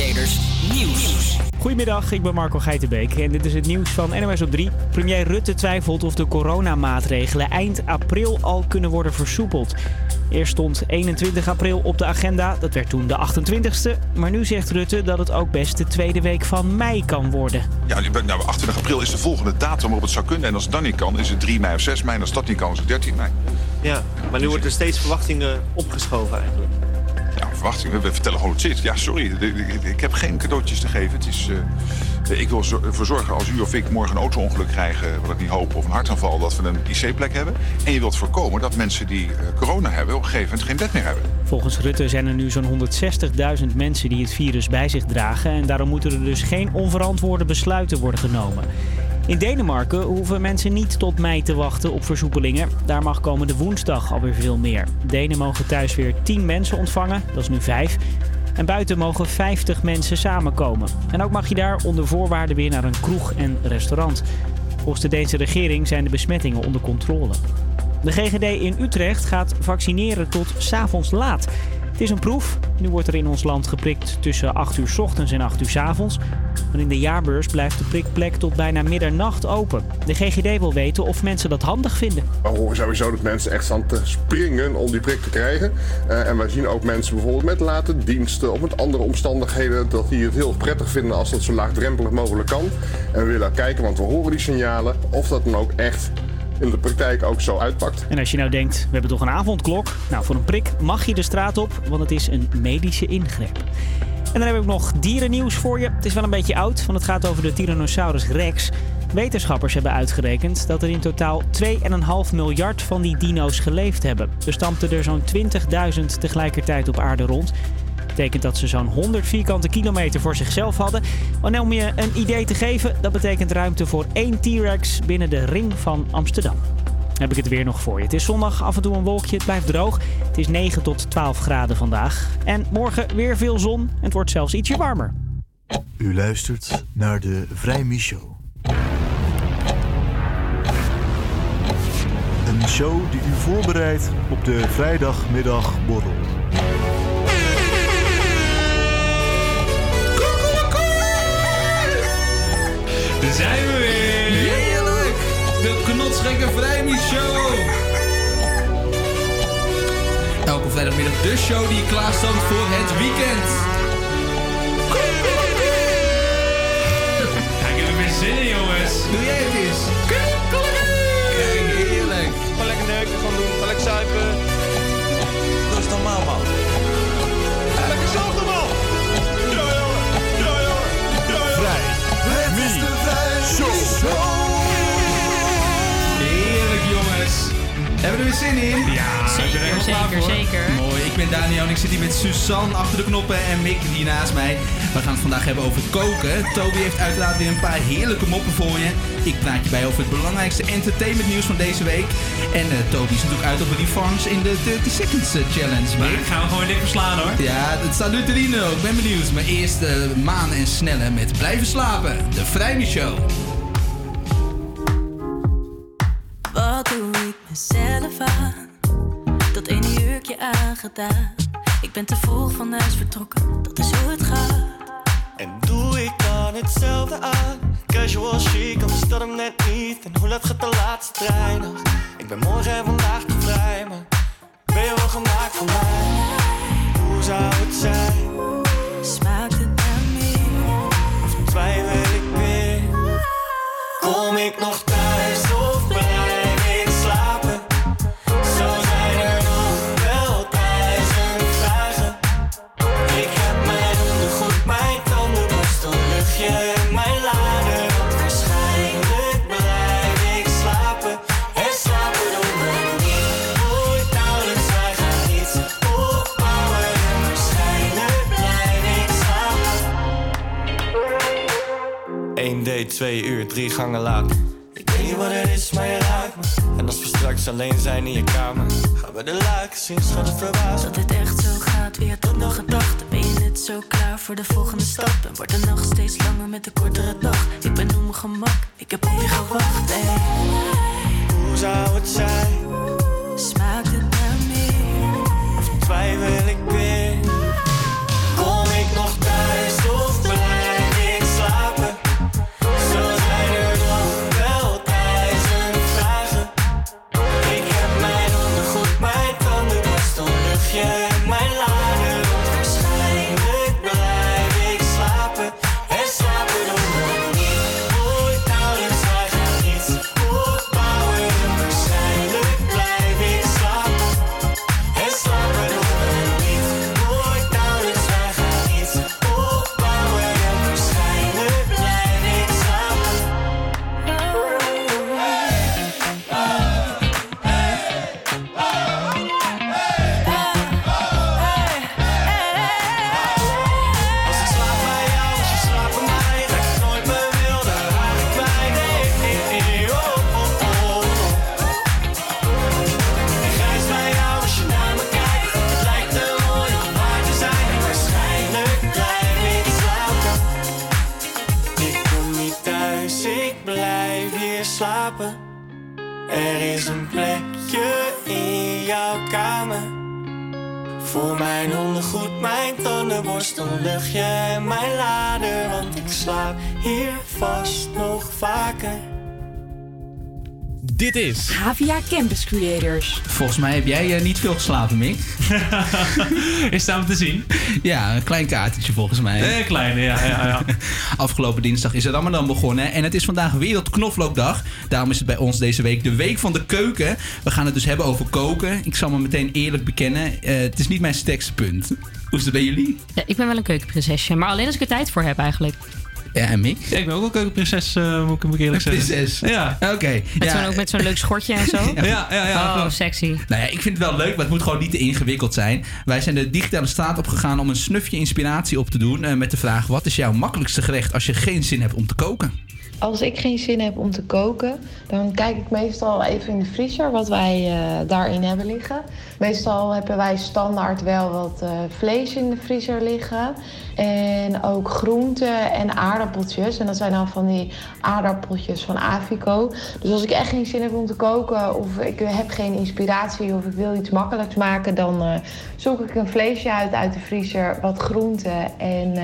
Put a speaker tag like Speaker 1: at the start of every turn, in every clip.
Speaker 1: Creators Nieuws.
Speaker 2: Goedemiddag, ik ben Marco Geitenbeek en dit is het nieuws van NOS op 3. Premier Rutte twijfelt of de coronamaatregelen eind april al kunnen worden versoepeld. Eerst stond 21 april op de agenda, dat werd toen de 28ste. Maar nu zegt Rutte dat het ook best de tweede week van mei kan worden.
Speaker 3: Ja, nou, 28 april is de volgende datum waarop het zou kunnen. En als het dan niet kan, is het 3 mei of 6 mei. En als dat niet kan, is het 13 mei.
Speaker 4: Ja, maar nu wordt er steeds verwachtingen opgeschoven eigenlijk.
Speaker 3: Verwachtingen. We vertellen hoe het zit. Ja, sorry. Ik heb geen cadeautjes te geven. Het is, uh, ik wil ervoor zorgen als u of ik morgen een auto-ongeluk krijgen, wat ik niet hoop, of een hartaanval, dat we een IC-plek hebben. En je wilt voorkomen dat mensen die uh, corona hebben op een gegeven moment geen bed meer hebben.
Speaker 2: Volgens Rutte zijn er nu zo'n 160.000 mensen die het virus bij zich dragen. En daarom moeten er dus geen onverantwoorde besluiten worden genomen. In Denemarken hoeven mensen niet tot mei te wachten op versoepelingen. Daar mag komende woensdag alweer veel meer. Denen mogen thuis weer 10 mensen ontvangen, dat is nu 5. En buiten mogen 50 mensen samenkomen. En ook mag je daar onder voorwaarden weer naar een kroeg en restaurant. Volgens de Deense regering zijn de besmettingen onder controle. De GGD in Utrecht gaat vaccineren tot s'avonds laat. Het is een proef. Nu wordt er in ons land geprikt tussen 8 uur ochtends en 8 uur avonds. Maar in de jaarbeurs blijft de prikplek tot bijna middernacht open. De GGD wil weten of mensen dat handig vinden.
Speaker 5: We horen sowieso dat mensen echt staan te springen om die prik te krijgen. Uh, en wij zien ook mensen bijvoorbeeld met late diensten of met andere omstandigheden... dat die het heel prettig vinden als dat zo laagdrempelig mogelijk kan. En we willen kijken, want we horen die signalen, of dat dan ook echt in de praktijk ook zo uitpakt.
Speaker 2: En als je nou denkt, we hebben toch een avondklok? Nou, voor een prik mag je de straat op, want het is een medische ingreep. En dan heb ik nog dierennieuws voor je. Het is wel een beetje oud, want het gaat over de Tyrannosaurus rex. Wetenschappers hebben uitgerekend dat er in totaal 2,5 miljard van die dino's geleefd hebben. Er stampten er zo'n 20.000 tegelijkertijd op aarde rond betekent dat ze zo'n 100 vierkante kilometer voor zichzelf hadden. En om je een idee te geven, dat betekent ruimte voor één T-Rex binnen de ring van Amsterdam. heb ik het weer nog voor je. Het is zondag, af en toe een wolkje, het blijft droog. Het is 9 tot 12 graden vandaag. En morgen weer veel zon en het wordt zelfs ietsje warmer.
Speaker 6: U luistert naar de Vrij Show. Een show die u voorbereidt op de vrijdagmiddagborrel.
Speaker 7: Daar zijn we weer.
Speaker 8: Heerlijk.
Speaker 7: De Knotsgekke Vrijmies Show. Elke vrijdagmiddag de show die klaarstaat voor het weekend. Ja, ik heb er weer zin in, jongens.
Speaker 8: Doe jij het eens? Kijk, heerlijk.
Speaker 4: Gewoon lekker neuken gaan doen, gewoon lekker zuipen.
Speaker 8: Dat is normaal, man.
Speaker 7: Hebben we er weer zin in? Ja, ik ben er
Speaker 9: Zeker, zeker, zeker.
Speaker 7: Mooi, ik ben Daniel en ik zit hier met Suzanne achter de knoppen en Mick hier naast mij. We gaan het vandaag hebben over koken. Toby heeft uiteraard weer een paar heerlijke moppen voor je. Ik praat je bij over het belangrijkste entertainment nieuws van deze week. En eh, Toby is natuurlijk uit op een revanche in de 30 Seconds eh, Challenge.
Speaker 10: Maar
Speaker 7: Mick.
Speaker 10: ik ga hem gewoon dik verslaan hoor.
Speaker 7: Ja, het staat Luterino. Ik ben benieuwd. Maar eerst de Maan en Snelle met Blijven slapen. De Vrijme Show.
Speaker 11: Mezelf aan? Dat ene jurkje aangedaan. Ik ben te vroeg van huis vertrokken, dat is hoe het gaat.
Speaker 4: En doe ik dan hetzelfde aan? Casual chic, anders dat hem net niet. En hoe laat gaat de laatste trein nog? Ik ben morgen en vandaag te vrij, maar ben je wel gemaakt voor mij? Hoe zou het zijn?
Speaker 11: Smaakt het naar meer?
Speaker 4: Of twijfel ik weer? Kom ik nog 1 date, 2 uur, 3 gangen later. Ik weet niet wat het is, maar je raakt me. En als we straks alleen zijn in je kamer, gaan we de luiken zien, schat het verbaasd.
Speaker 11: Dat dit echt zo gaat, weer tot nog gedachten. Ben je net zo klaar voor de volgende stap? En wordt de nacht steeds langer met de kortere dag. Ik ben op mijn gemak, ik heb op je gewacht. Hey.
Speaker 4: Hoe zou het zijn?
Speaker 11: Smaakt het naar meer?
Speaker 4: Of twijfel ik weer? Voor mijn ondergoed, mijn tandenborstel, luchtje mijn lader. Want ik slaap hier vast nog vaker.
Speaker 1: Dit is
Speaker 9: Havia Campus Creators.
Speaker 7: Volgens mij heb jij eh, niet veel geslapen, Mick.
Speaker 1: is om te zien?
Speaker 7: Ja, een klein kaartje volgens mij.
Speaker 1: Een kleine, ja, ja, ja.
Speaker 7: Afgelopen dinsdag is het Ramadan begonnen en het is vandaag Wereldknoflookdag. Daarom is het bij ons deze week de Week van de Keuken. We gaan het dus hebben over koken. Ik zal me meteen eerlijk bekennen, eh, het is niet mijn sterkste punt. Hoe is het bij jullie?
Speaker 10: Ja, ik ben wel een keukenprinsesje, maar alleen als ik er tijd voor heb eigenlijk.
Speaker 7: Ja, en Mick?
Speaker 1: Ja, ik ben ook wel keukenprinses, uh, moet, ik, moet ik eerlijk zeggen.
Speaker 7: Prinses?
Speaker 1: Ja.
Speaker 7: Oké.
Speaker 10: Met
Speaker 7: Ja.
Speaker 10: zo'n, ook met zo'n leuk schortje en zo.
Speaker 1: Ja, ja, ja.
Speaker 10: Oh,
Speaker 1: klopt.
Speaker 10: sexy.
Speaker 7: Nou ja, ik vind het wel leuk, maar het moet gewoon niet te ingewikkeld zijn. Wij zijn de digitale straat opgegaan om een snufje inspiratie op te doen. eh, met de vraag: wat is jouw makkelijkste gerecht als je geen zin hebt om te koken?
Speaker 12: Als ik geen zin heb om te koken, dan kijk ik meestal even in de vriezer wat wij eh, daarin hebben liggen. Meestal hebben wij standaard wel wat eh, vlees in de vriezer liggen. En ook groenten en aardappeltjes. En dat zijn dan van die aardappeltjes van Avico. Dus als ik echt geen zin heb om te koken of ik heb geen inspiratie of ik wil iets makkelijks maken, dan eh, zoek ik een vleesje uit uit de vriezer, wat groenten en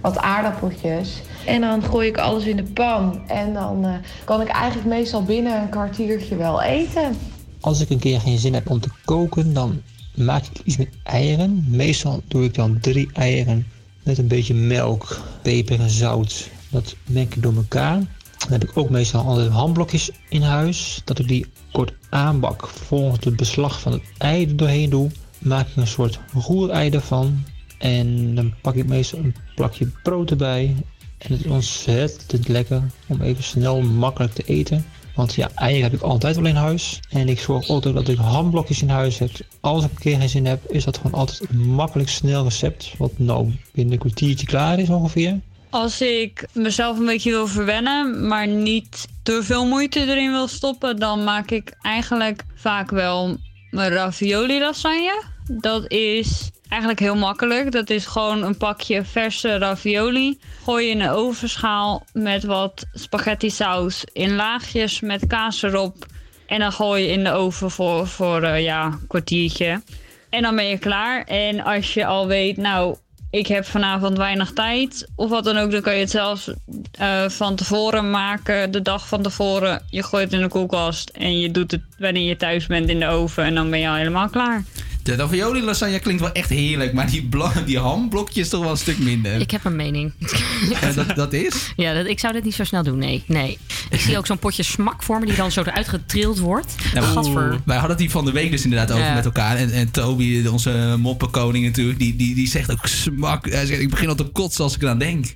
Speaker 12: wat aardappeltjes. En dan gooi ik alles in de pan. En dan eh, kan ik eigenlijk meestal binnen een kwartiertje wel eten.
Speaker 13: Als ik een keer geen zin heb om te koken, dan maak ik iets met eieren. Meestal doe ik dan drie eieren met een beetje melk, peper en zout. Dat meng ik door elkaar. Dan heb ik ook meestal altijd hamblokjes in huis. Dat ik die kort aanbak volgens het beslag van het ei er doorheen doe. Maak ik een soort roerei ervan. En dan pak ik meestal een plakje brood erbij. En het is ontzettend lekker om even snel makkelijk te eten. Want ja, eieren heb ik altijd wel in huis. En ik zorg ook dat ik hamblokjes in huis heb. Als ik een keer geen zin heb, is dat gewoon altijd een makkelijk snel recept. Wat nou binnen een kwartiertje klaar is ongeveer.
Speaker 14: Als ik mezelf een beetje wil verwennen, maar niet te veel moeite erin wil stoppen, dan maak ik eigenlijk vaak wel mijn ravioli lasagne. Dat is eigenlijk heel makkelijk. Dat is gewoon een pakje verse ravioli. Gooi je in een ovenschaal met wat spaghetti saus in laagjes met kaas erop. En dan gooi je in de oven voor, voor eh, ja, een kwartiertje. En dan ben je klaar. En als je al weet, nou, ik heb vanavond weinig tijd of wat dan ook, dan kan je het zelfs eh, van tevoren maken, de dag van tevoren. Je gooit het in de koelkast en je doet het wanneer je thuis bent in de oven en dan ben je al helemaal klaar.
Speaker 7: De ravioli lasagne klinkt wel echt heerlijk, maar die, die hamblokjes toch wel een stuk minder.
Speaker 10: Ik heb een mening.
Speaker 7: Dat, dat is?
Speaker 10: Ja, dat, ik zou dit niet zo snel doen, nee. nee. Ik zie ook zo'n potje smak voor me die dan zo eruit getrild wordt.
Speaker 7: Ja,
Speaker 10: Gadver.
Speaker 7: Wij hadden het hier van de week dus inderdaad over
Speaker 10: Ja.
Speaker 7: met elkaar. En, en Toby, onze moppenkoning natuurlijk, die, die, die zegt ook smak. Hij zegt, ik begin al te kotsen als ik eraan denk.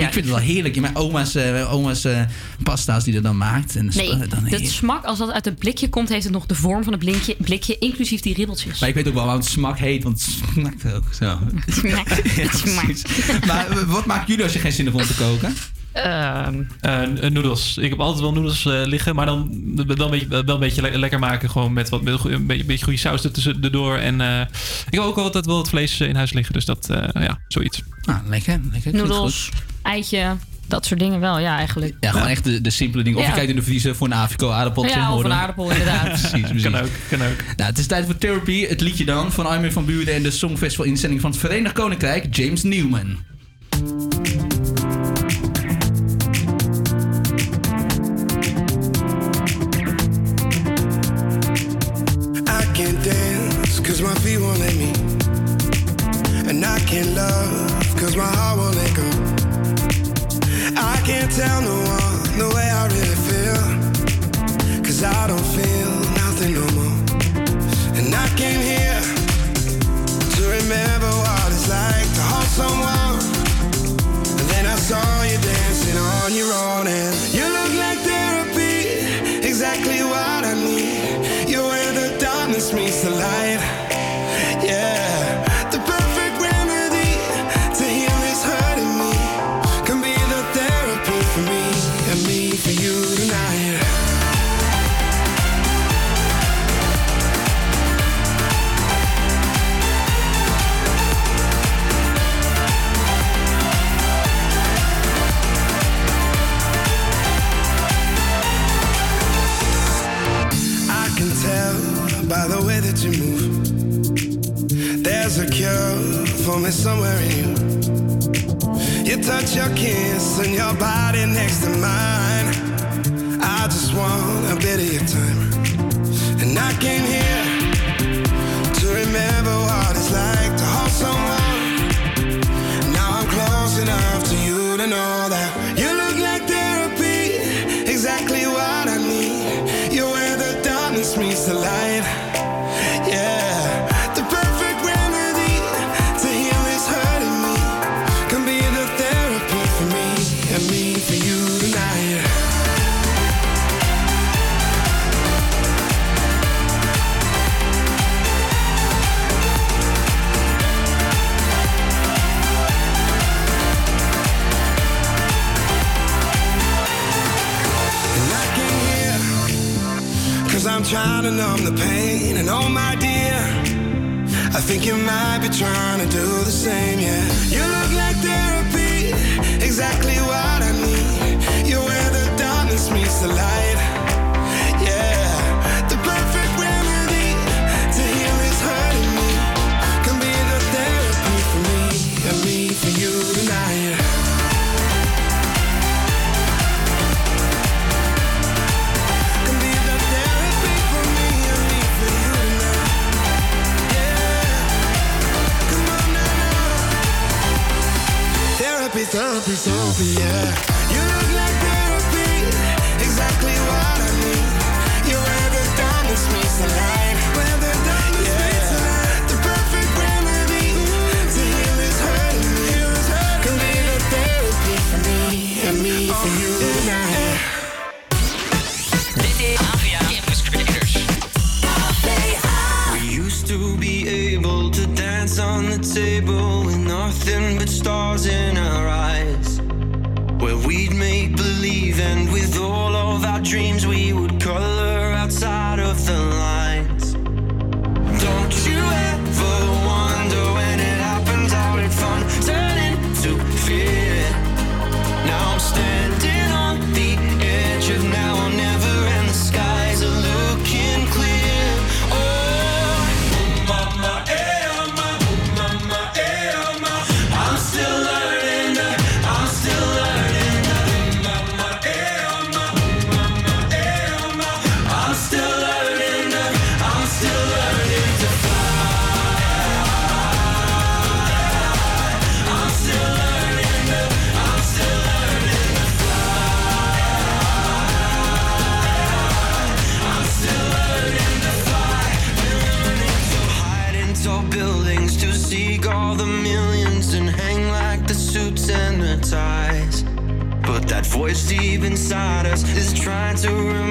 Speaker 10: Ja.
Speaker 7: Ik vind het wel heerlijk. Mijn oma's, eh, oma's eh, pasta's die er dan maakt. En
Speaker 10: Nee,
Speaker 7: dan
Speaker 10: dat
Speaker 7: heerlijk.
Speaker 10: smak, als dat uit het blikje komt, heeft het nog de vorm van het blikje, blikje inclusief die ribbeltjes.
Speaker 7: Maar ik weet ook wel waarom het smak heet, want het smaakt ook zo. Ja, precies. Maar eh, wat maakt jullie als je geen zin hebt om te koken?
Speaker 1: N- noedels. Ik heb altijd wel noedels eh, liggen, maar dan wel een beetje, wel een beetje le- lekker maken. Gewoon met wat met een beetje, een beetje goede saus erdoor. En eh, ik heb ook altijd wel het vlees in huis liggen, dus dat, eh, ja, zoiets.
Speaker 7: Nou, lekker. lekker.
Speaker 10: Noedels, eitje, dat soort dingen wel, ja, eigenlijk.
Speaker 7: Ja, gewoon echt de, de simpele dingen. Of
Speaker 10: Ja.
Speaker 7: je kijkt in de vriezer voor een Avico aardappeltje.
Speaker 10: Ja, of
Speaker 7: hoor
Speaker 10: een aardappel, inderdaad.
Speaker 7: precies, precies.
Speaker 1: Kan ook, kan ook.
Speaker 7: Nou, het is tijd voor Therapy. Het liedje dan van Armin van Buren en de Songfestival inzending van het Verenigd Koninkrijk, James Newman.
Speaker 15: There's a cure for me somewhere in you. You touch your kiss and your body next to mine. I just want a bit of your time. And I came here think you might be trying to do the same, yeah. You look like therapy Exactly what I need. You're where the darkness meets the light Yeah. The perfect remedy To heal this hurting me. Can be the therapy for me And me for you tonight Therapy, therapy, therapy, yeah. You look like therapy, exactly what I need. You're where the darkness meets the light. Where the darkness meets the light. The perfect remedy to heal this hurting me. Can be the therapy for me and me for you tonight.
Speaker 4: Dit is AVA Campus Creators.
Speaker 16: We used to be able to dance on the table with nothing but stars in our eyes. Make believe, and with all of our dreams, we inside us is trying to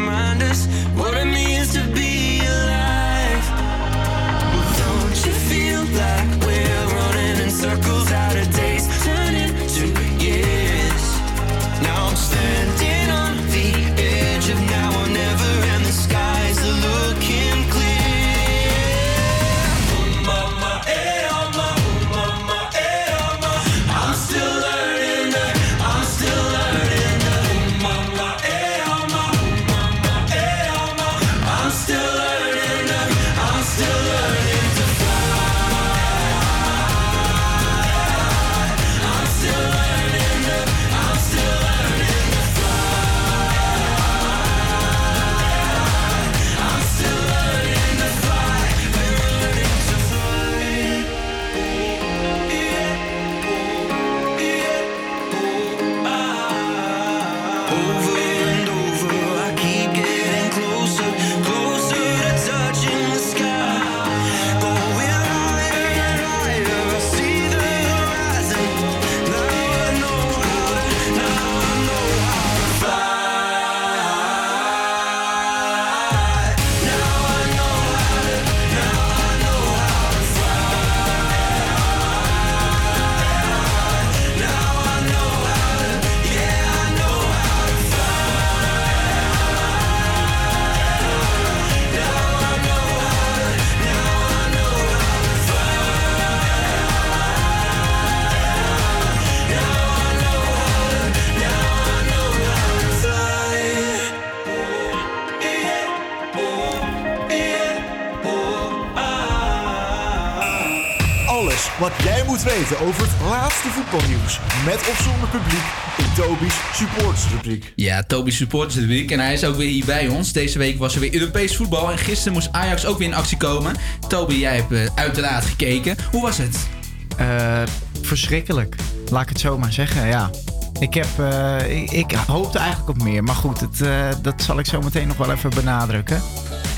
Speaker 6: weten over het laatste voetbalnieuws. Met of zonder publiek in Toby's supportersrubriek.
Speaker 7: Ja, Toby supporters de week en hij is ook weer hier bij ons. Deze week was er weer Europees voetbal en gisteren moest Ajax ook weer in actie komen. Toby, jij hebt eh, uiteraard gekeken. Hoe was het?
Speaker 17: Eh, verschrikkelijk. Laat ik het zo maar zeggen, ja. Ik, heb, eh, ik, ik hoopte eigenlijk op meer. Maar goed, het, eh, dat zal ik zo meteen nog wel even benadrukken.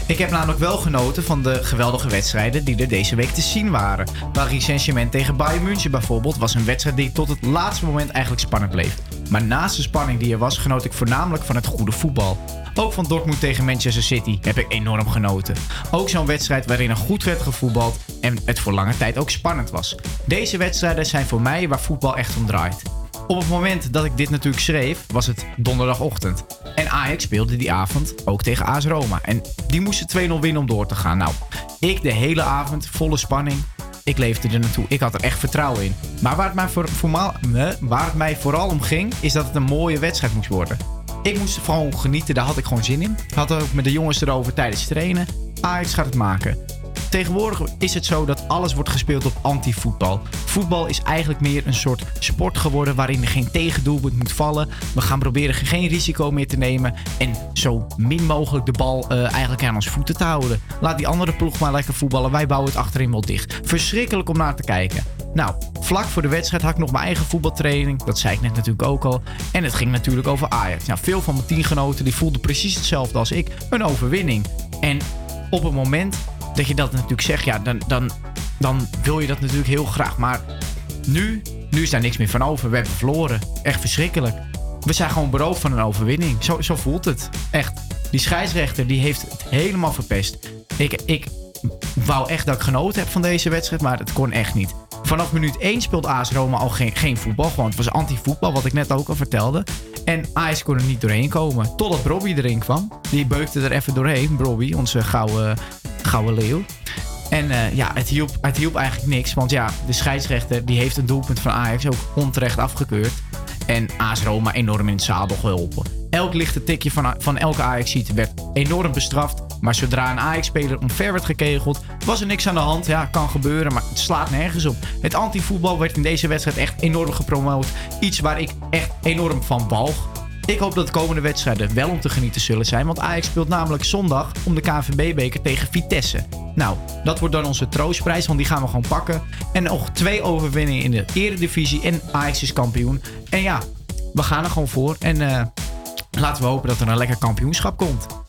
Speaker 17: Ik heb namelijk wel genoten van de geweldige wedstrijden die er deze week te zien waren. Paris Saint-Germain tegen Bayern München bijvoorbeeld was een wedstrijd die tot het laatste moment eigenlijk spannend bleef. Maar naast de spanning die er was, genoot ik voornamelijk van het goede voetbal. Ook van Dortmund tegen Manchester City heb ik enorm genoten. Ook zo'n wedstrijd waarin er goed werd gevoetbald en het voor lange tijd ook spannend was. Deze wedstrijden zijn voor mij waar voetbal echt om draait. Op het moment dat ik dit natuurlijk schreef, was het donderdagochtend. En Ajax speelde die avond ook tegen AS Roma. En die moesten 2-0 winnen om door te gaan. Nou, ik de hele avond, volle spanning. Ik leefde er naartoe. Ik had er echt vertrouwen in. Maar waar het mij, waar het mij vooral om ging, is dat het een mooie wedstrijd moest worden. Ik moest gewoon genieten, daar had ik gewoon zin in. Had ook met de jongens erover tijdens trainen. Ajax gaat het maken. Tegenwoordig is het zo dat alles wordt gespeeld op anti-voetbal. Voetbal is eigenlijk meer een soort sport geworden waarin er geen tegendoelpunt moet vallen. We gaan proberen geen risico meer te nemen en zo min mogelijk de bal eh, eigenlijk aan ons voeten te houden. Laat die andere ploeg maar lekker voetballen, wij bouwen het achterin wel dicht. Verschrikkelijk om naar te kijken. Nou, vlak voor de wedstrijd had ik nog mijn eigen voetbaltraining. Dat zei ik net natuurlijk ook al. En het ging natuurlijk over Ajax. Nou, veel van mijn teamgenoten die voelden precies hetzelfde als ik. Een overwinning. En op het moment dat je dat natuurlijk zegt, ja, dan, dan, dan wil je dat natuurlijk heel graag. Maar nu, nu is daar niks meer van over. We hebben verloren. Echt verschrikkelijk. We zijn gewoon beroofd van een overwinning. Zo, zo voelt het. Echt. Die scheidsrechter die heeft het helemaal verpest. Ik, ik wou echt dat ik genoten heb van deze wedstrijd, maar het kon echt niet. Vanaf minuut 1 speelt AS Roma al geen, geen voetbal. Gewoon, het was anti-voetbal, wat ik net ook al vertelde. En Ajax kon er niet doorheen komen. Totdat Brobby erin kwam. Die beukte er even doorheen. Brobby, onze gouden, gouden leeuw. En eh, ja, het hielp, het hielp eigenlijk niks. Want ja, de scheidsrechter die heeft een doelpunt van Ajax ook onterecht afgekeurd. En AS Roma enorm in het zadel geholpen. Elk lichte tikje van, van elke ajax werd enorm bestraft. Maar zodra een Ajax-speler omver werd gekegeld, was er niks aan de hand. Ja, kan gebeuren, maar het slaat nergens op. Het anti-voetbal werd in deze wedstrijd echt enorm gepromoot. Iets waar ik echt enorm van walg. Ik hoop dat de komende wedstrijden wel om te genieten zullen zijn. Want Ajax speelt namelijk zondag om de KNVB-beker tegen Vitesse. Nou, dat wordt dan onze troostprijs, want die gaan we gewoon pakken. En nog twee overwinningen in de eredivisie en Ajax is kampioen. En ja, we gaan er gewoon voor. En eh, laten we hopen dat er een lekker kampioenschap komt.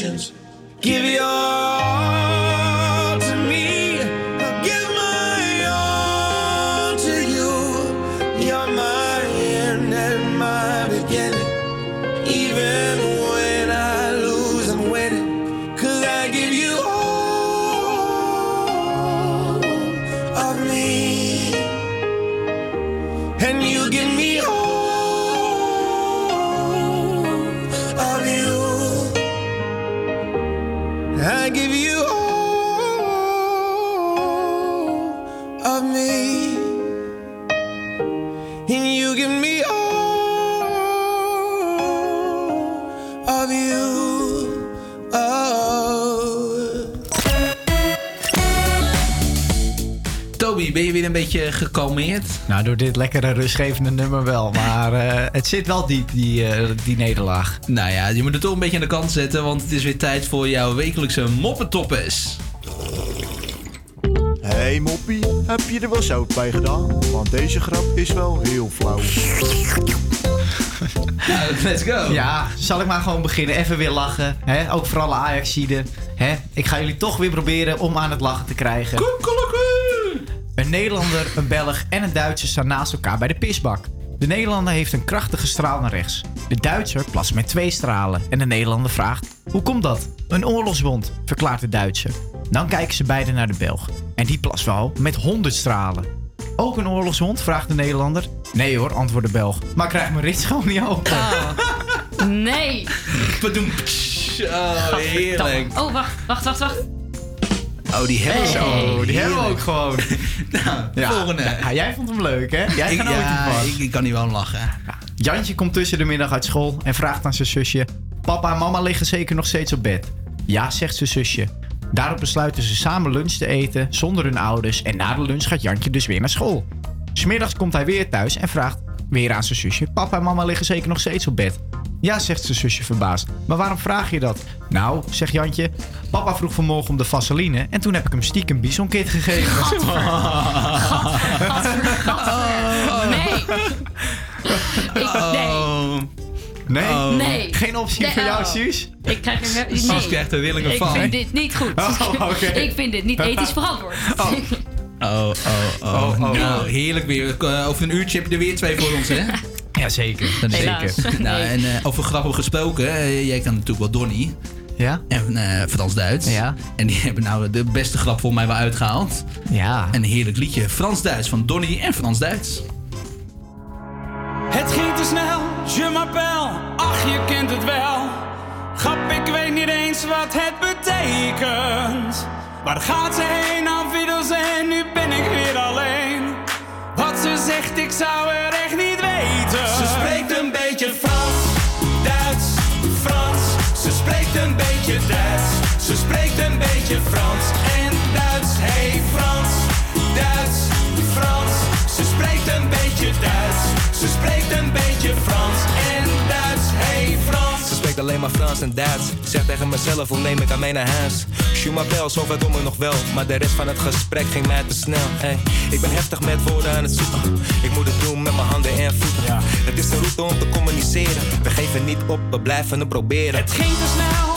Speaker 15: Imperfections. Give your
Speaker 7: gekalmeerd?
Speaker 17: Nou, door dit lekkere rustgevende nummer wel. Maar eh, het zit wel diep, die, eh, die nederlaag.
Speaker 7: Nou ja, je moet het toch een beetje aan de kant zetten, want het is weer tijd voor jouw wekelijkse moppentoppers.
Speaker 18: Hey moppie, heb je er wel zout bij gedaan? Want deze grap is wel heel flauw.
Speaker 7: let's go.
Speaker 17: Ja, zal ik maar gewoon beginnen. Even weer lachen. Hè? Ook voor alle Ajaxiden. Hè? Ik ga jullie toch weer proberen om aan het lachen te krijgen. Een Nederlander, een Belg en een Duitser staan naast elkaar bij de pisbak. De Nederlander heeft een krachtige straal naar rechts. De Duitser plast met twee stralen en de Nederlander vraagt: Hoe komt dat? Een oorlogswond, verklaart de Duitser. Dan kijken ze beiden naar de Belg. En die plast wel met 100 stralen. Ook een oorlogshond? vraagt de Nederlander. Nee hoor, antwoordt de Belg. Maar krijg mijn rits gewoon niet open.
Speaker 10: Nee.
Speaker 7: Bedoem. Oh, heerlijk.
Speaker 10: Oh, wacht, wacht, wacht, wacht.
Speaker 7: Oh, die hebben we
Speaker 17: Hey.
Speaker 7: zo.
Speaker 17: Die hebben we ook gewoon.
Speaker 7: nou,
Speaker 17: Ja,
Speaker 7: volgende.
Speaker 17: ja, jij vond hem leuk, hè? Jij
Speaker 7: Ik-
Speaker 17: kan
Speaker 7: ja, ik, ik kan niet wel lachen.
Speaker 17: Jantje komt tussen de middag uit school en vraagt aan zijn zusje: Papa en mama liggen zeker nog steeds op bed? Ja, zegt zijn zusje. Daarop besluiten ze samen lunch te eten zonder hun ouders en na de lunch gaat Jantje dus weer naar school. Smiddags komt hij weer thuis en vraagt weer aan zijn zusje: Papa en mama liggen zeker nog steeds op bed? Ja, zegt zijn zusje verbaasd. Maar waarom vraag je dat? Nou, zegt Jantje, papa vroeg vanmorgen om de vaseline en toen heb ik hem stiekem bisonkit gegeven.
Speaker 10: Nee. Ik, nee.
Speaker 17: Nee?
Speaker 10: Oh. Nee.
Speaker 17: Geen optie
Speaker 10: Nee,
Speaker 17: voor jou,
Speaker 10: oh.
Speaker 17: Suus?
Speaker 10: Ik krijg er nee.
Speaker 7: Suus krijgt er willingen
Speaker 10: Ik
Speaker 7: van.
Speaker 10: vind dit niet goed.
Speaker 17: Oh, oké.
Speaker 10: Ik vind dit niet ethisch verantwoord.
Speaker 7: Oh, oh, oh. Nou, heerlijk weer. Over een uurtje heb je er weer twee voor ons, hè?
Speaker 17: Ja, zeker.
Speaker 10: Helaas.
Speaker 7: Nou,
Speaker 10: Nee.
Speaker 7: en eh, over grappen gesproken, eh, jij kan natuurlijk wel Donnie.
Speaker 17: Ja.
Speaker 7: En eh Frans-Duits.
Speaker 17: Ja.
Speaker 7: En die hebben nou de beste grap voor mij wel uitgehaald.
Speaker 17: Ja.
Speaker 7: Een heerlijk liedje. Frans-Duits van Donnie en Frans-Duits.
Speaker 19: Het ging te snel, je m'appelle, ach je kent het wel. Grap, ik weet niet eens wat het betekent. Waar gaat ze heen, afwiddels en nu ben ik weer alleen. Wat ze zegt, ik zou er
Speaker 16: beetje Frans en Duits. Hey Frans, Duits, Frans. Ze spreekt een beetje Duits. Ze spreekt een beetje Frans en Duits. Hey Frans.
Speaker 20: Ze spreekt alleen maar Frans en Duits. Zeg tegen mezelf, hoe neem ik aan mij naar huis? Je m'appelle, zover doen we nog wel. Maar de rest van het gesprek ging mij te snel. Ey, ik ben heftig met woorden aan het zoeken. Ik moet het doen met mijn handen en voeten. Het is de route om te communiceren. We geven niet op, we blijven het proberen.
Speaker 19: Het ging te snel,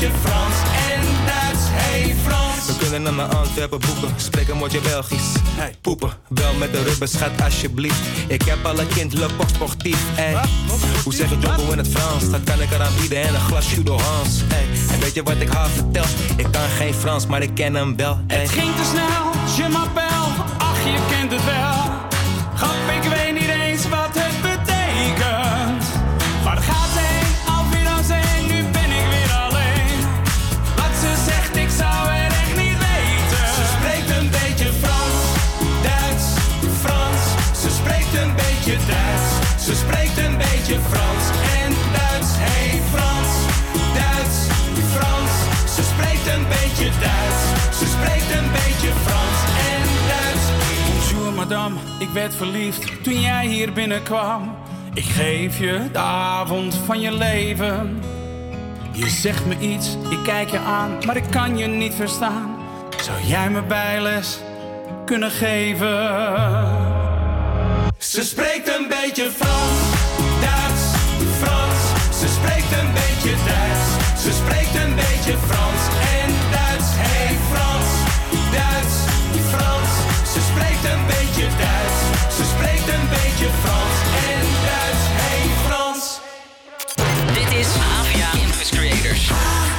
Speaker 16: beetje Frans en Duits. Hey Frans.
Speaker 4: We kunnen naar mijn Antwerpen boeken, spreek een woordje Belgisch. Hey, poepen, wel met de rubbers, gaat alsjeblieft. Ik heb alle kind, le sportief. Hoe zeg ik jobbo in het Frans? Dat kan ik eraan bieden en een glas Judo Hans. Hey. En weet je wat ik haar vertel? Ik kan geen Frans, maar ik ken hem wel.
Speaker 19: Het ging te snel, je m'appelle, ach je kent het wel. Ik werd verliefd toen jij hier binnenkwam. Ik geef je de avond van je leven. Je zegt me iets, ik kijk je aan, maar ik kan je niet verstaan. Zou jij me bijles kunnen geven?
Speaker 21: Ze spreekt een beetje Frans, Duits, Frans. Ze spreekt een beetje beetje Frans en Duits. Hey Frans.
Speaker 22: Dit is Avia Campus Creators.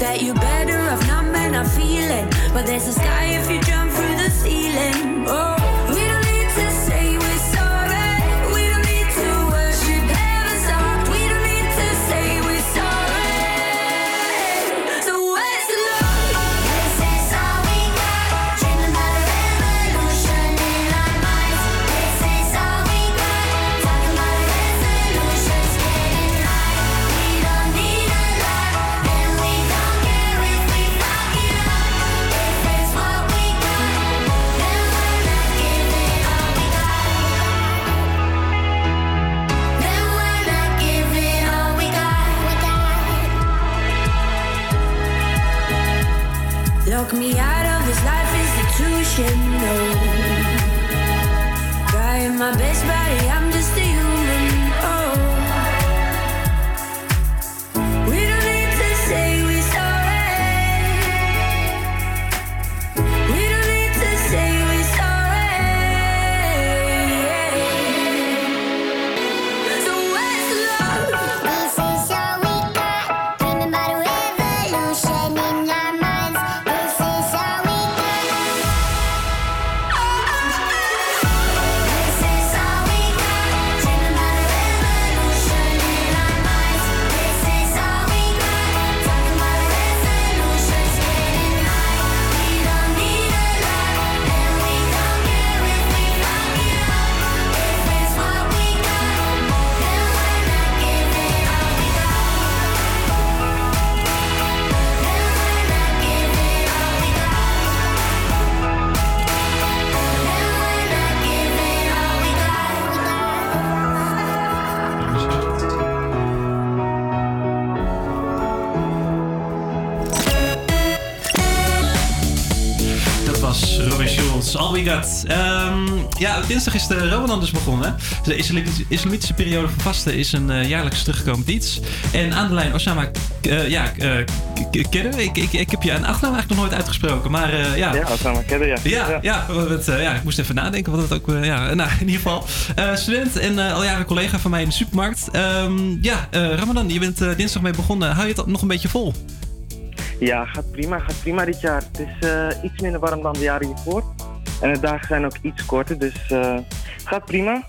Speaker 23: that you're better off numbing our feeling. But there's a sky.
Speaker 1: Dinsdag is de Ramadan dus begonnen. De islamitische, islamitische periode van vasten is een eh, jaarlijks terugkomend iets. En aan de lijn Osama eh, ja, Kedder. Ik, ik, ik heb je een achternaam eigenlijk nog nooit uitgesproken. Maar ja.
Speaker 24: Ja, Osama Kedder, ja.
Speaker 1: Ja, ja. het, eh, ja, ik moest even nadenken wat het ook... ja, nou, in ieder geval. student en al jaren collega van mij in de supermarkt. Ehm, ja, Ramadan, je bent dinsdag mee begonnen. Hou je het nog een beetje vol?
Speaker 24: Ja, gaat prima, gaat prima dit jaar. Het is iets minder warm dan de jaren hiervoor. En de dagen zijn ook iets korter, dus eh, gaat prima.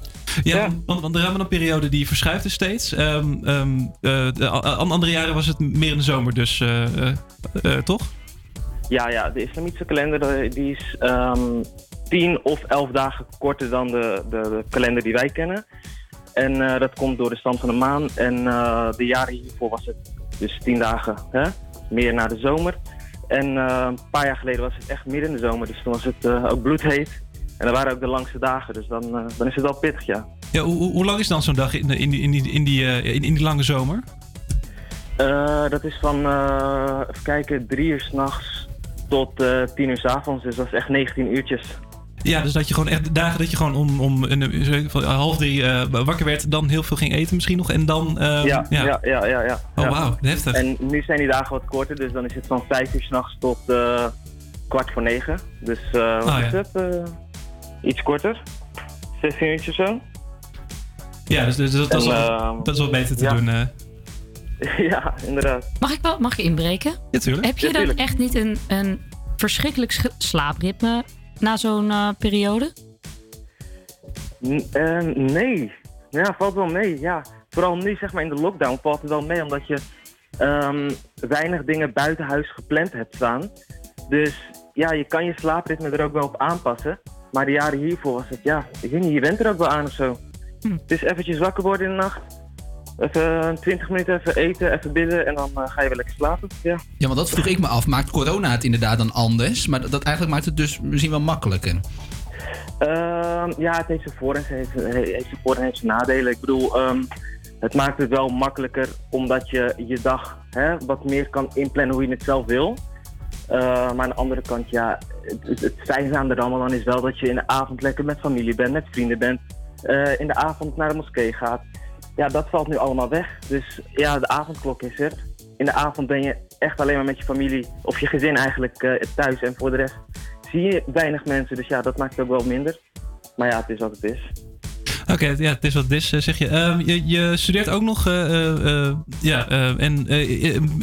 Speaker 1: Ja, Want, want de Ramadan-periode die verschuift dus steeds. De, a- andere jaren was het meer in de zomer, dus eh, toch?
Speaker 24: Ja, ja, de islamitische kalender die is ehm 10 of 11 dagen korter dan de, de, de kalender die wij kennen. En dat komt door de stand van de maan. En de jaren hiervoor was het dus 10 dagen hè? meer naar de zomer. En eh, een paar jaar geleden was het echt midden in de zomer, dus toen was het eh, ook bloedheet. En dat waren ook de langste dagen, dus dan, eh, dan is het wel pittig, ja.
Speaker 1: Ja, hoe, lang is dan zo'n dag in, in, die, in, die, in, die, in, in die lange zomer?
Speaker 24: Dat is van, even kijken, drie uur s'nachts tot 10 uur s avonds. Dus dat is echt 19 uurtjes.
Speaker 1: Ja, dus dat je gewoon echt de dagen dat je gewoon om, om een, half drie eh, wakker werd, dan heel veel ging eten misschien nog. En dan. ehm,
Speaker 24: ja, ja, ja, ja, ja.
Speaker 1: Oh,
Speaker 24: Ja.
Speaker 1: wauw, heftig.
Speaker 24: En nu zijn die dagen wat korter, dus dan is het van 5 uur s'nachts tot eh, kwart voor negen. Dus eh wat
Speaker 1: Oh, ja.
Speaker 24: is het? Eh, iets korter. 16 uurtjes zo.
Speaker 1: Ja, dus, dus dat, is wel,
Speaker 24: ehm,
Speaker 1: dat is wel beter te
Speaker 24: ja.
Speaker 1: doen. eh.
Speaker 24: ja, inderdaad.
Speaker 10: Mag ik wel mag ik inbreken?
Speaker 1: Ja, tuurlijk.
Speaker 10: Heb je
Speaker 24: Ja,
Speaker 10: dan echt niet een, een verschrikkelijk sch- slaapritme na zo'n eh, periode?
Speaker 24: N- eh, nee. Ja, valt wel mee. Ja. Vooral nu, zeg maar, in de lockdown valt het wel mee, omdat je ehm, weinig dingen buiten huis gepland hebt staan. Dus ja, je kan je slaapritme er ook wel op aanpassen. Maar de jaren hiervoor was het, ja, ik weet niet, je bent er ook wel aan of zo. Het is eventjes wakker worden in de nacht. Even 20 minuten even eten, even bidden en dan eh, ga je weer lekker slapen. Ja.
Speaker 7: Ja, want dat vroeg ik me af. Maakt corona het inderdaad dan anders? Maar dat, dat eigenlijk maakt het dus misschien wel makkelijker.
Speaker 24: Ehm, ja, het heeft zijn voor- en heeft, heeft zijn voor- en heeft zijn nadelen. Ik bedoel, ehm, het maakt het wel makkelijker omdat je je dag hè, wat meer kan inplannen hoe je het zelf wil. Eh, maar aan de andere kant, ja, het, het, het fijne aan de Ramadan is wel dat je in de avond lekker met familie bent, met vrienden bent. eh, in de avond naar de moskee gaat. Ja, dat valt nu allemaal weg. Dus ja, de avondklok is er. In de avond ben je echt alleen maar met je familie of je gezin eigenlijk eh, thuis. En voor de rest zie je weinig mensen. Dus ja, dat maakt het ook wel minder. Maar ja, het is wat het is.
Speaker 1: Oké, ja, het is wat het is, eh, zeg je. Ehm, je. Je studeert ook nog. eh, eh, eh, ja, eh, en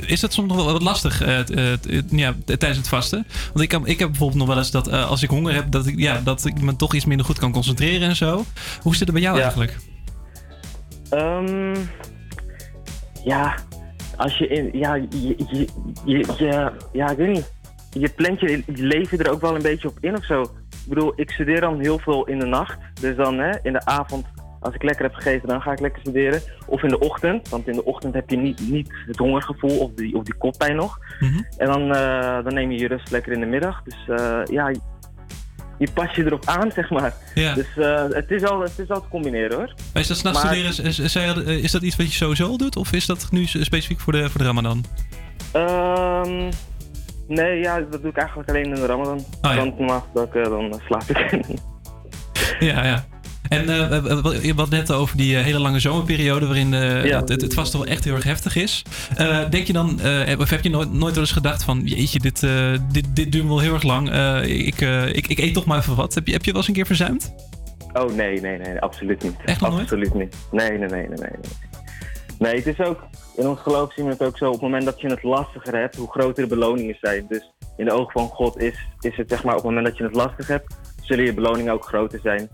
Speaker 1: is dat soms nog wel wat lastig eh, t- eh, t- ja, tijdens het vasten? Want ik, kan, ik heb bijvoorbeeld nog wel eens dat eh, als ik honger heb, dat ik, ja, dat ik me toch iets minder goed kan concentreren en zo. Hoe zit het bij jou
Speaker 24: Ja.
Speaker 1: eigenlijk?
Speaker 24: Ehm, ja, als je in. Ja, je, je, je, je- ja, ik weet niet. Je plant je leven er ook wel een beetje op in of zo. Ik bedoel, ik studeer dan heel veel in de nacht. Dus dan hè, in de avond, als ik lekker heb gegeten, dan ga ik lekker studeren. Of in de ochtend, want in de ochtend heb je niet, niet het hongergevoel of die, of die koppijn nog. En dan, eh, dan neem je je rust lekker in de middag. Dus eh, ja, je, pas je erop aan, zeg maar.
Speaker 1: Ja.
Speaker 24: Dus eh, het, is al, het is al te combineren hoor.
Speaker 1: Maar is dat s'nachts
Speaker 24: Maar-
Speaker 1: studeren, is, is, is- dat iets wat je sowieso al doet? Of is dat nu specifiek voor de, voor de Ramadan?
Speaker 24: Ehm, nee, ja, dat doe ik eigenlijk alleen in de Ramadan.
Speaker 1: ja.
Speaker 24: Want normaal gesproken dan slaap ik.
Speaker 1: Ja, ja. En wat- je had net over die eh, hele lange zomerperiode waarin eh,
Speaker 24: Ja.
Speaker 1: het, het, vast wel echt heel erg heftig is. Denk je dan, of heb je nooit, nooit wel eens gedacht van, jeetje, dit, dit, dit duurt wel heel erg lang. Ik, ik, ik eet toch maar even wat. Heb je, heb je wel eens een keer verzuimd?
Speaker 24: oh nee, nee, nee, absoluut niet.
Speaker 1: Echt nog nooit?
Speaker 24: Absoluut niet. Nee, nee, nee, nee, nee. Nee, nee het is ook, in ons geloof zien we het ook zo, op het moment dat je het lastiger hebt, hoe groter de beloningen zijn. Dus in de ogen van God is, is het zeg maar, op het moment dat je het lastig hebt, zullen je beloningen ook groter zijn.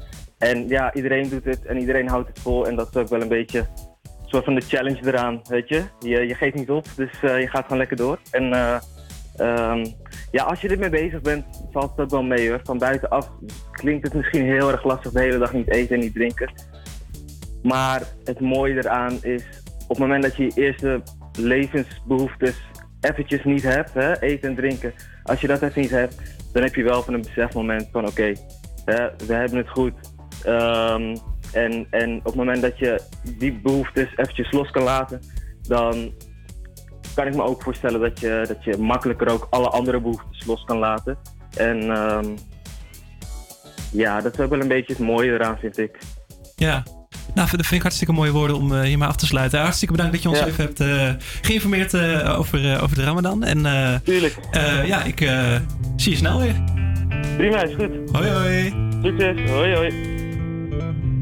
Speaker 24: En ja, iedereen doet het en iedereen houdt het vol en dat is ook wel een beetje een soort van de challenge eraan, weet je. Je, je geeft niet op, dus eh, je gaat gewoon lekker door. En eh, ehm, ja, als je ermee bezig bent, valt het ook wel mee hoor. Van buitenaf klinkt het misschien heel erg lastig de hele dag niet eten en niet drinken. Maar het mooie eraan is, op het moment dat je je eerste levensbehoeftes eventjes niet hebt, hè, eten en drinken. Als je dat even niet hebt, dan heb je wel van een besefmoment van oké, we hebben het goed. Ehm, en, en op het moment dat je die behoeftes eventjes los kan laten, dan kan ik me ook voorstellen dat je, dat je makkelijker ook alle andere behoeftes los kan laten. En ehm, ja, dat is ook wel een beetje het mooie eraan, vind ik.
Speaker 1: Ja, nou, dat vind ik hartstikke mooie woorden om eh, hiermee af te sluiten. Hartstikke bedankt dat je ons even hebt eh, geïnformeerd eh, over, over de Ramadan. En,
Speaker 24: Tuurlijk.
Speaker 1: ja, ik zie je snel weer.
Speaker 24: Prima, is goed.
Speaker 1: Hoi, hoi.
Speaker 24: Succes. Hoi, hoi.
Speaker 25: Thank you.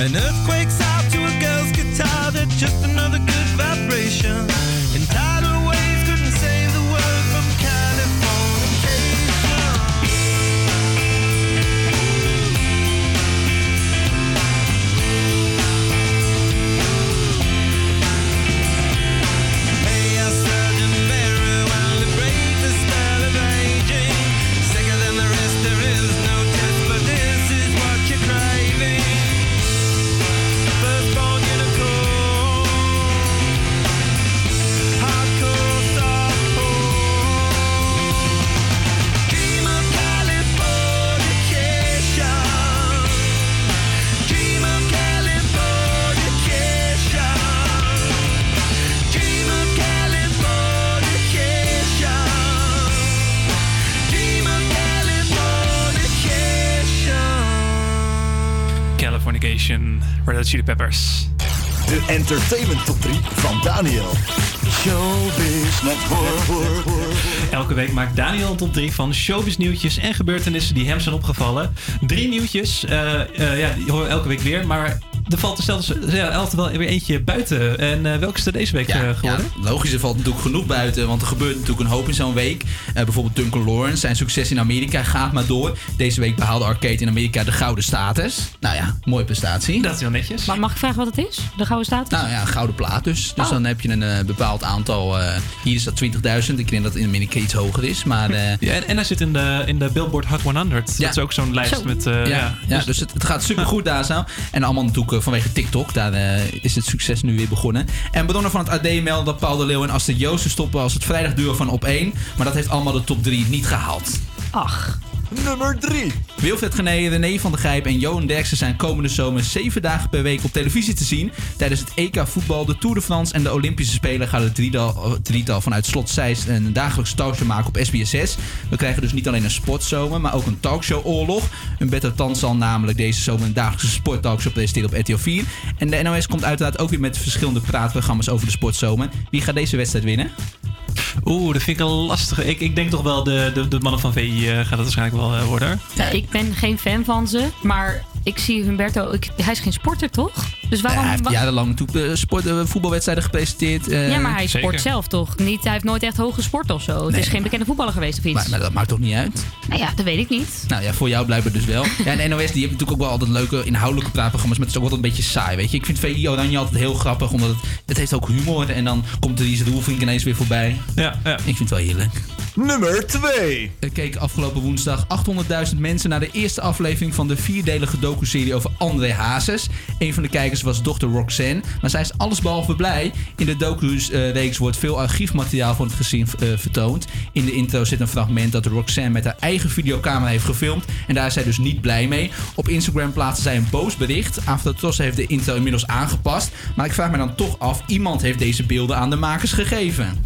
Speaker 25: An
Speaker 6: earthquake. Entertainment top 3 van Daniel. Showbiz Network.
Speaker 1: Elke week maakt Daniel een top 3 van showbiz nieuwtjes en gebeurtenissen die hem zijn opgevallen. Drie nieuwtjes, eh, eh, ja, die horen we elke week weer, maar er valt er zelfs ja, altijd wel weer eentje buiten. En eh, welke is er deze week eh, geworden?
Speaker 7: Ja, logisch, er valt natuurlijk genoeg buiten, want er gebeurt natuurlijk een hoop in zo'n week. Eh, bijvoorbeeld Duncan Lawrence, zijn succes in Amerika gaat maar door. Deze week behaalde Arcade in Amerika de gouden status. Nou ja, mooie prestatie.
Speaker 1: Dat is heel netjes.
Speaker 10: Maar mag ik vragen wat het is? De gouden status?
Speaker 7: Nou ja, gouden plaat dus. Dus
Speaker 10: Oh.
Speaker 7: dan heb je een eh, bepaald aantal. eh, hier is dat 20.000. Ik denk dat het in Amerika iets hoger is. Maar, eh,
Speaker 1: Ja, en, en hij zit in de, in de Billboard Hot 100.
Speaker 7: Ja.
Speaker 1: Dat is ook zo'n lijst
Speaker 7: Zo.
Speaker 1: met... eh,
Speaker 7: ja,
Speaker 1: ja,
Speaker 7: ja, dus, het, het gaat supergoed daar zo. En allemaal natuurlijk vanwege TikTok. Daar eh, is het succes nu weer begonnen. En bronnen van het AD melden dat Paul de Leeuw en Astrid Joosten stoppen als het vrijdagduo van op 1. Maar dat heeft allemaal de top 3 niet gehaald.
Speaker 10: Ach.
Speaker 6: Nummer 3.
Speaker 7: Wilfred Gené, René van der Gijp en Johan Derksen zijn komende zomer zeven dagen per week op televisie te zien. Tijdens het EK voetbal, de Tour de France en de Olympische Spelen gaat het drietal, het drietal vanuit Slot Zeist een dagelijks talkshow maken op SBS6. We krijgen dus niet alleen een sportzomer, maar ook een talkshow-oorlog. Humberto Tan zal namelijk deze zomer een dagelijkse sporttalkshow presenteren op RTL 4. En de NOS komt uiteraard ook weer met verschillende praatprogramma's over de sportzomer. Wie gaat deze wedstrijd winnen?
Speaker 1: Oeh, dat vind ik een lastige. Ik, ik denk toch wel de, de, de mannen van VI eh, gaat het waarschijnlijk wel eh, worden.
Speaker 10: Ik ben geen fan van ze, maar ik zie Humberto... Hij is geen sporter, toch? Dus waarom...
Speaker 7: hij heeft jarenlang eh, sport, eh, voetbalwedstrijden gepresenteerd. eh,
Speaker 10: ja, maar hij sport zelf toch? Niet, hij heeft nooit echt hoog gesport of zo. Het is geen bekende voetballer geweest of iets.
Speaker 7: Maar, maar dat maakt toch niet uit?
Speaker 10: Nou ja, dat weet ik niet.
Speaker 7: Nou ja, voor jou blijkbaar dus wel. Ja, en NOS die heeft natuurlijk ook wel altijd leuke inhoudelijke praatprogramma's, maar het is ook altijd een beetje saai, weet je. Ik vind VI Oranje altijd heel grappig, omdat het, het heeft ook humor en dan komt Dries Roelvink ineens weer voorbij.
Speaker 1: Ja, ja.
Speaker 7: Ik vind het wel heerlijk.
Speaker 6: Nummer 2.
Speaker 7: Er keken afgelopen woensdag 800.000 mensen naar de eerste aflevering van de vierdelige docuserie over André Hazes. Een van de kijkers was dochter Roxanne, maar zij is allesbehalve blij. In de docu-reeks wordt veel archiefmateriaal van het gezin eh, vertoond. In de intro zit een fragment dat Roxanne met haar eigen videocamera heeft gefilmd en daar is zij dus niet blij mee. Op Instagram plaatste zij een boos bericht. Aftertos heeft de intro inmiddels aangepast, maar ik vraag me dan toch af, iemand heeft deze beelden aan de makers gegeven.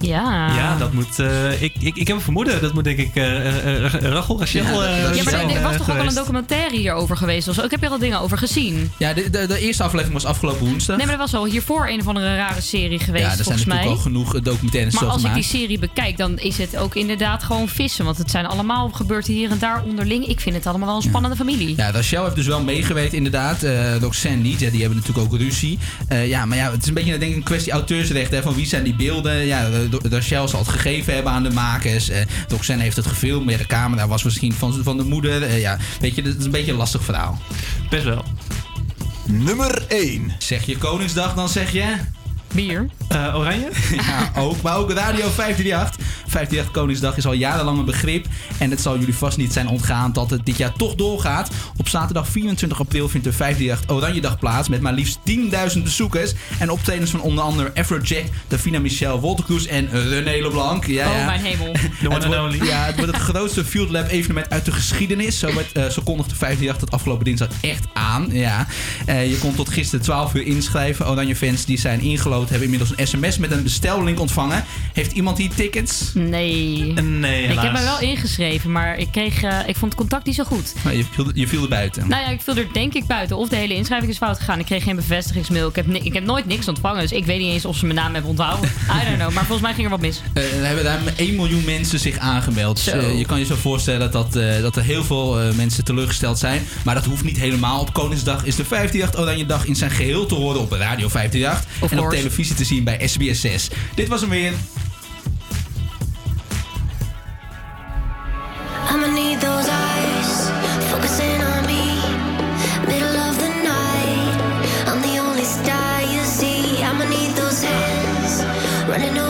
Speaker 10: Ja.
Speaker 1: Ja, dat moet. eh, ik, ik, ik heb een vermoeden. Dat moet denk ik eh, Rachel, Rachel.
Speaker 7: Ja,
Speaker 10: Ja, maar
Speaker 1: zijn,
Speaker 10: er, er was toch ook al een documentaire hierover geweest of zo? Ik heb er al dingen over gezien.
Speaker 7: Ja, de, de, de eerste aflevering was afgelopen woensdag.
Speaker 10: Nee, maar er was al hiervoor een of andere rare serie geweest,
Speaker 7: ja, er zijn
Speaker 10: volgens
Speaker 7: natuurlijk
Speaker 10: mij.
Speaker 7: al genoeg documentaires
Speaker 10: Maar als ik die serie bekijk, dan is het ook inderdaad gewoon vissen. Want het zijn allemaal gebeurt hier en daar onderling. Ik vind het allemaal wel een spannende familie.
Speaker 7: Ja, Rachel heeft dus wel meegewerkt inderdaad. Eh Roxanne niet. Ja, die hebben natuurlijk ook ruzie. Eh, ja, maar ja, het is een beetje denk ik, een kwestie auteursrecht. Hè, van wie zijn die beelden? Ja, eh, Rachel zal het gegeven hebben aan de makers. Eh Roxanne heeft het gefilmd. Maar ja, de camera was misschien van, van de moeder. Eh, ja, weet je, dat is een beetje een lastig verhaal.
Speaker 1: Best wel.
Speaker 6: Nummer 1.
Speaker 7: Zeg je Koningsdag, dan zeg je...
Speaker 10: Bier.
Speaker 1: Eh, oranje?
Speaker 7: Ja, ook. Maar ook Radio 538. 538 Koningsdag is al jarenlang een begrip. En het zal jullie vast niet zijn ontgaan dat het dit jaar toch doorgaat. Op zaterdag 24 april vindt de 538 Oranje Dag plaats. Met maar liefst 10.000 bezoekers. En optredens van onder andere Afrojack, Davina Michel, Walter Cruz en René Leblanc. Ja,
Speaker 10: Oh,
Speaker 7: ja.
Speaker 10: mijn hemel.
Speaker 1: The one
Speaker 7: Het wordt,
Speaker 1: only.
Speaker 7: ja, het wordt het grootste Field Lab evenement uit de geschiedenis. Zo, werd, eh, zo kondigde 538 het afgelopen dinsdag echt aan. Ja. Eh, je kon tot gisteren 12 uur inschrijven. Oranje fans die zijn hebben inmiddels een sms met een bestelling ontvangen. Heeft iemand hier tickets?
Speaker 10: Nee.
Speaker 1: Nee,
Speaker 10: Ik heb me wel ingeschreven, maar ik, kreeg, eh, ik vond het contact niet zo goed.
Speaker 7: Nou, je, viel, je viel er buiten.
Speaker 10: Nou ja, ik viel er denk ik buiten. Of de hele inschrijving is fout gegaan. Ik kreeg geen bevestigingsmail. Ik heb, ik heb nooit niks ontvangen. Dus ik weet niet eens of ze mijn naam hebben onthouden. I don't know. Maar volgens mij ging er wat mis.
Speaker 7: Eh, er hebben daar 1 miljoen mensen zich aangemeld. Dus, je kan je zo voorstellen dat, dat er heel veel mensen teleurgesteld zijn. Maar dat hoeft niet helemaal. Op Koningsdag is de 538 Oranje Dag in zijn geheel te horen op Radio 538.
Speaker 10: Of
Speaker 7: en op
Speaker 10: course.
Speaker 7: Televisie te zien bij SBS 6. Dit was hem weer.
Speaker 22: Need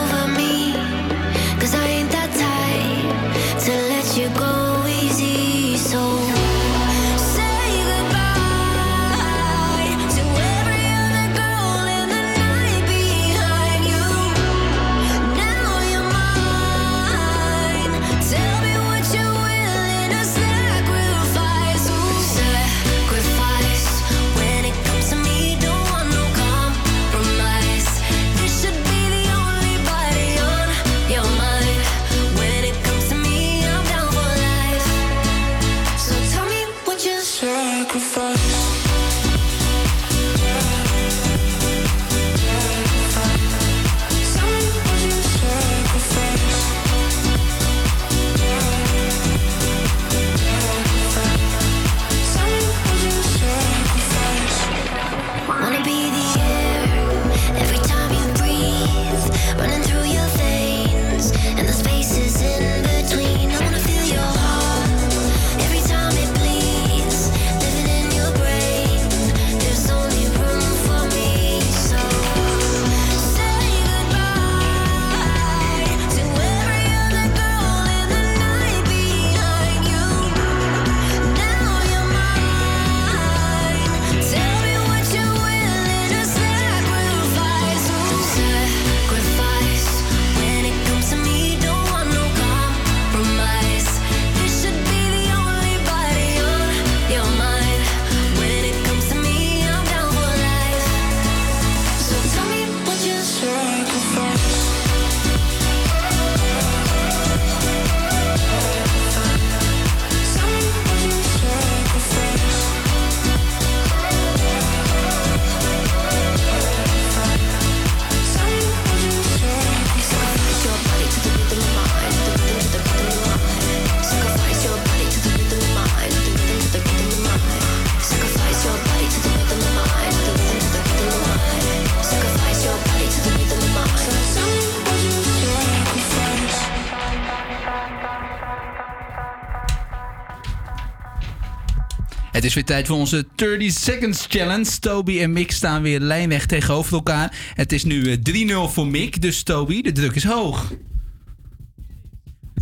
Speaker 7: Het is weer tijd voor onze 30 Seconds Challenge. Toby en Mick staan weer lijnweg tegenover elkaar. Het is nu eh, 3-0 voor Mick, dus Toby, de druk is hoog.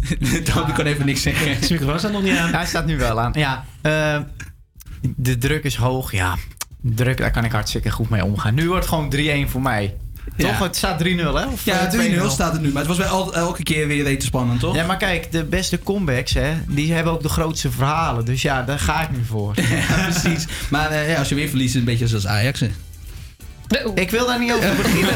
Speaker 7: Toby kan even niks zeggen.
Speaker 17: Zijn
Speaker 1: microfoon staat nog niet aan.
Speaker 17: Hij staat nu wel aan. Ja, eh, de druk is hoog. Ja, druk, daar kan ik hartstikke goed mee omgaan. Nu wordt het gewoon 3-1 voor mij.
Speaker 7: Ja.
Speaker 17: Toch? Het staat 3-0, hè? Of,
Speaker 7: Ja,
Speaker 17: eh,
Speaker 7: 3-0
Speaker 17: 2-0?
Speaker 7: staat het nu, maar het was wel al- elke keer weer even spannend, toch?
Speaker 17: Ja, maar kijk, de beste comebacks, hè, die hebben ook de grootste verhalen. Dus ja, daar ga ik nu voor.
Speaker 7: Ja, precies. Maar eh, ja, als je weer verliest, is het een beetje zoals Ajax. Hè.
Speaker 17: Ik wil daar niet over beginnen.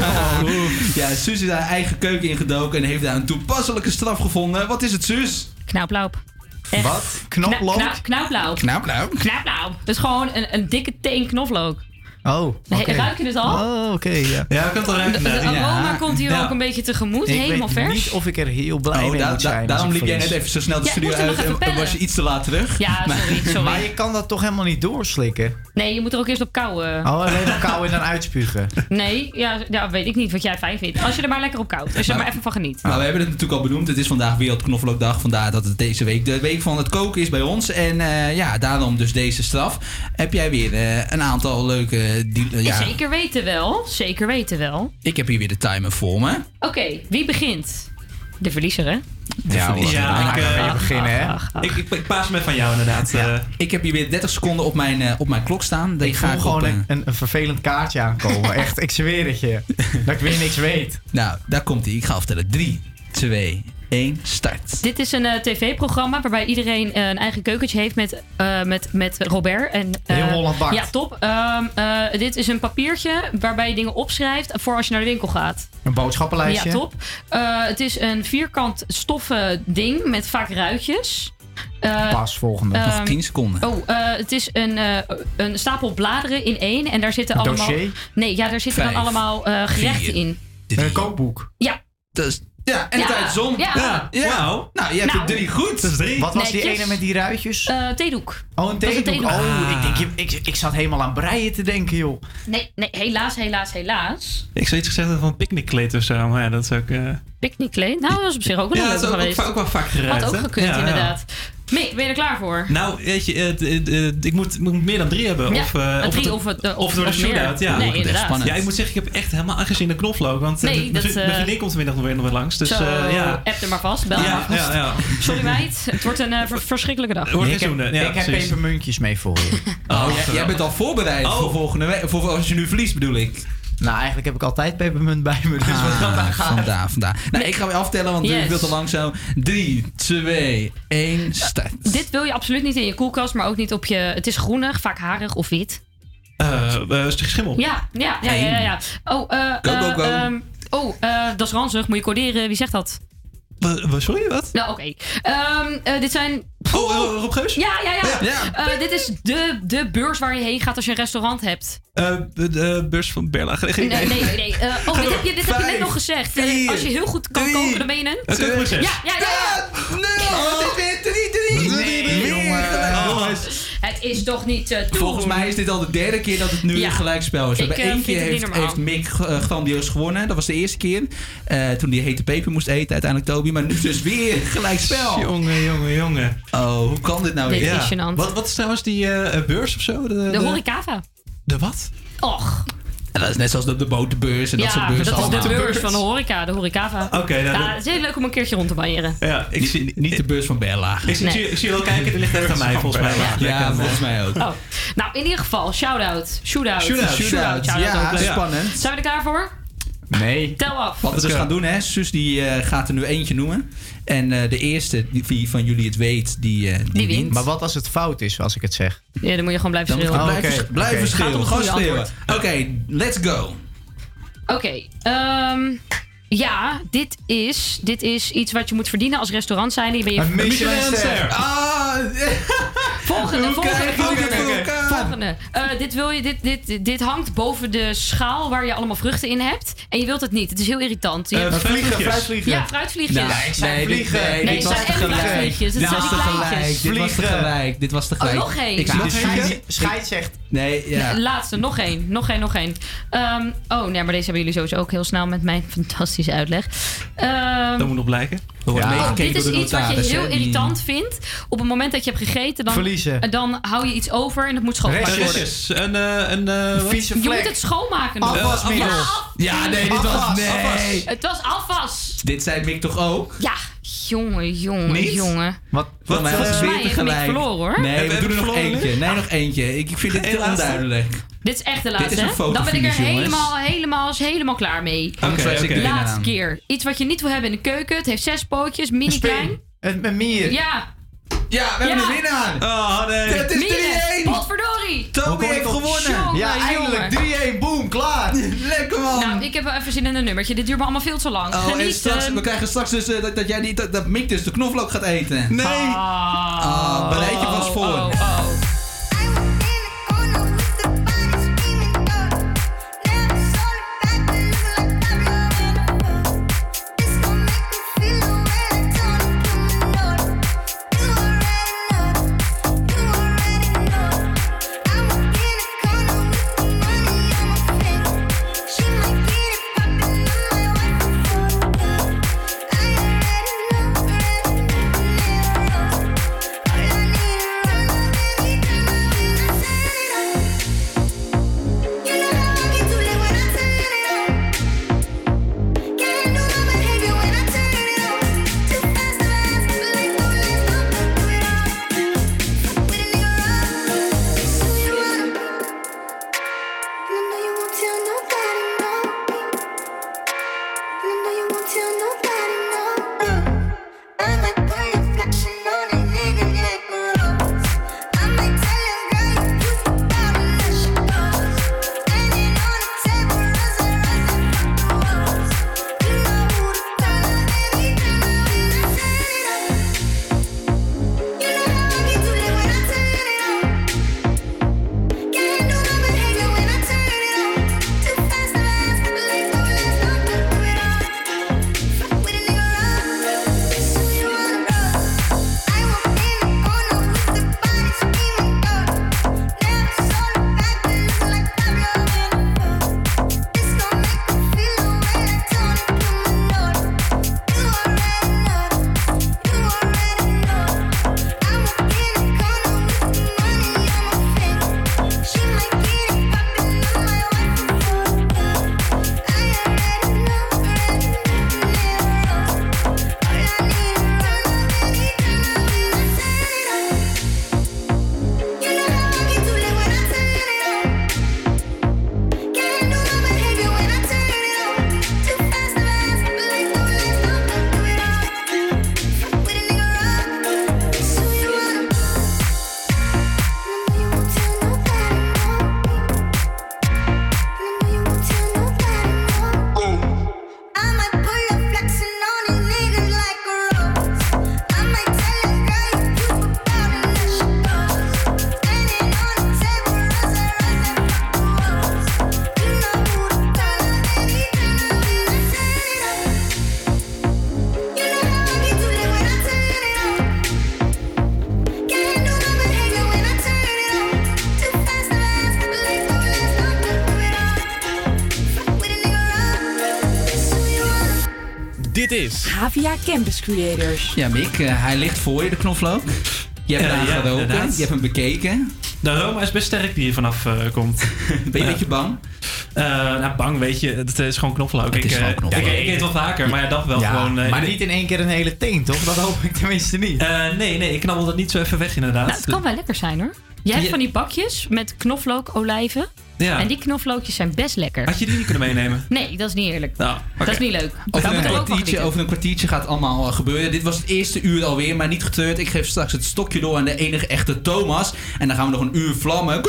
Speaker 7: ja, Suus is haar eigen keuken ingedoken en heeft daar een toepasselijke straf gevonden. Wat is het, Suus?
Speaker 10: Knauwplauw.
Speaker 17: Wat?
Speaker 10: Knauwplauw.
Speaker 7: Knauwplauw?
Speaker 10: Knauwplauw. Dat is gewoon een, een dikke teen knoflook.
Speaker 17: Oh.
Speaker 10: Nee, ruik je het al?
Speaker 17: Oh, oké, ja.
Speaker 1: Ja, ik kan het al ruiken.
Speaker 10: Het aroma
Speaker 17: Ja.
Speaker 10: komt hier
Speaker 17: Ja.
Speaker 10: ook een beetje tegemoet.
Speaker 17: Ik
Speaker 10: helemaal
Speaker 17: weet
Speaker 10: vers.
Speaker 17: niet of ik er heel blij
Speaker 7: Oh,
Speaker 17: mee
Speaker 7: da-
Speaker 17: zijn.
Speaker 7: daarom liep jij net even zo snel de studio uit en, was je iets te laat terug.
Speaker 10: Ja, sorry, sorry.
Speaker 17: Maar je kan dat toch helemaal niet doorslikken?
Speaker 10: Nee, je moet er ook eerst op kouwen.
Speaker 17: Oh, alleen op kou en dan uitspugen.
Speaker 10: Nee, ja, ja, weet ik niet wat jij fijn vindt. Als je er maar lekker op koudt. Als je er maar even van geniet.
Speaker 7: Nou, we hebben het natuurlijk al benoemd. Het is vandaag Wereldknoflookdag. Vandaar dat het deze week de week van het koken is bij ons. En eh, ja, daarom dus deze straf. Heb jij weer eh, een aantal leuke... die- eh, ja,
Speaker 10: Zeker weten wel. Zeker weten wel.
Speaker 7: Ik heb hier weer de timer voor me.
Speaker 10: Oké, wie begint? De verliezer, hè?
Speaker 7: Ja,
Speaker 1: hoor. Ja, ik, eh,
Speaker 17: beginnen, hè?
Speaker 1: Ik, ik, ik paas me van jou inderdaad. eh.
Speaker 7: Ik heb hier weer 30 seconden op mijn, eh, op mijn klok staan. Die
Speaker 17: Ik
Speaker 7: ga
Speaker 17: voel
Speaker 7: ik
Speaker 17: gewoon
Speaker 7: op,
Speaker 17: een, een, een vervelend kaartje aankomen. Echt, ik zweer het je. Dat ik weer niks weet.
Speaker 7: Nou, daar komt hij. Ik ga aftellen. 3, 2, 1, start.
Speaker 10: Dit is een eh, tv-programma waarbij iedereen eh, een eigen keukentje heeft met, eh, met, met Robert. En, eh,
Speaker 17: Heel Holland bakt.
Speaker 10: Ja, top. Ehm, eh, dit is een papiertje waarbij je dingen opschrijft voor als je naar de winkel gaat.
Speaker 17: Een boodschappenlijstje.
Speaker 10: Ja, top. Eh, het is een vierkant stoffen ding met vaak ruitjes. Eh,
Speaker 17: Pas, volgende.
Speaker 10: ehm,
Speaker 7: Nog 10 seconden.
Speaker 10: Oh, eh, het is een, eh, een stapel bladeren in één. En daar zitten
Speaker 17: Een
Speaker 10: allemaal...
Speaker 17: dossier?
Speaker 10: Nee, ja, daar zitten
Speaker 7: Vijf,
Speaker 10: dan allemaal eh, gerechten
Speaker 7: vier.
Speaker 10: in.
Speaker 17: Een kookboek.
Speaker 10: Ja.
Speaker 7: Dus, ja, en
Speaker 10: Ja,
Speaker 7: tijd om.
Speaker 10: ja.
Speaker 7: ja.
Speaker 1: Wauw.
Speaker 7: Nou, je hebt
Speaker 10: Nou.
Speaker 7: er drie goed.
Speaker 1: Dat is drie.
Speaker 17: Wat was die ene met die ruitjes?
Speaker 10: Eh, theedoek.
Speaker 17: oh, een
Speaker 10: een
Speaker 17: theedoek. Oh, ik, denk, je- ik, ik zat helemaal aan breien te denken, joh.
Speaker 10: Nee, nee, helaas, helaas, helaas.
Speaker 1: Ik zou iets gezegd hebben van een picknickkleed of zo, maar ja, dat is ook... eh,
Speaker 10: Picknickkleed. Nou, dat was op zich ook wel
Speaker 1: Ja,
Speaker 10: leuk
Speaker 1: dat is ook,
Speaker 10: geweest.
Speaker 1: ook, wel vaak geruimd.
Speaker 10: Had ook gekund,
Speaker 1: Ja, ja.
Speaker 10: inderdaad. Mick, ben je er klaar voor?
Speaker 1: Nou, weet je, het- het- het- ik moet, moet meer dan drie hebben.
Speaker 10: Ja,
Speaker 1: of, eh,
Speaker 10: een
Speaker 1: of,
Speaker 10: drie of het, eh,
Speaker 1: of
Speaker 10: of-
Speaker 1: door de shootout. Ja,
Speaker 10: Nee, inderdaad.
Speaker 1: spannend. Ja, ik moet zeggen, ik heb echt helemaal aangezien de knoflook. Want eh,
Speaker 10: Nee,
Speaker 1: mijn
Speaker 10: dat,
Speaker 1: vriend-
Speaker 10: eh,
Speaker 1: mijn vriendin komt vanmiddag nog weer, nog weer langs. Dus
Speaker 10: Zo,
Speaker 1: eh, ja.
Speaker 10: app er maar vast, bel
Speaker 1: Ja,
Speaker 10: maar vast.
Speaker 1: ja, ja.
Speaker 10: Sorry meid, het wordt een eh, ver- verschrikkelijke dag.
Speaker 17: Ik heb, ik heb
Speaker 1: precies.
Speaker 17: pepermuntjes mee voor je.
Speaker 7: Oh, jij, jij bent al voorbereid
Speaker 1: Oh.
Speaker 7: voor volgende week. Voor, voor als je nu verliest, bedoel ik.
Speaker 17: Nou, eigenlijk heb ik altijd pepermunt bij me. Dus wat dat
Speaker 7: Ah,
Speaker 17: aan gaat.
Speaker 7: vandaar, vandaar. Nou, ik ga weer aftellen, want het
Speaker 10: Yes.
Speaker 7: duurt veel te lang zo. 3, 2, 1, start.
Speaker 10: Dit wil je absoluut niet in je koelkast, maar ook niet op je... Het is groenig, vaak harig of wit.
Speaker 1: Eh, eh, stuk schimmel.
Speaker 10: Ja, ja, ja, ja, ja. ja. Oh, eh
Speaker 7: Go, go,
Speaker 10: eh,
Speaker 7: go.
Speaker 10: ehm, oh eh, dat is ranzig. Moet je coderen. Wie zegt dat?
Speaker 1: Sorry, wat?
Speaker 10: Nou, oké. Ehm, eh, dit zijn...
Speaker 1: Oh, eh, Rob Geus?
Speaker 10: Ja, ja, ja.
Speaker 1: Ja.
Speaker 10: Eh, dit is de, de beurs waar je heen gaat als je een restaurant hebt.
Speaker 1: Eh, de, de beurs van Berla.
Speaker 10: Nee, nee, nee. nee. Eh, oh, dit heb je, dit heb je net nog gezegd.
Speaker 1: Vier,
Speaker 10: als je heel goed kan koken, dan ben je een... Ja, ja, ja. ja.
Speaker 7: Oh, dit weer
Speaker 10: Het is toch niet te doen.
Speaker 7: Volgens mij is dit al de derde keer dat het nu
Speaker 10: Ja.
Speaker 7: een gelijkspel is. We
Speaker 10: Ik,
Speaker 7: hebben
Speaker 10: eh,
Speaker 7: één
Speaker 10: vind
Speaker 7: keer
Speaker 10: het niet
Speaker 7: heeft, Mick eh, grandioos gewonnen. Dat was de eerste keer. Eh, toen die hete peper moest eten, uiteindelijk Toby. Maar nu dus weer gelijkspel.
Speaker 1: Jongen, jongen, jongen.
Speaker 7: Oh, hoe kan dit nou weer?
Speaker 10: gênant.
Speaker 1: Wat, wat is trouwens die eh, eh, beurs of zo? De,
Speaker 10: De horecava.
Speaker 1: De wat?
Speaker 10: Och.
Speaker 7: En dat is net zoals de, de boterbeurs en dat soort
Speaker 10: Ja,
Speaker 7: beurzen
Speaker 10: dat is de beurs van de horeca, de horecava.
Speaker 1: Oké, nou,
Speaker 10: ja,
Speaker 1: dat-
Speaker 10: het is heel leuk om een keertje rond te banjeren.
Speaker 1: Ja, ik zie,
Speaker 7: Niet de beurs van Bella.
Speaker 1: ik, zie,
Speaker 10: Nee.
Speaker 1: ik zie wel kijken, die ligt echt aan mij volgens mij.
Speaker 7: Ja, volgens mij ook.
Speaker 10: Oh. Nou, in ieder geval, shout-out. Shootout.
Speaker 7: Shootout. Shootout. Ja, spannend.
Speaker 10: Zijn we er klaar voor?
Speaker 17: Nee.
Speaker 10: Tel af.
Speaker 7: Wat we dus gaan doen, hè? Sus die eh, gaat er nu eentje noemen. En eh, de eerste die, wie van jullie het weet, die, eh, die,
Speaker 10: wint.
Speaker 7: wint.
Speaker 17: Maar wat als het fout is, als ik het zeg?
Speaker 10: Ja, dan moet je gewoon blijven schreeuwen.
Speaker 7: je blijven,
Speaker 17: oké,
Speaker 7: blijven
Speaker 10: om
Speaker 7: schreeuwen. Gewoon
Speaker 10: goede
Speaker 7: schreeuwen. Oké, let's go.
Speaker 10: Oké, ehm, ja, dit is, dit is iets wat je moet verdienen als restaurant zijn. Je ben je
Speaker 17: Een Michelinster.
Speaker 7: Ah,
Speaker 10: Volgende,
Speaker 7: Hoe
Speaker 10: volgende,
Speaker 7: dit
Speaker 10: volgende. Eh, dit, wil je, dit, dit, dit hangt boven de schaal waar je allemaal vruchten in hebt. En je wilt het niet. Het is heel irritant. Je
Speaker 1: Eh,
Speaker 10: hebt-
Speaker 1: vliegen,
Speaker 17: fruitvliegen.
Speaker 10: ja, fruitvliegjes.
Speaker 7: Nou,
Speaker 17: ik zei
Speaker 7: nee, dit-
Speaker 17: vliegen.
Speaker 7: nee,
Speaker 10: Nee,
Speaker 7: dit
Speaker 10: het
Speaker 7: was tegelijk. Dit
Speaker 10: zijn
Speaker 7: was tegelijk. Dit was
Speaker 17: Vliegen.
Speaker 7: tegelijk. Dit was tegelijk.
Speaker 10: nog één.
Speaker 7: Ik zie de
Speaker 17: Scheid zegt.
Speaker 7: Nee, ja.
Speaker 10: Laatste, nog één. Nog één, nog één. Ehm, oh, nee, maar deze hebben jullie sowieso ook heel snel met mijn fantastische uitleg. Ehm,
Speaker 1: Dat moet nog blijken.
Speaker 17: Ja.
Speaker 7: meegekeken
Speaker 10: dit is iets wat je heel irritant vindt. Op het moment dat je hebt gegeten, dan,
Speaker 17: Verliezen.
Speaker 10: dan hou je iets over en dat moet schoongemaakt
Speaker 1: Een, eh, een, eh, wat?
Speaker 17: Vieze
Speaker 10: Je moet
Speaker 17: vlek.
Speaker 10: het schoonmaken nog.
Speaker 17: Afwasmiddel.
Speaker 10: Ja, af-
Speaker 7: Ja, nee, dit was...
Speaker 17: Afwas,
Speaker 7: Nee.
Speaker 17: afwas.
Speaker 10: het was afwas.
Speaker 7: Dit zei Mick toch ook?
Speaker 10: Ja, jongen, jongen,
Speaker 7: Niet?
Speaker 10: jongen.
Speaker 17: Wat?
Speaker 7: Volgens mij was weer tegelijk.
Speaker 10: Verloren, hoor.
Speaker 7: Nee, we
Speaker 1: we
Speaker 7: doen er nog eentje. Nee, nog eentje. Ik, ik vind dit
Speaker 1: laatste?
Speaker 7: onduidelijk.
Speaker 10: Dit is echt de
Speaker 7: Dit
Speaker 10: laatste.
Speaker 7: is een
Speaker 10: hè? Dan ben ik er helemaal, helemaal, helemaal klaar mee.
Speaker 1: Oké.
Speaker 7: de winnaar
Speaker 10: Laatste keer. Iets wat je niet wil hebben in de keuken. Het heeft zes pootjes, mini klein.
Speaker 17: Een, een mier.
Speaker 10: Ja,
Speaker 7: Ja, we hebben
Speaker 10: Ja.
Speaker 7: een winnaar.
Speaker 1: Oh, nee.
Speaker 7: Het is
Speaker 10: mieren.
Speaker 7: 3-1.
Speaker 10: Potverdorie.
Speaker 7: Toby heeft gewonnen.
Speaker 17: Ja, eindelijk.
Speaker 10: jongen.
Speaker 17: 3-1. Boom. Klaar.
Speaker 7: Lekker man.
Speaker 10: Nou, ik heb wel even zin in een nummertje. Dit duurt me allemaal veel te lang.
Speaker 7: Oh, en straks, we krijgen straks dus eh, dat, dat jij niet, dat, dat Mick dus de knoflook gaat eten.
Speaker 1: Nee.
Speaker 10: Ah,
Speaker 7: Ah, bereid je vast voor.
Speaker 26: Is
Speaker 27: Havia Campus Creators.
Speaker 7: Ja, Mick, eh, hij ligt voor je, de knoflook. Je hebt hem
Speaker 1: ja,
Speaker 7: geroken, je hebt hem bekeken.
Speaker 1: De aroma is best sterk die hier vanaf eh, komt.
Speaker 7: Ben je een beetje bang?
Speaker 1: Eh, nou, bang weet je, het is gewoon knoflook.
Speaker 17: Het is
Speaker 1: ik,
Speaker 17: gewoon knoflook.
Speaker 1: Ik, ik eet wel vaker, maar ja, dat wel
Speaker 17: Ja,
Speaker 1: gewoon...
Speaker 17: maar niet in één keer een hele teen, toch? Dat hoop ik tenminste niet.
Speaker 1: Eh, nee, nee, ik knabbel dat niet zo even weg inderdaad.
Speaker 10: Nou, het kan wel lekker zijn hoor. Jij hebt van die bakjes met knoflook, olijven.
Speaker 1: Ja.
Speaker 10: En die knoflookjes zijn best lekker.
Speaker 1: Had je die niet kunnen meenemen?
Speaker 10: Nee, dat is niet eerlijk.
Speaker 1: Nou,
Speaker 10: Dat is niet leuk.
Speaker 7: Over een, kwartiertje, over een kwartiertje gaat het allemaal eh, gebeuren. Dit was het eerste uur alweer, maar niet getreurd. Ik geef straks het stokje door aan de enige echte Thomas. En dan gaan we nog een uur vlammen.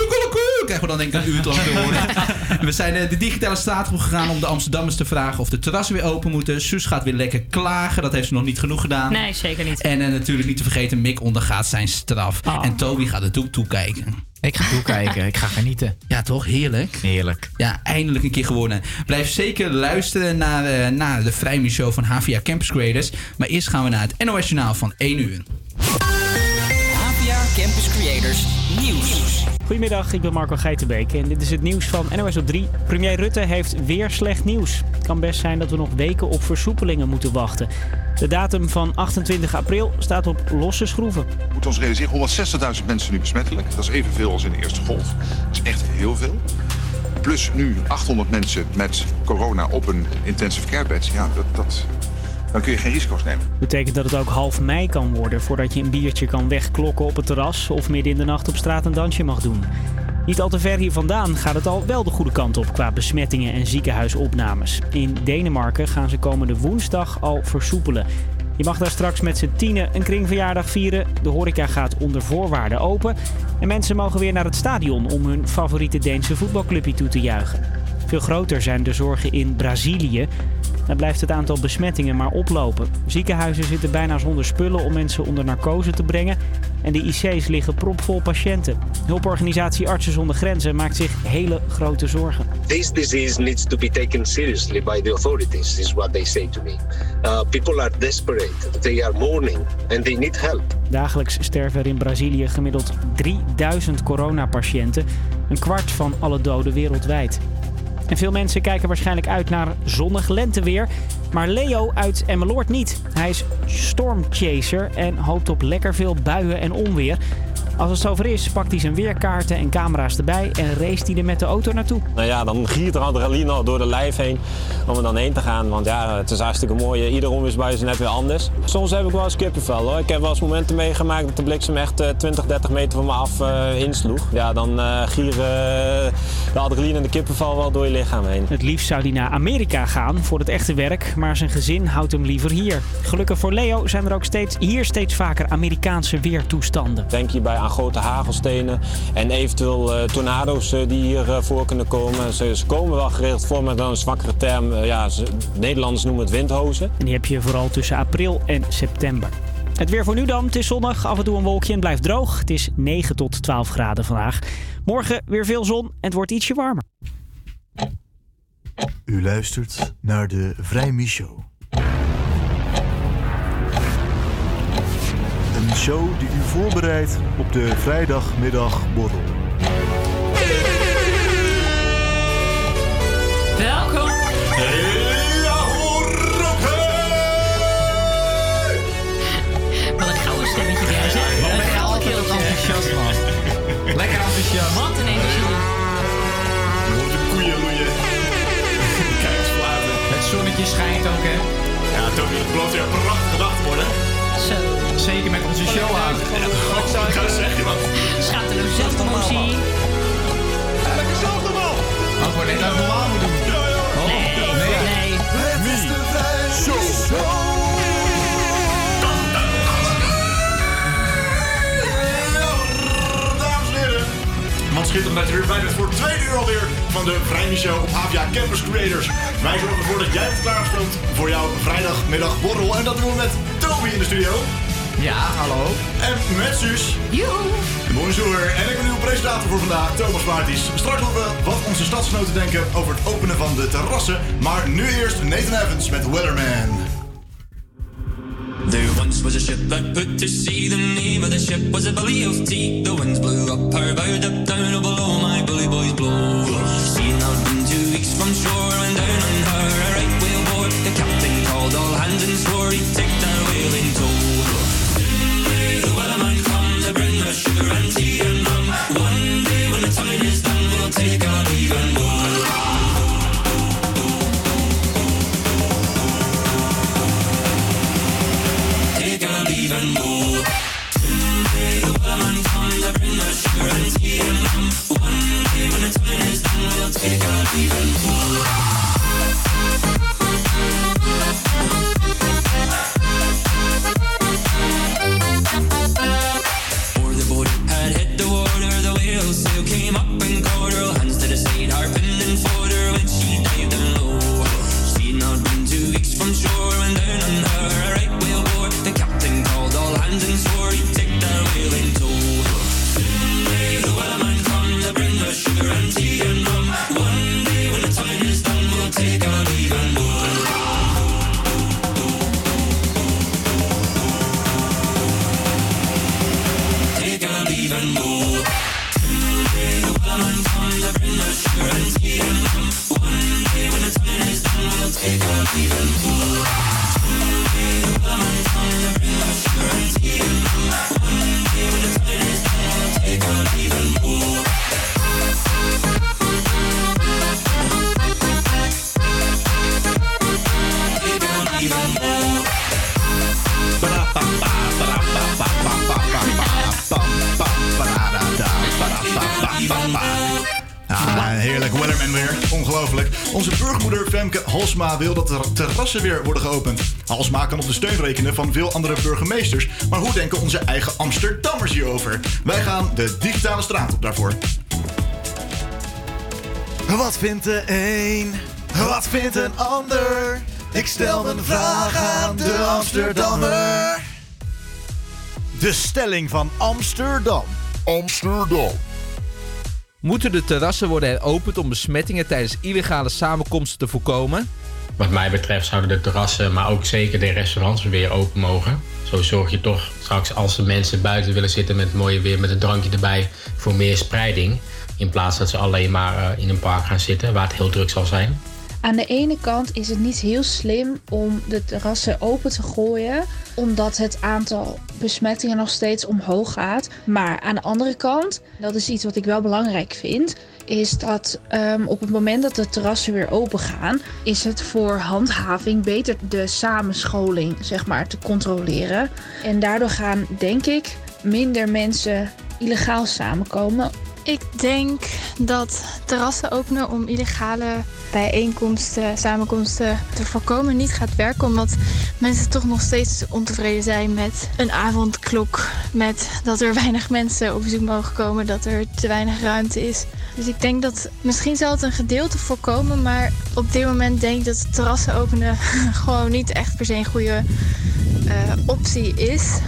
Speaker 7: Krijgen we dan denk ik een uur te lang te horen. we zijn eh, de digitale straat op gegaan om de Amsterdammers te vragen of de terrassen weer open moeten. Suus gaat weer lekker klagen. Dat heeft ze nog niet genoeg gedaan.
Speaker 10: Nee, zeker niet.
Speaker 7: En eh, natuurlijk niet te vergeten, Mick ondergaat zijn straf. En Toby gaat er toe toekijken.
Speaker 17: Ik ga toekijken, ik ga genieten.
Speaker 7: Ja, toch? Heerlijk.
Speaker 17: Heerlijk.
Speaker 7: Ja, eindelijk een keer gewonnen. Blijf zeker luisteren naar, eh, naar de Vrijmi Show van HVA Campus Creators. Maar eerst gaan we naar het NOS Journaal van 1 uur.
Speaker 20: APA Campus Creators Nieuws.
Speaker 2: Goedemiddag, ik ben Marco Geitenbeek en dit is het nieuws van NOS op 3. Premier Rutte heeft weer slecht nieuws. Het kan best zijn dat we nog weken op versoepelingen moeten wachten. De datum van 28 april staat op losse schroeven.
Speaker 3: We moeten ons realiseren, 160.000 mensen nu besmettelijk. Dat is evenveel als in de eerste golf. Dat is echt heel veel. Plus nu 800 mensen met corona op een intensive care bed. Ja, dat, dat, dan kun je geen risico's nemen.
Speaker 2: Betekent dat het ook half mei kan worden voordat je een biertje kan wegklokken op het terras of midden in de nacht op straat een dansje mag doen. Niet al te ver hier vandaan gaat het al wel de goede kant op qua besmettingen en ziekenhuisopnames. In Denemarken gaan ze komende woensdag al versoepelen. Je mag daar straks met z'n tienen een kringverjaardag vieren. De horeca gaat onder voorwaarden open. En mensen mogen weer naar het stadion om hun favoriete Deense voetbalclubje toe te juichen. Veel groter zijn de zorgen in Brazilië. Daar blijft het aantal besmettingen maar oplopen. Ziekenhuizen zitten bijna zonder spullen om mensen onder narcose te brengen. En de IC's liggen propvol patiënten. Hulporganisatie Artsen zonder Grenzen maakt zich hele grote zorgen.
Speaker 28: This disease needs to be taken seriously by the authorities, is what they say to me. Uh, people are desperate, they are mourning, and they need help.
Speaker 2: Dagelijks sterven er in Brazilië gemiddeld 3000 coronapatiënten. Een kwart van alle doden wereldwijd. En veel mensen kijken waarschijnlijk uit naar zonnig lenteweer. Maar Leo uit Emmeloord niet. Hij is stormchaser en hoopt op lekker veel buien en onweer. Als het zover is, pakt hij zijn weerkaarten en camera's erbij en race hij er met de auto naartoe.
Speaker 29: Nou ja, dan giert er adrenaline al door de lijf heen om er dan heen te gaan. Want ja, het is hartstikke mooi. Ieder onweersbui is net weer anders. Soms heb ik wel eens kippenvel hoor. Ik heb wel eens momenten meegemaakt dat de bliksem echt eh, 20, 30 meter van me af eh, insloeg. Ja, dan eh gieren eh, de adrenaline en de kippenvel wel door je lichaam heen.
Speaker 2: Het liefst zou hij naar Amerika gaan voor het echte werk, maar zijn gezin houdt hem liever hier. Gelukkig voor Leo zijn er ook steeds, hier steeds vaker Amerikaanse weertoestanden.
Speaker 29: Denk hierbij aan grote hagelstenen en eventueel eh, tornado's eh, die hier eh, voor kunnen komen. Ze, ze komen wel geregeld voor met een zwakkere term. Ja, ze- Nederlanders noemen het windhozen.
Speaker 2: En die heb je vooral tussen april en september. Het weer voor nu dan. Het is zonnig, af en toe een wolkje en het blijft droog. Het is 9 tot 12 graden vandaag. Morgen weer veel zon en het wordt ietsje warmer.
Speaker 30: U luistert naar de Vrijmi Show. Een show die u voorbereidt op de vrijdagmiddagborrel.
Speaker 10: Welkom. Wat een gouden stemmetje weer, zeg.
Speaker 17: Wat
Speaker 10: Een gouden
Speaker 17: altijd
Speaker 10: keeltje.
Speaker 17: enthousiast, man. Lekker enthousiast.
Speaker 10: Wat een energie.
Speaker 31: Hoort de koeien roeien. Kijk.
Speaker 17: Het zonnetje schijnt ook, hè?
Speaker 31: Ja, Toby, het belooft weer een prachtige dag te worden.
Speaker 10: Zo.
Speaker 17: Zeker met onze show aan.
Speaker 31: Ik ga het zeggen, man.
Speaker 10: Schaamteloze zelfpromotie.
Speaker 31: Lekker zelf
Speaker 17: ik word net dat ik normaal moet doen. Oh,
Speaker 10: Nee, nee.
Speaker 30: Het is de Show.
Speaker 31: Wat schitterend dat je weer bij bent voor het tweede uur alweer van de Show op HVA Campus Creators. Wij zorgen ervoor dat jij het klaarstoomt voor jouw vrijdagmiddag borrel. En dat doen we met Toby in de studio.
Speaker 17: Ja, hallo.
Speaker 31: En met Suus. Bonjour. En ik ben uw presentator voor vandaag, Thomas Marties. Straks horen we wat onze stadsgenoten denken over het openen van de terrassen. Maar nu eerst Nathan Evans met Weatherman.
Speaker 32: There once was a ship that put to sea. The name of the ship was a belly of tea. The winds blew up her bow, up down, oh below my bully boys blow. Seen out been two weeks from shore, and down on her a right whale bore. The captain called all hands and
Speaker 4: swore he'd take that whale in tow. it could be the
Speaker 31: Halsma wil dat de terrassen weer worden geopend. Halsma kan op de steun rekenen van veel andere burgemeesters. Maar hoe denken onze eigen Amsterdammers hierover? Wij gaan de digitale straat op daarvoor.
Speaker 6: Wat vindt de een? Wat vindt een ander? Ik stel mijn vraag aan de Amsterdammer. De stelling van Amsterdam. Amsterdam.
Speaker 33: Moeten de terrassen worden heropend om besmettingen tijdens illegale samenkomsten te voorkomen?
Speaker 34: Wat mij betreft zouden de terrassen, maar ook zeker de restaurants weer open mogen. Zo zorg je toch straks als de mensen buiten willen zitten met mooie weer, met een drankje erbij, voor meer spreiding. In plaats dat ze alleen maar eh, in een park gaan zitten waar het heel druk zal zijn.
Speaker 35: Aan de ene kant is het niet heel slim om de terrassen open te gooien, omdat het aantal besmettingen nog steeds omhoog gaat. Maar aan de andere kant, dat is iets wat ik wel belangrijk vind, is dat ehm, op het moment dat de terrassen weer open gaan, is het voor handhaving beter de samenscholing zeg maar te controleren. En daardoor gaan, denk ik, minder mensen illegaal samenkomen.
Speaker 36: Ik denk dat terrassen openen om illegale bijeenkomsten, samenkomsten te voorkomen niet gaat werken. Omdat mensen toch nog steeds ontevreden zijn met een avondklok. Met dat er weinig mensen op bezoek mogen komen, dat er te weinig ruimte is. Dus ik denk dat misschien zal het een gedeelte voorkomen. Maar op dit moment denk ik dat terrassen openen gewoon niet echt per se een goede eh, optie is.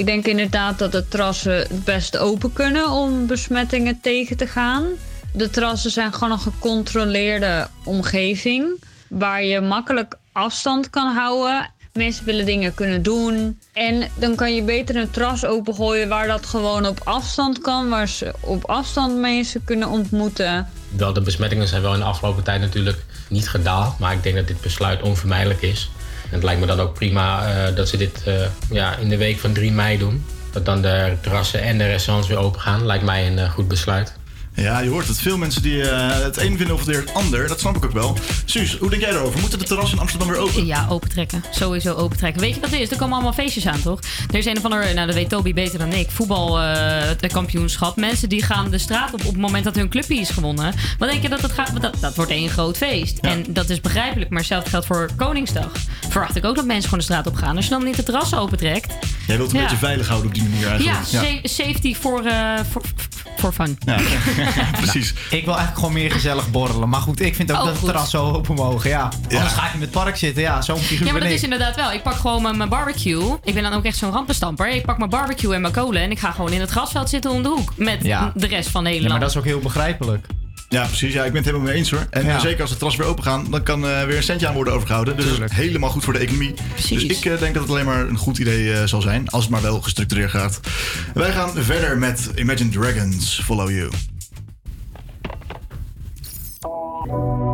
Speaker 10: Ik denk inderdaad dat de terrassen het best open kunnen om besmettingen tegen te gaan. De terrassen zijn gewoon een gecontroleerde omgeving waar je makkelijk afstand kan houden. Mensen willen dingen kunnen doen. En dan kan je beter een terras opengooien waar dat gewoon op afstand kan. Waar ze op afstand mensen kunnen ontmoeten.
Speaker 34: Wel, de besmettingen zijn wel in de afgelopen tijd natuurlijk niet gedaald. Maar ik denk dat dit besluit onvermijdelijk is. En het lijkt me dan ook prima eh, dat ze dit eh, ja, in de week van 3 mei doen. Dat dan de terrassen en de restaurants weer open gaan. Lijkt mij een eh, goed besluit.
Speaker 31: Ja, je hoort het. Veel mensen die eh, het een vinden of het ander. Dat snap ik ook wel. Suus, hoe denk jij erover? Moeten de terrassen in Amsterdam weer open?
Speaker 10: Ja, opentrekken. Sowieso opentrekken. Weet je wat het is? Er komen allemaal feestjes aan, toch? Er is een of ander, nou dat weet Toby beter dan ik, voetbalkampioenschap. Mensen die gaan de straat op op het moment dat hun clubje is gewonnen. Wat denk je dat het gaat? Dat, dat wordt één groot feest. En dat is begrijpelijk, maar hetzelfde geldt voor Koningsdag. Verwacht ik ook dat mensen gewoon de straat op gaan. Als je dan niet de terrassen opentrekt.
Speaker 31: Jij wilt het een
Speaker 10: Ja.
Speaker 31: beetje veilig houden op die manier eigenlijk.
Speaker 10: Ja, sa- safety voor, eh, voor, voor fun.
Speaker 31: Ja, precies.
Speaker 17: Ik wil eigenlijk gewoon meer gezellig borrelen. Maar goed, ik vind ook
Speaker 10: Oh,
Speaker 17: dat het terras zo open mogen. Ja. Anders ga ik in het park zitten. Ja, zo'n figuur
Speaker 10: Ja, maar dat
Speaker 17: ik.
Speaker 10: is inderdaad wel. Ik pak gewoon mijn, mijn barbecue. Ik ben dan ook echt zo'n rampenstamper. Ik pak mijn barbecue en mijn kolen en ik ga gewoon in het grasveld zitten om de hoek. Met
Speaker 17: Ja.
Speaker 10: de rest van
Speaker 17: Ja,
Speaker 10: Nederland.
Speaker 17: maar dat is ook heel begrijpelijk.
Speaker 31: Ja, precies. Ja, ik ben het helemaal mee eens hoor. En
Speaker 17: Ja.
Speaker 31: zeker als de terras weer open gaan, dan kan eh, weer een centje aan worden overgehouden. Dus dat is helemaal goed voor de economie. Dus ik eh, denk dat het alleen maar een goed idee eh, zal zijn, als het maar wel gestructureerd gaat. Wij gaan verder met Imagine Dragons Follow You.
Speaker 25: You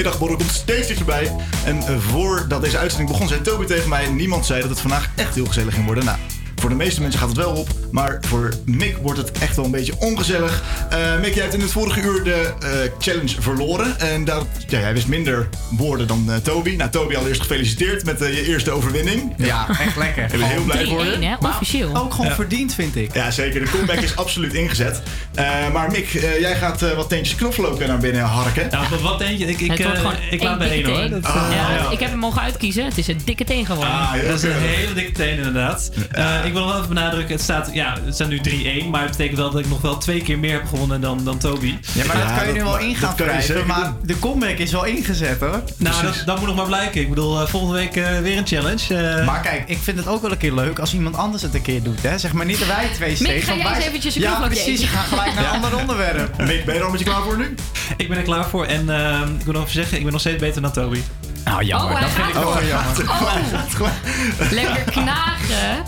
Speaker 31: vrijdagmiddagborrel komt steeds dichterbij. En eh, voordat deze uitzending begon, zei Toby tegen mij... niemand zei dat het vandaag echt heel gezellig ging worden. Nou, voor de meeste mensen gaat het wel op. Maar voor Mick wordt het echt wel een beetje ongezellig. Eh, Mick, jij hebt in het vorige uur de eh, challenge verloren. En dat, ja, jij wist minder woorden dan eh, Toby. Nou, Toby, allereerst gefeliciteerd met je eerste overwinning.
Speaker 17: Ja, echt lekker.
Speaker 31: Ik ben heel blij voor je.
Speaker 25: 3-1, hè? Officieel.
Speaker 17: Ook gewoon
Speaker 31: Ja.
Speaker 17: verdiend, vind ik.
Speaker 31: Ja, zeker. De comeback is absoluut ingezet. Eh, maar Mick, eh, jij gaat eh, wat teentjes knoflook naar binnen harken.
Speaker 1: Ja, wat- wat eentje? Ik, ik, eh, ik laat bij
Speaker 25: één
Speaker 1: hoor. Dat,
Speaker 25: ja,
Speaker 1: ja.
Speaker 25: Ik heb hem mogen uitkiezen. Het is een dikke teen geworden.
Speaker 31: Ah,
Speaker 1: dat is een hele dikke teen inderdaad. Eh, ik wil nog wel even benadrukken, het staat, ja, het staat nu 3-1, maar het betekent wel dat ik nog wel twee keer meer heb gewonnen dan, dan Toby.
Speaker 17: Ja, maar dat kan je nu wel in gaan wrijven, maar de comeback is wel ingezet hoor.
Speaker 1: Nou, dat, dat moet nog maar blijken. Ik bedoel, volgende week weer een challenge.
Speaker 17: Maar kijk, ik vind het ook wel een keer leuk als iemand anders het een keer doet. Hè? Zeg maar niet dat wij twee steeds.
Speaker 25: ga
Speaker 17: want
Speaker 25: jij eens eventjes een
Speaker 17: Ja,
Speaker 25: knoflookje
Speaker 17: precies.
Speaker 25: eten?
Speaker 17: Ik ga gelijk naar een ander onderwerp.
Speaker 31: Mick, ben je er al met je klaar voor nu?
Speaker 1: Ik ben er klaar voor en eh, ik wil nog even zeggen, ik ben nog steeds beter dan Toby.
Speaker 17: Nou,
Speaker 25: jammer. Oh,
Speaker 1: dat vind ik wel jammer.
Speaker 25: Oh. Lekker knagen.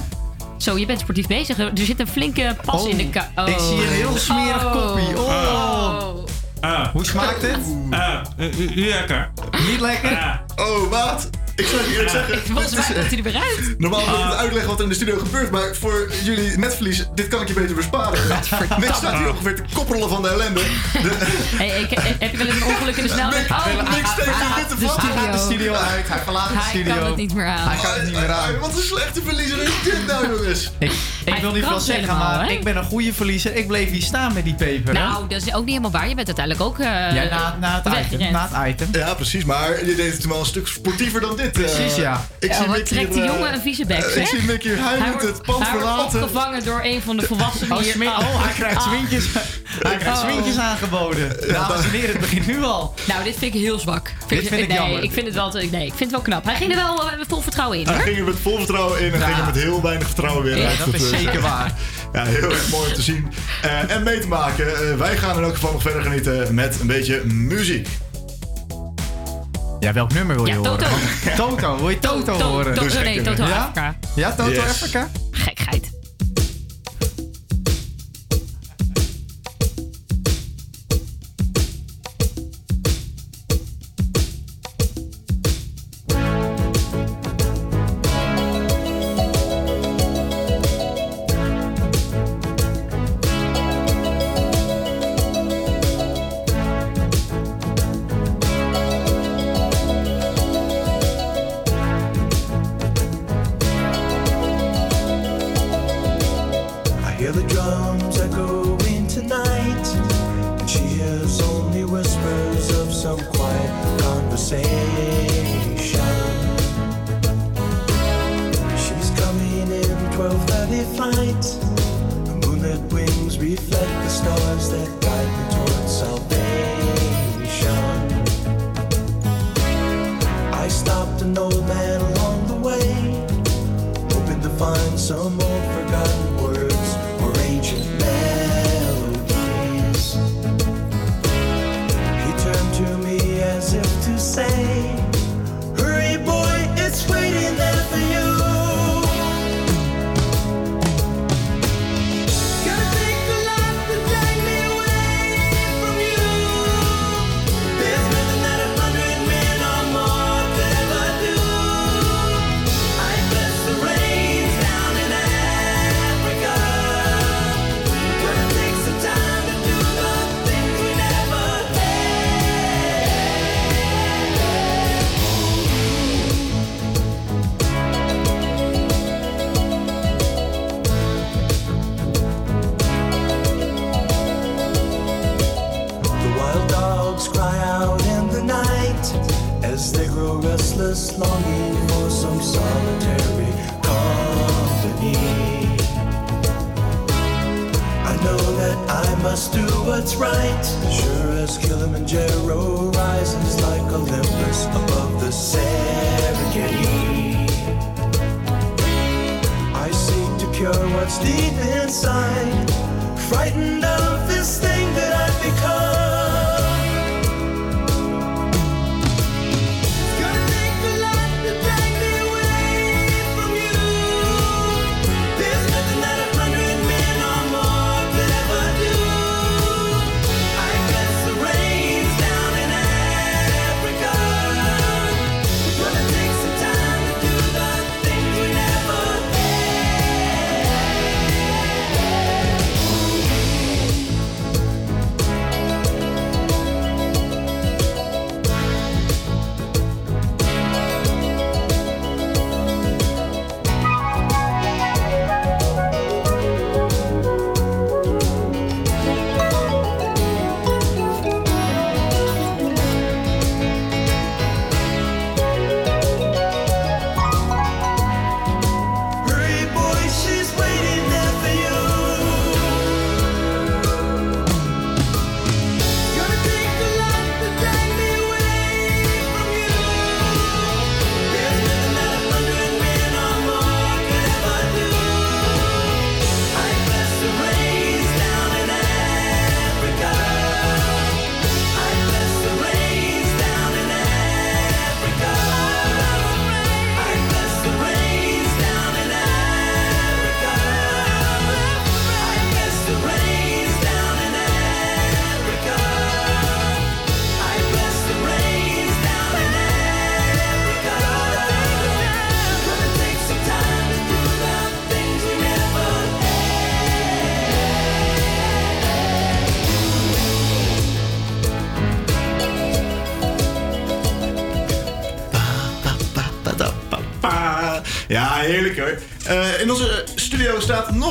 Speaker 25: Zo, je bent sportief bezig. Er zit een flinke pas
Speaker 17: Oh,
Speaker 25: in de ka- Oh.
Speaker 17: ik zie een heel smerig koppie. Oh.
Speaker 1: Ah.
Speaker 17: Hoe smaakt het?
Speaker 1: Ah, eh, eh, lekker.
Speaker 17: Niet lekker?
Speaker 31: Oh, wat? Ik zou je eerlijk zeggen.
Speaker 25: Hij er weer uit.
Speaker 31: Normaal wil ik het uitleggen wat er in de studio gebeurt, maar voor jullie netverlies, dit kan ik je beter besparen. Niks staat hier ongeveer te koppelen van de ellende. De,
Speaker 25: Hey, ik, heb je wel eens een ongeluk in de snelweg?
Speaker 31: Mick,
Speaker 25: Oh,
Speaker 31: steekt
Speaker 25: hij
Speaker 31: in
Speaker 25: gaat
Speaker 31: witte
Speaker 25: de
Speaker 31: vlag.
Speaker 25: studio.
Speaker 17: Hij gaat de studio uit. Hij verlaat de
Speaker 25: Hij
Speaker 17: studio.
Speaker 25: kan het niet meer aan.
Speaker 17: Hij kan het niet meer aan.
Speaker 31: Wat een slechte verliezer is dit nou, jongens.
Speaker 17: Ik, ik wil niet veel zeggen, maar ik ben een goede verliezer. Ik bleef hier staan met die peper.
Speaker 25: Nou, dat is ook niet helemaal waar. Je bent uiteindelijk ook eh
Speaker 17: ja, na, na, het
Speaker 25: weggerend.
Speaker 17: item, na het item.
Speaker 31: Ja, precies, maar je deed het wel een stuk sportiever dan dit. Eh.
Speaker 17: Precies, ja.
Speaker 31: Ik
Speaker 25: Ja,
Speaker 31: zie Mick
Speaker 25: trekt
Speaker 31: hier,
Speaker 25: die
Speaker 31: eh,
Speaker 25: jongen een vieze bek,
Speaker 31: eh? Ik zie Mick hier
Speaker 25: Hij
Speaker 31: huilend
Speaker 25: wordt,
Speaker 31: het pand
Speaker 25: hij wordt
Speaker 31: verlaten.
Speaker 25: opgevangen door een van de volwassenen
Speaker 17: Oh,
Speaker 25: hier.
Speaker 17: smi- oh, hij krijgt
Speaker 25: Ah.
Speaker 17: swintjes, hij krijgt
Speaker 25: Oh.
Speaker 17: swintjes aangeboden. Dames en heren, het begint nu al.
Speaker 25: Nou, dit vind ik heel zwak.
Speaker 17: Dit vind ik
Speaker 25: nee,
Speaker 17: jammer.
Speaker 25: Ik vind het wel, te- nee, ik vind het wel knap. Hij ging er wel vol vertrouwen in,
Speaker 31: Hij ging er met vol vertrouwen in en
Speaker 17: Ja.
Speaker 31: ging er met heel weinig vertrouwen weer
Speaker 17: Ja,
Speaker 31: uit.
Speaker 17: dat is zeker waar.
Speaker 31: Ja, heel erg mooi om te zien eh, en mee te maken. Eh, wij gaan in elk geval nog verder genieten met een beetje muziek.
Speaker 17: Ja, welk nummer wil je
Speaker 25: Ja, Toto.
Speaker 17: horen? Toto, wil je Toto
Speaker 25: To-
Speaker 17: horen?
Speaker 25: to-
Speaker 31: Doe eens
Speaker 25: nee, Toto? Afrika.
Speaker 17: Ja, Toto
Speaker 31: Yes.
Speaker 17: Afrika?
Speaker 25: Gekheid.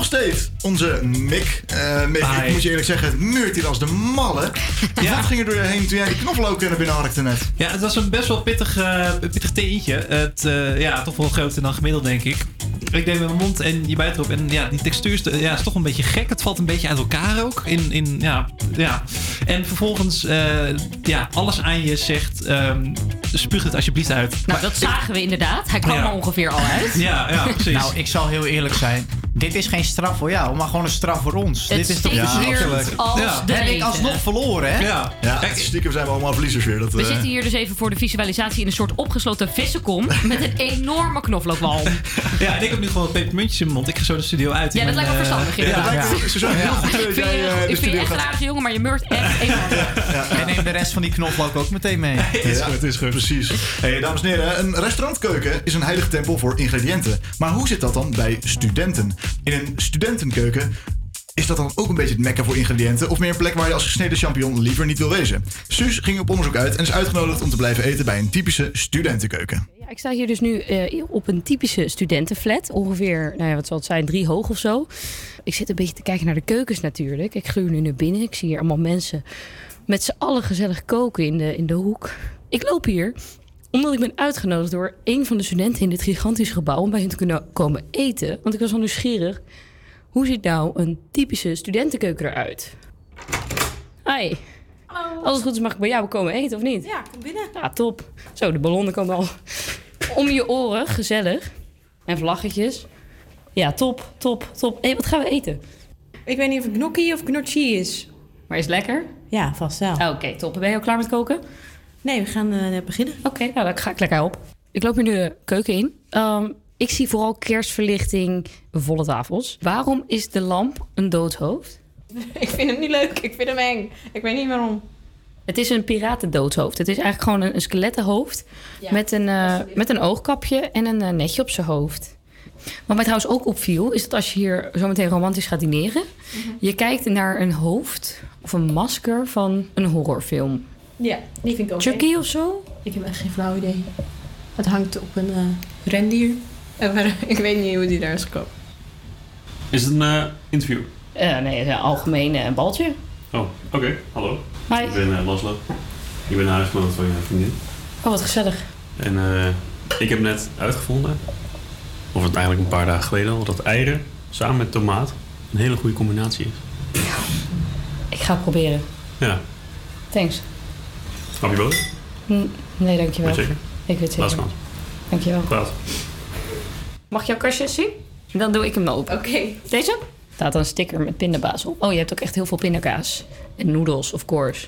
Speaker 31: Nog steeds onze Mick. Eh Mick, ik moet je eerlijk zeggen, neurt hier als de malle. Wat ging er door je heen toen jij die knoflook naar binnen harkte net?
Speaker 1: Ja, het was een best wel pittig, eh pittig. Het, eh, ja, toch wel groter dan gemiddeld, denk ik. Ik deed met mijn mond en je buik erop. En ja, die textuur is, ja, is toch een beetje gek. Het valt een beetje uit elkaar ook. In, in, ja, ja. En vervolgens, eh, ja, alles aan je zegt... ehm spuug het alsjeblieft uit.
Speaker 37: Nou, dat zagen we inderdaad. Hij kwam
Speaker 1: Ja.
Speaker 37: er ongeveer al uit.
Speaker 1: Ja, ja, precies.
Speaker 17: Nou, ik zal heel eerlijk zijn. Dit is geen straf voor jou, maar gewoon een straf voor ons.
Speaker 37: Het
Speaker 17: Dit is toch verschrikkelijk.
Speaker 37: als de
Speaker 17: Heb ik alsnog verloren, hè?
Speaker 1: Ja.
Speaker 31: Ja, stiekem zijn we allemaal verliezers weer. Dat,
Speaker 37: We
Speaker 31: eh,
Speaker 37: zitten hier dus even voor de visualisatie in een soort opgesloten vissenkom met een enorme knoflookwalm.
Speaker 1: Ja, en ik heb nu gewoon pepermuntjes in mijn mond. Zo de studio uit.
Speaker 37: Ja, dat lijkt me
Speaker 1: eh,
Speaker 37: verstandig.
Speaker 1: Ja,
Speaker 31: heel goed
Speaker 37: Ik vind je-
Speaker 31: eh,
Speaker 37: ik vind je echt een aardige jongen, maar je meurt echt enorm.
Speaker 17: En neem de rest van die knoflook ook meteen mee.
Speaker 31: is goed, is goed. Precies. Hey, dames en heren, een restaurantkeuken is een heilige tempel voor ingrediënten. Maar hoe zit dat dan bij studenten? In een studentenkeuken is dat dan ook een beetje het mekka voor ingrediënten? Of meer een plek waar je als gesneden champignon liever niet wil wezen? Suus ging op onderzoek uit en is uitgenodigd om te blijven eten bij een typische studentenkeuken.
Speaker 10: Ik sta hier dus nu eh, op een typische studentenflat. Ongeveer, nou ja, wat zal het zijn, drie hoog of zo. Ik zit een beetje te kijken naar de keukens natuurlijk. Ik gluur nu naar binnen. Ik zie hier allemaal mensen met z'n allen gezellig koken in de, in de hoek. Ik loop hier omdat ik ben uitgenodigd door een van de studenten in dit gigantische gebouw... om bij hen te kunnen komen eten. Want ik was al nieuwsgierig. Hoe ziet nou een typische studentenkeuken eruit? Hi. Hallo. Als het goed is mag ik bij jou komen eten, of niet?
Speaker 9: Ja, kom binnen.
Speaker 10: Ja, top. Zo, de ballonnen komen al om je oren. Gezellig. En vlaggetjes. Ja, top, top, top. Hé, wat gaan we eten?
Speaker 9: Ik weet niet of het gnocchi of gnocchi is.
Speaker 10: Maar is het lekker?
Speaker 9: Ja, vast wel.
Speaker 10: Oké, top. Ben je al klaar met koken?
Speaker 9: Nee, we gaan net beginnen.
Speaker 10: Oké, nou dan ga ik lekker op. Ik loop hier nu de keuken in. Ehm, ik zie vooral kerstverlichting, volle tafels. Waarom is de lamp een doodhoofd?
Speaker 9: ik vind hem niet leuk. Ik vind hem eng. Ik weet niet waarom.
Speaker 10: Het is een piratendoodhoofd. Het is eigenlijk gewoon een, een skelettenhoofd
Speaker 9: Ja,
Speaker 10: met, een, eh, met een oogkapje en een eh, netje op zijn hoofd. Wat mij trouwens ook opviel, is dat als je hier zometeen romantisch gaat dineren, je kijkt naar een hoofd of een masker van een horrorfilm.
Speaker 9: Ja, die vind ik ook
Speaker 10: Chucky of zo?
Speaker 9: Ik heb echt geen flauw idee. Het hangt op een eh, rendier. Ik weet niet hoe die daar is gekomen.
Speaker 38: Is het een eh, interview?
Speaker 10: Eh, nee, het is een algemeen eh, baltje.
Speaker 38: Oh, oké. Hallo.
Speaker 10: Hi.
Speaker 38: Ik ben eh, Laszlo. Ik ben huisgenoot van je vriendin.
Speaker 10: Oh, wat gezellig.
Speaker 38: En eh, ik heb net uitgevonden, of het eigenlijk een paar dagen geleden al, dat eieren samen met tomaat een hele goede combinatie is.
Speaker 10: Ik ga het proberen.
Speaker 38: Ja.
Speaker 10: Thanks.
Speaker 38: Snap je boter?
Speaker 10: Hm, Nee, dankjewel.
Speaker 38: Weet je zeker?
Speaker 10: Ik weet
Speaker 38: Laatste
Speaker 10: zeker.
Speaker 38: kans.
Speaker 10: Dankjewel.
Speaker 38: Praat.
Speaker 10: Mag ik jouw kastje zien? Dan doe ik hem open. Oké. Deze? Staat een sticker met pindabaas op. Oh, je hebt ook echt heel veel pindakaas. En noedels, of course.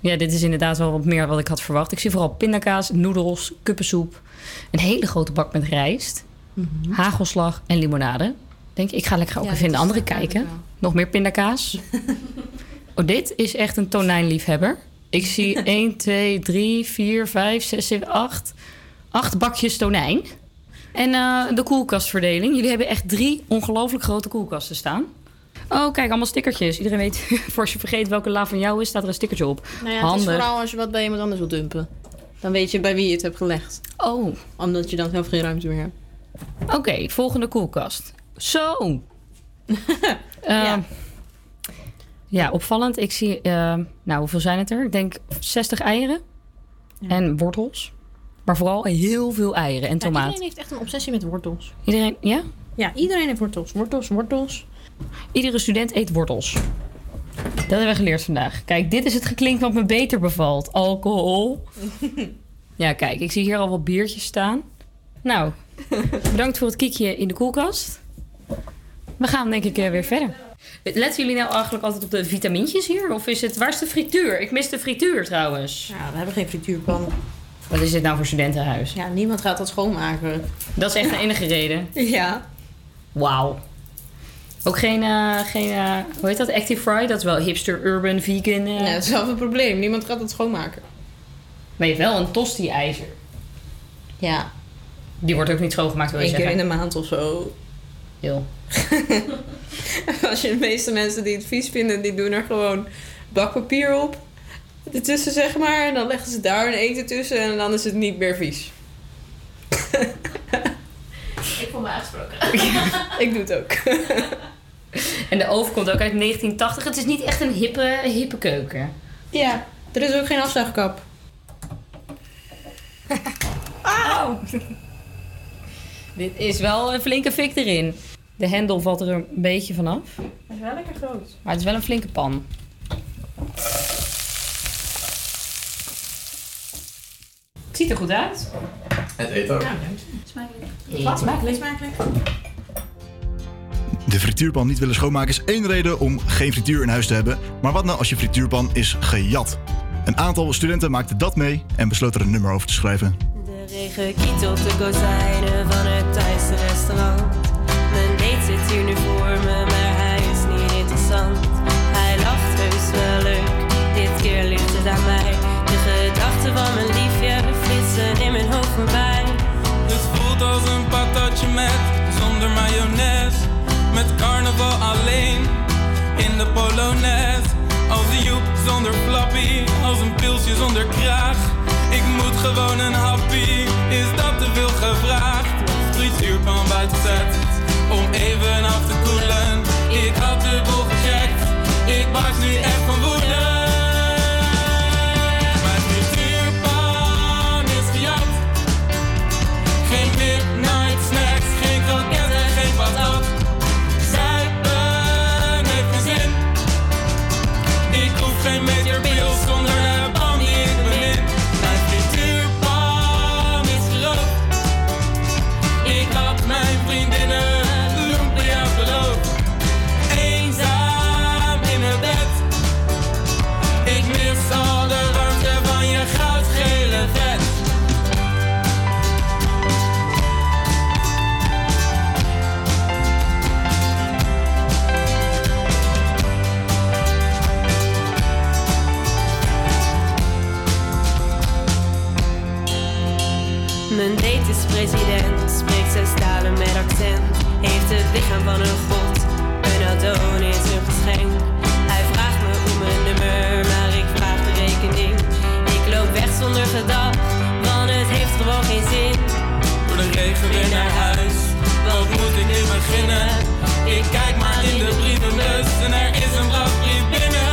Speaker 10: Ja, dit is inderdaad wel wat meer wat ik had verwacht. Ik zie vooral pindakaas, noedels, kuppensoep. Een hele grote bak met rijst. Hagelslag en limonade. Denk, ik ga lekker ook
Speaker 9: Ja,
Speaker 10: even in de andere kijken.
Speaker 9: wel.
Speaker 10: Nog meer pindakaas. oh, dit is echt een tonijnliefhebber. Ik zie 1, 2, 3, 4, 5, 6, 7, 8. Acht bakjes tonijn. En eh, de koelkastverdeling. Jullie hebben echt drie ongelooflijk grote koelkasten staan. Oh, kijk, allemaal stickertjes. Iedereen weet, voor als je vergeet welke la van jou is, staat er een stickertje op.
Speaker 9: Nou ja, het is
Speaker 10: Handig.
Speaker 9: vooral als je wat bij iemand anders wil dumpen. Dan weet je bij wie je het hebt gelegd.
Speaker 10: Oh.
Speaker 9: Omdat je dan zelf geen ruimte meer hebt.
Speaker 10: Oké, volgende koelkast. Zo. ja. ja, opvallend. Ik zie, eh, nou, hoeveel zijn het er? Ik denk 60 eieren en wortels. Maar vooral heel veel eieren en
Speaker 9: Ja,
Speaker 10: tomaat.
Speaker 9: iedereen heeft echt een obsessie met wortels.
Speaker 10: Iedereen, ja?
Speaker 9: Ja, iedereen heeft wortels. Wortels, wortels.
Speaker 10: Iedere student eet wortels. Dat hebben we geleerd vandaag. Kijk, dit is het geklink wat me beter bevalt. Alcohol. Ja, kijk, ik zie hier al wat biertjes staan. Nou, bedankt voor het kiekje in de koelkast. We gaan denk ik eh, weer verder. Letten jullie nou eigenlijk altijd op de vitamintjes hier? Of is het... Waar is de frituur? Ik mis de frituur trouwens.
Speaker 9: Ja, we hebben geen frituurpan.
Speaker 10: Wat is dit nou voor studentenhuis?
Speaker 9: Ja, niemand gaat dat schoonmaken.
Speaker 10: Dat is echt de enige reden.
Speaker 9: Ja.
Speaker 10: Wauw. Ook geen, eh, geen eh, hoe heet dat? Active Fry? Dat is wel hipster, urban, vegan. eh.
Speaker 9: Ja, het is wel een probleem. Niemand gaat het schoonmaken.
Speaker 10: Maar je hebt wel een tosti-ijzer.
Speaker 9: Ja.
Speaker 10: Die wordt ook niet schoongemaakt, wil je
Speaker 9: Eén keer in de maand of zo.
Speaker 10: Heel.
Speaker 9: Als je de meeste mensen die het vies vinden, die doen er gewoon bakpapier op. Ertussen, zeg maar. En dan leggen ze daar een eten tussen en dan is het niet meer vies.
Speaker 23: Ik voel me aangesproken.
Speaker 9: Ik doe het ook.
Speaker 10: En de oven komt ook uit 1980. Het is niet echt een hippe, hippe keuken.
Speaker 9: Ja, er is ook geen afzuigkap.
Speaker 10: Auw. Dit is wel een flinke fik erin. De hendel valt er een beetje vanaf.
Speaker 9: Dat is wel lekker groot.
Speaker 10: Maar het is wel een flinke pan. Ziet er goed uit.
Speaker 4: Het eet ook.
Speaker 23: Smakelijk.
Speaker 10: Eet smakelijk.
Speaker 9: Smakelijk.
Speaker 31: De frituurpan niet willen schoonmaken is één reden om geen frituur in huis te hebben. Maar wat nou als je frituurpan is gejat? Een aantal studenten maakte dat mee en besloot er een nummer over te schrijven.
Speaker 39: De regen kiet op de kozijnen van het Thaise restaurant. Mijn date zit hier nu voor me, maar hij is niet interessant. Hij lacht heus wel leuk, dit keer ligt het aan mij. De gedachten van mijn liefje in mijn hoofd voorbij.
Speaker 21: Het voelt als een patatje met zonder mayonaise. Met carnaval alleen in de polonaise. Als een joep zonder flappie, als een pilsje zonder kraag. Ik moet gewoon een happy, is dat te veel gevraagd? Frituurpan buiten zet, om even af te koelen. Ik had dubbel gecheckt, ik barst nu echt van woede. Het
Speaker 39: lichaam van een god, een Adonis een geschenk. Hij vraagt me om een nummer, maar ik vraag de rekening. Ik loop weg zonder gedag, want het heeft gewoon geen zin.
Speaker 21: Door de regen weer naar huis. Wat moet ik nu beginnen? Ik kijk maar in de brievenbus en er is een brandbrief binnen.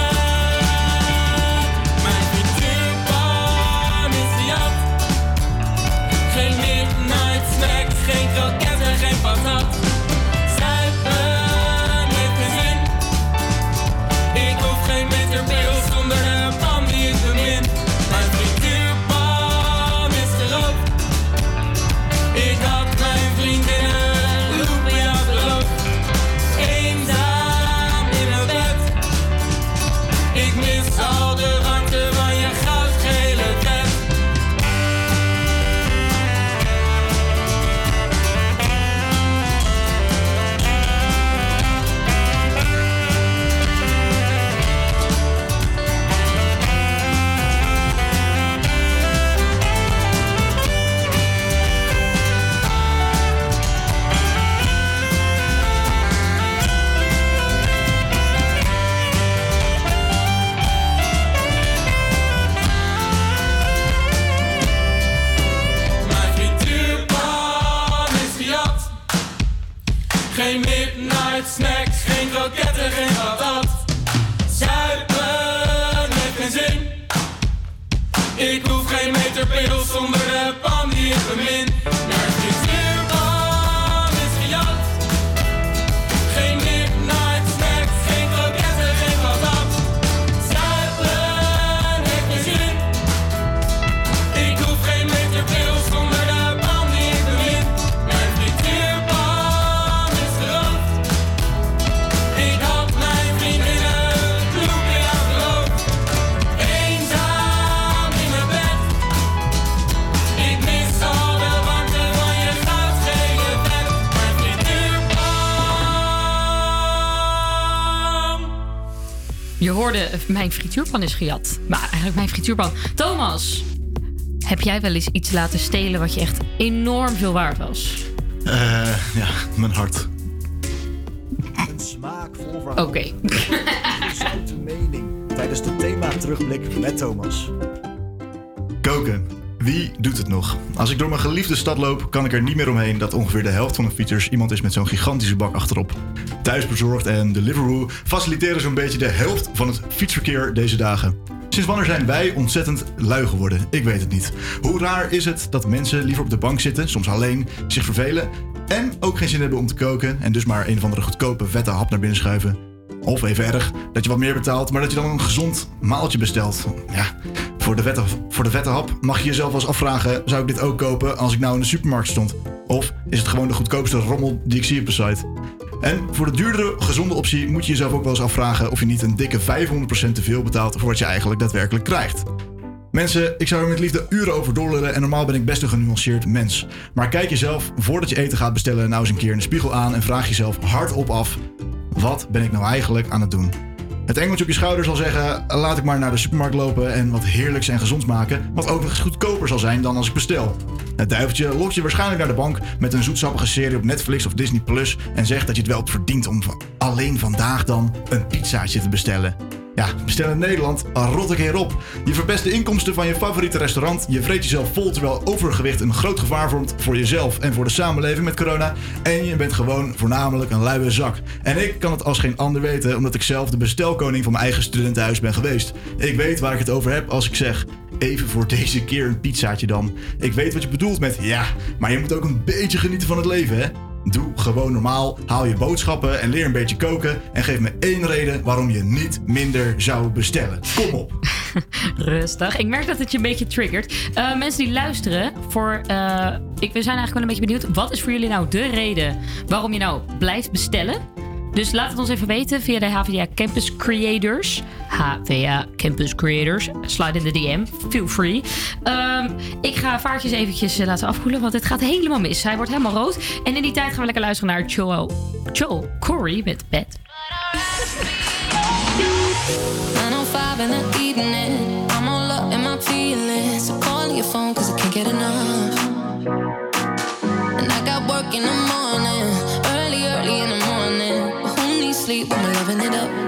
Speaker 21: Je
Speaker 40: hoorde, mijn frituurpan is gejat. Maar eigenlijk mijn frituurpan. Thomas, heb jij wel eens iets laten stelen wat je echt enorm veel waard was?
Speaker 31: Eh, ja, mijn hart.
Speaker 6: Een smaakvol verhaal.
Speaker 40: Oké.
Speaker 6: Een zoute mening tijdens de thema terugblik met Thomas.
Speaker 31: Koken. Wie doet het nog? Als ik door mijn geliefde stad loop, kan ik er niet meer omheen dat ongeveer de helft van de fietsers iemand is met zo'n gigantische bak achterop. Thuisbezorgd en Deliveroo faciliteren zo'n beetje de helft van het fietsverkeer deze dagen. Sinds wanneer zijn wij ontzettend lui geworden? Ik weet het niet. Hoe raar is het dat mensen liever op de bank zitten, soms alleen, zich vervelen en ook geen zin hebben om te koken en dus maar een of andere goedkope vette hap naar binnen schuiven? Of even erg, dat je wat meer betaalt, maar dat je dan een gezond maaltje bestelt. Ja, voor de, vette, voor de hap mag je jezelf eens afvragen: zou ik dit ook kopen als ik nou in de supermarkt stond? Of is het gewoon de goedkoopste rommel die ik zie op de site? En voor de duurdere, gezonde optie moet je jezelf ook wel eens afvragen of je niet een dikke 500% te veel betaalt voor wat je eigenlijk daadwerkelijk krijgt. Mensen, ik zou er met liefde uren over doorlullen en normaal ben ik best een genuanceerd mens. Maar kijk jezelf voordat je eten gaat bestellen nou eens een keer in de spiegel aan en vraag jezelf hardop af: wat ben ik nou eigenlijk aan het doen? Het engeltje op je schouder zal zeggen: laat ik maar naar de supermarkt lopen en wat heerlijks en gezonds maken, wat eens goedkoper zal zijn dan als ik bestel. Het duiveltje lokt je waarschijnlijk naar de bank met een zoetsappige serie op Netflix of Disney Plus en zegt dat je het wel verdient om alleen vandaag dan een pizzaatje te bestellen. Ja, bestel in Nederland, rot ik hierop. Je verpest de inkomsten van je favoriete restaurant. Je vreet jezelf vol terwijl overgewicht een groot gevaar vormt voor jezelf en voor de samenleving met corona. En je bent gewoon voornamelijk een luie zak. En ik kan het als geen ander weten, omdat ik zelf de bestelkoning van mijn eigen studentenhuis ben geweest. Ik weet waar ik het over heb als ik zeg. Even voor deze keer een pizzaatje dan. Ik weet wat je bedoelt met ja, maar je moet ook een beetje genieten van het leven, hè? Doe gewoon normaal, haal je boodschappen en leer een beetje koken. En geef me één reden waarom je niet minder zou bestellen. Kom op.
Speaker 40: Rustig. Ik merk dat het je een beetje triggert. Eh, mensen die luisteren, voor, eh, ik, we zijn eigenlijk wel een beetje benieuwd. Wat is voor jullie nou de reden waarom je nou blijft bestellen? Dus laat het ons even weten via de HVA Campus Creators. HVA Campus Creators. Slide in de DM. Feel free. Ehm, ik ga vaartjes eventjes eh, laten afkoelen, want het gaat helemaal mis. Hij wordt helemaal rood. En in die tijd gaan we lekker luisteren naar Joel, Joel Corey met Bed.
Speaker 23: 905 in the evening. I'm all up in my feelings. So call your phone cause I can't get enough. And I got work in the morning. keep on loving it up.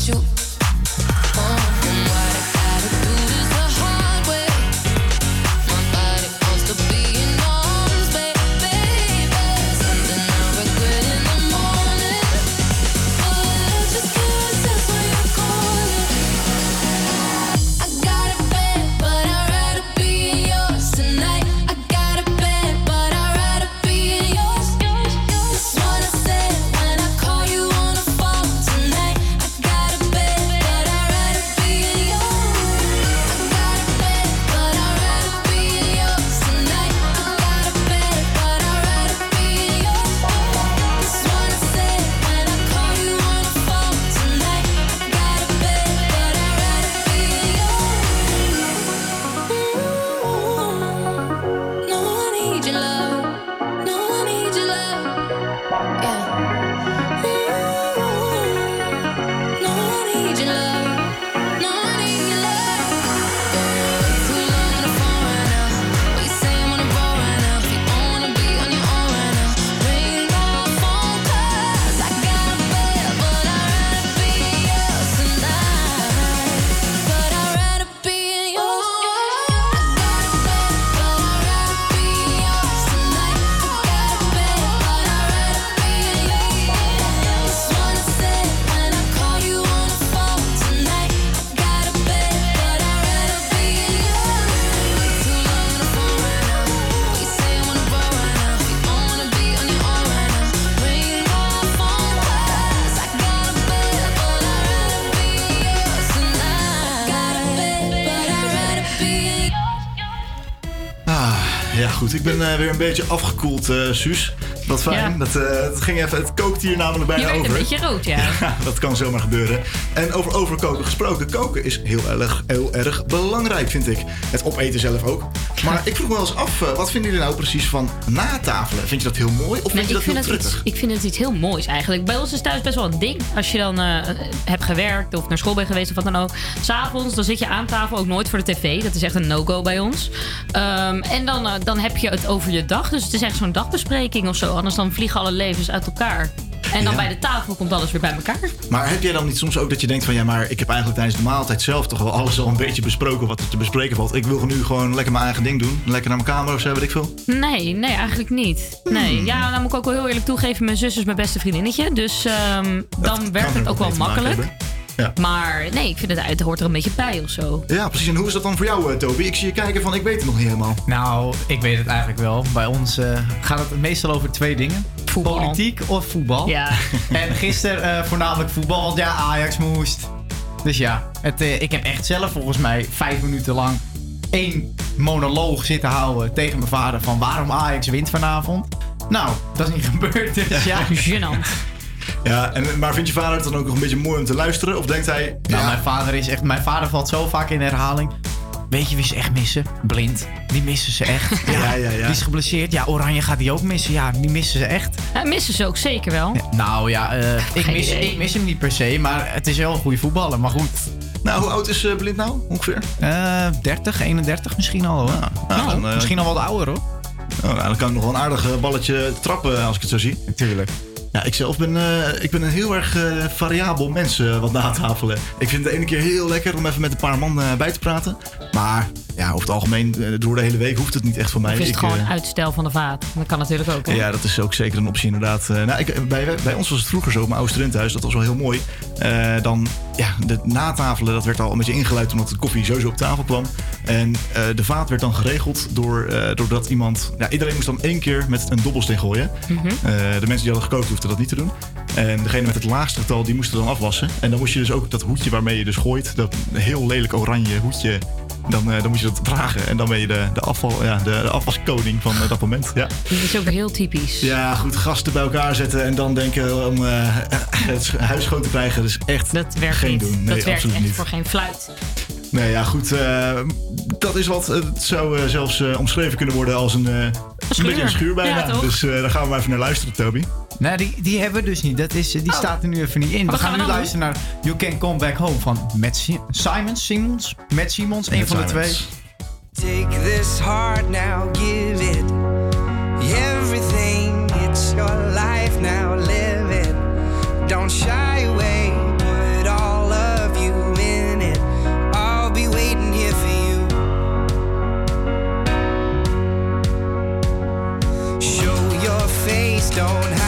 Speaker 23: When I'm rocking with you?
Speaker 31: Ben eh, weer een beetje afgekoeld, eh Suus. Wat fijn.
Speaker 10: Ja.
Speaker 31: Dat, eh, het, ging even, het kookt hier namelijk bijna
Speaker 10: Je werd
Speaker 31: over.
Speaker 10: een beetje rood, ja.
Speaker 31: Ja, dat kan zomaar gebeuren. En over overkoken gesproken. Koken is heel erg, heel erg belangrijk, vind ik. Het opeten zelf ook. Maar ik vroeg me wel eens af, eh, wat vinden jullie nou precies van natafelen? Vind je dat heel mooi of
Speaker 10: Nee,
Speaker 31: vind je dat
Speaker 10: vind
Speaker 31: heel
Speaker 10: het iets,
Speaker 31: truttig?
Speaker 10: ik vind het iets heel moois eigenlijk. Bij ons is thuis best wel een ding. Als je dan eh, hebt gewerkt of naar school bent geweest of wat dan ook. S'avonds dan zit je aan tafel, ook nooit voor de tv. Dat is echt een no-go bij ons. Ehm, en dan, eh, dan heb je het over je dag. Dus het is echt zo'n dagbespreking of zo. Anders dan vliegen alle levens uit elkaar. En dan
Speaker 31: Ja.
Speaker 10: bij de tafel komt alles weer bij elkaar.
Speaker 31: Maar heb jij dan niet soms ook dat je denkt van... ja, maar ik heb eigenlijk tijdens de maaltijd zelf toch wel alles al een beetje besproken... wat er te bespreken valt. Ik wil nu gewoon lekker mijn eigen ding doen. Lekker naar mijn kamer of zo, weet ik veel.
Speaker 10: Nee, nee, eigenlijk niet.
Speaker 31: Hmm.
Speaker 10: Nee, ja, dan moet ik ook wel heel eerlijk toegeven. Mijn zus is mijn beste vriendinnetje. Dus ehm, dan werkt het ook wel makkelijk.
Speaker 31: Ja.
Speaker 10: Maar nee, ik vind het, het hoort er een beetje bij of zo.
Speaker 31: Ja, precies. En hoe is dat dan voor jou, eh, Toby? Ik zie je kijken van, ik weet het nog niet helemaal.
Speaker 17: Nou, ik weet het eigenlijk wel. Bij ons eh, gaat het meestal over twee dingen. Politiek of voetbal.
Speaker 10: Ja.
Speaker 17: En gisteren eh, voornamelijk voetbal, want ja, Ajax moest. Dus ja, het, eh, ik heb echt zelf volgens mij vijf minuten lang één monoloog zitten houden tegen mijn vader van waarom Ajax wint vanavond. Nou, dat is niet gebeurd. Dus ja.
Speaker 10: Gênant.
Speaker 31: Ja, en, maar vindt je vader het dan ook nog een beetje mooi om te luisteren? Of denkt hij...
Speaker 17: Nou,
Speaker 31: ja,
Speaker 17: mijn vader is echt. Mijn vader valt zo vaak in herhaling. Weet je wie ze echt missen? Blind. Die missen ze echt.
Speaker 31: Ja, ja, ja.
Speaker 17: Die is geblesseerd. Ja, Oranje gaat die ook missen. Ja, die missen ze echt.
Speaker 10: Ja, missen ze ook zeker wel.
Speaker 17: Nou ja, eh, ik, mis,
Speaker 10: idee.
Speaker 17: ik mis hem niet per se, maar het is wel een goede voetballer. Maar goed.
Speaker 31: Nou, hoe oud is eh, Blind nou ongeveer?
Speaker 17: Eh 30, 31 misschien al hoor.
Speaker 31: nou, dan, eh,
Speaker 17: misschien al wat ouder hoor.
Speaker 31: Oh, nou, dan kan ik nog wel een aardig balletje trappen als ik het zo zie.
Speaker 17: Tuurlijk.
Speaker 31: Ja, ik zelf ben, eh, ik ben een heel erg eh, variabel mens eh, wat natafelen. Ik vind het de ene keer heel lekker om even met een paar man bij te praten. Maar ja, over het algemeen, door de hele week hoeft het niet echt voor mij.
Speaker 10: Of is het
Speaker 31: Ik,
Speaker 10: gewoon uitstel van de vaat? Dat kan natuurlijk ook. Hè?
Speaker 31: Ja, dat is ook zeker een optie inderdaad. Nou, ik, bij, bij ons was het vroeger zo, mijn oude studentenhuis, dat was wel heel mooi. Dan, ja, de natafelen, dat werd al een beetje ingeluid omdat de koffie sowieso op tafel kwam. En eh, de vaat werd dan geregeld door, eh, doordat iemand... Ja, iedereen moest dan één keer met een dobbelsteen gooien.
Speaker 10: Mhm.
Speaker 31: Eh, de mensen die hadden gekookt hoefden dat niet te doen. En degene met het laagste getal, die moesten dan afwassen. En dan moest je dus ook dat hoedje waarmee je dus gooit, dat heel lelijk oranje hoedje... Dan, dan moet je dat dragen en dan ben je de, de, afval, ja, de, de afwaskoning van dat moment. Ja.
Speaker 10: Dat is ook heel typisch.
Speaker 31: Ja, goed, gasten bij elkaar zetten en dan denken om het huis schoon te krijgen. Dat is echt
Speaker 10: Dat werkt
Speaker 31: geen
Speaker 10: niet.
Speaker 31: doen. Nee,
Speaker 10: dat werkt
Speaker 31: absoluut
Speaker 10: echt
Speaker 31: niet.
Speaker 10: voor geen fluit.
Speaker 31: Nee, ja, goed. eh, dat is wat. Het zou eh, zelfs eh, omschreven kunnen worden als een, een,
Speaker 17: schuur.
Speaker 31: beetje een schuur bijna.
Speaker 17: Ja, toch?
Speaker 31: dus eh, daar gaan we maar even naar luisteren, Toby.
Speaker 17: Nee, die, die hebben we dus niet. Dat is, die staat er nu even niet in. We
Speaker 31: gaan
Speaker 17: nu luisteren naar You Can Come Back Home van Matt Si- Simons, Simons, Matt Simons, een van de twee.
Speaker 15: Take this heart now, give don't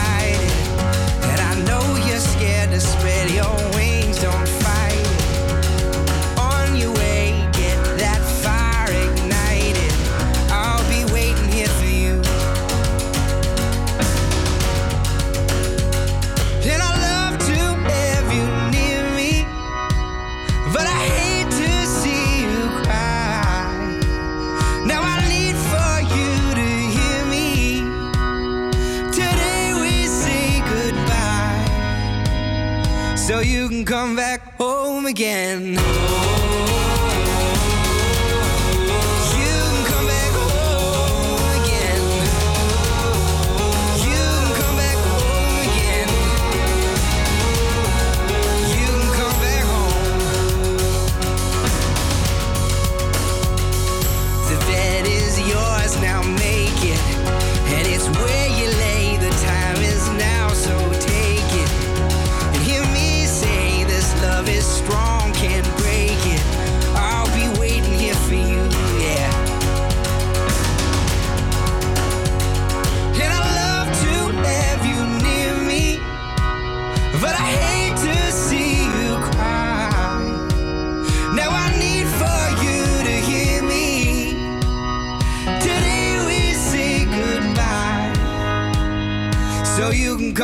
Speaker 15: come back home again.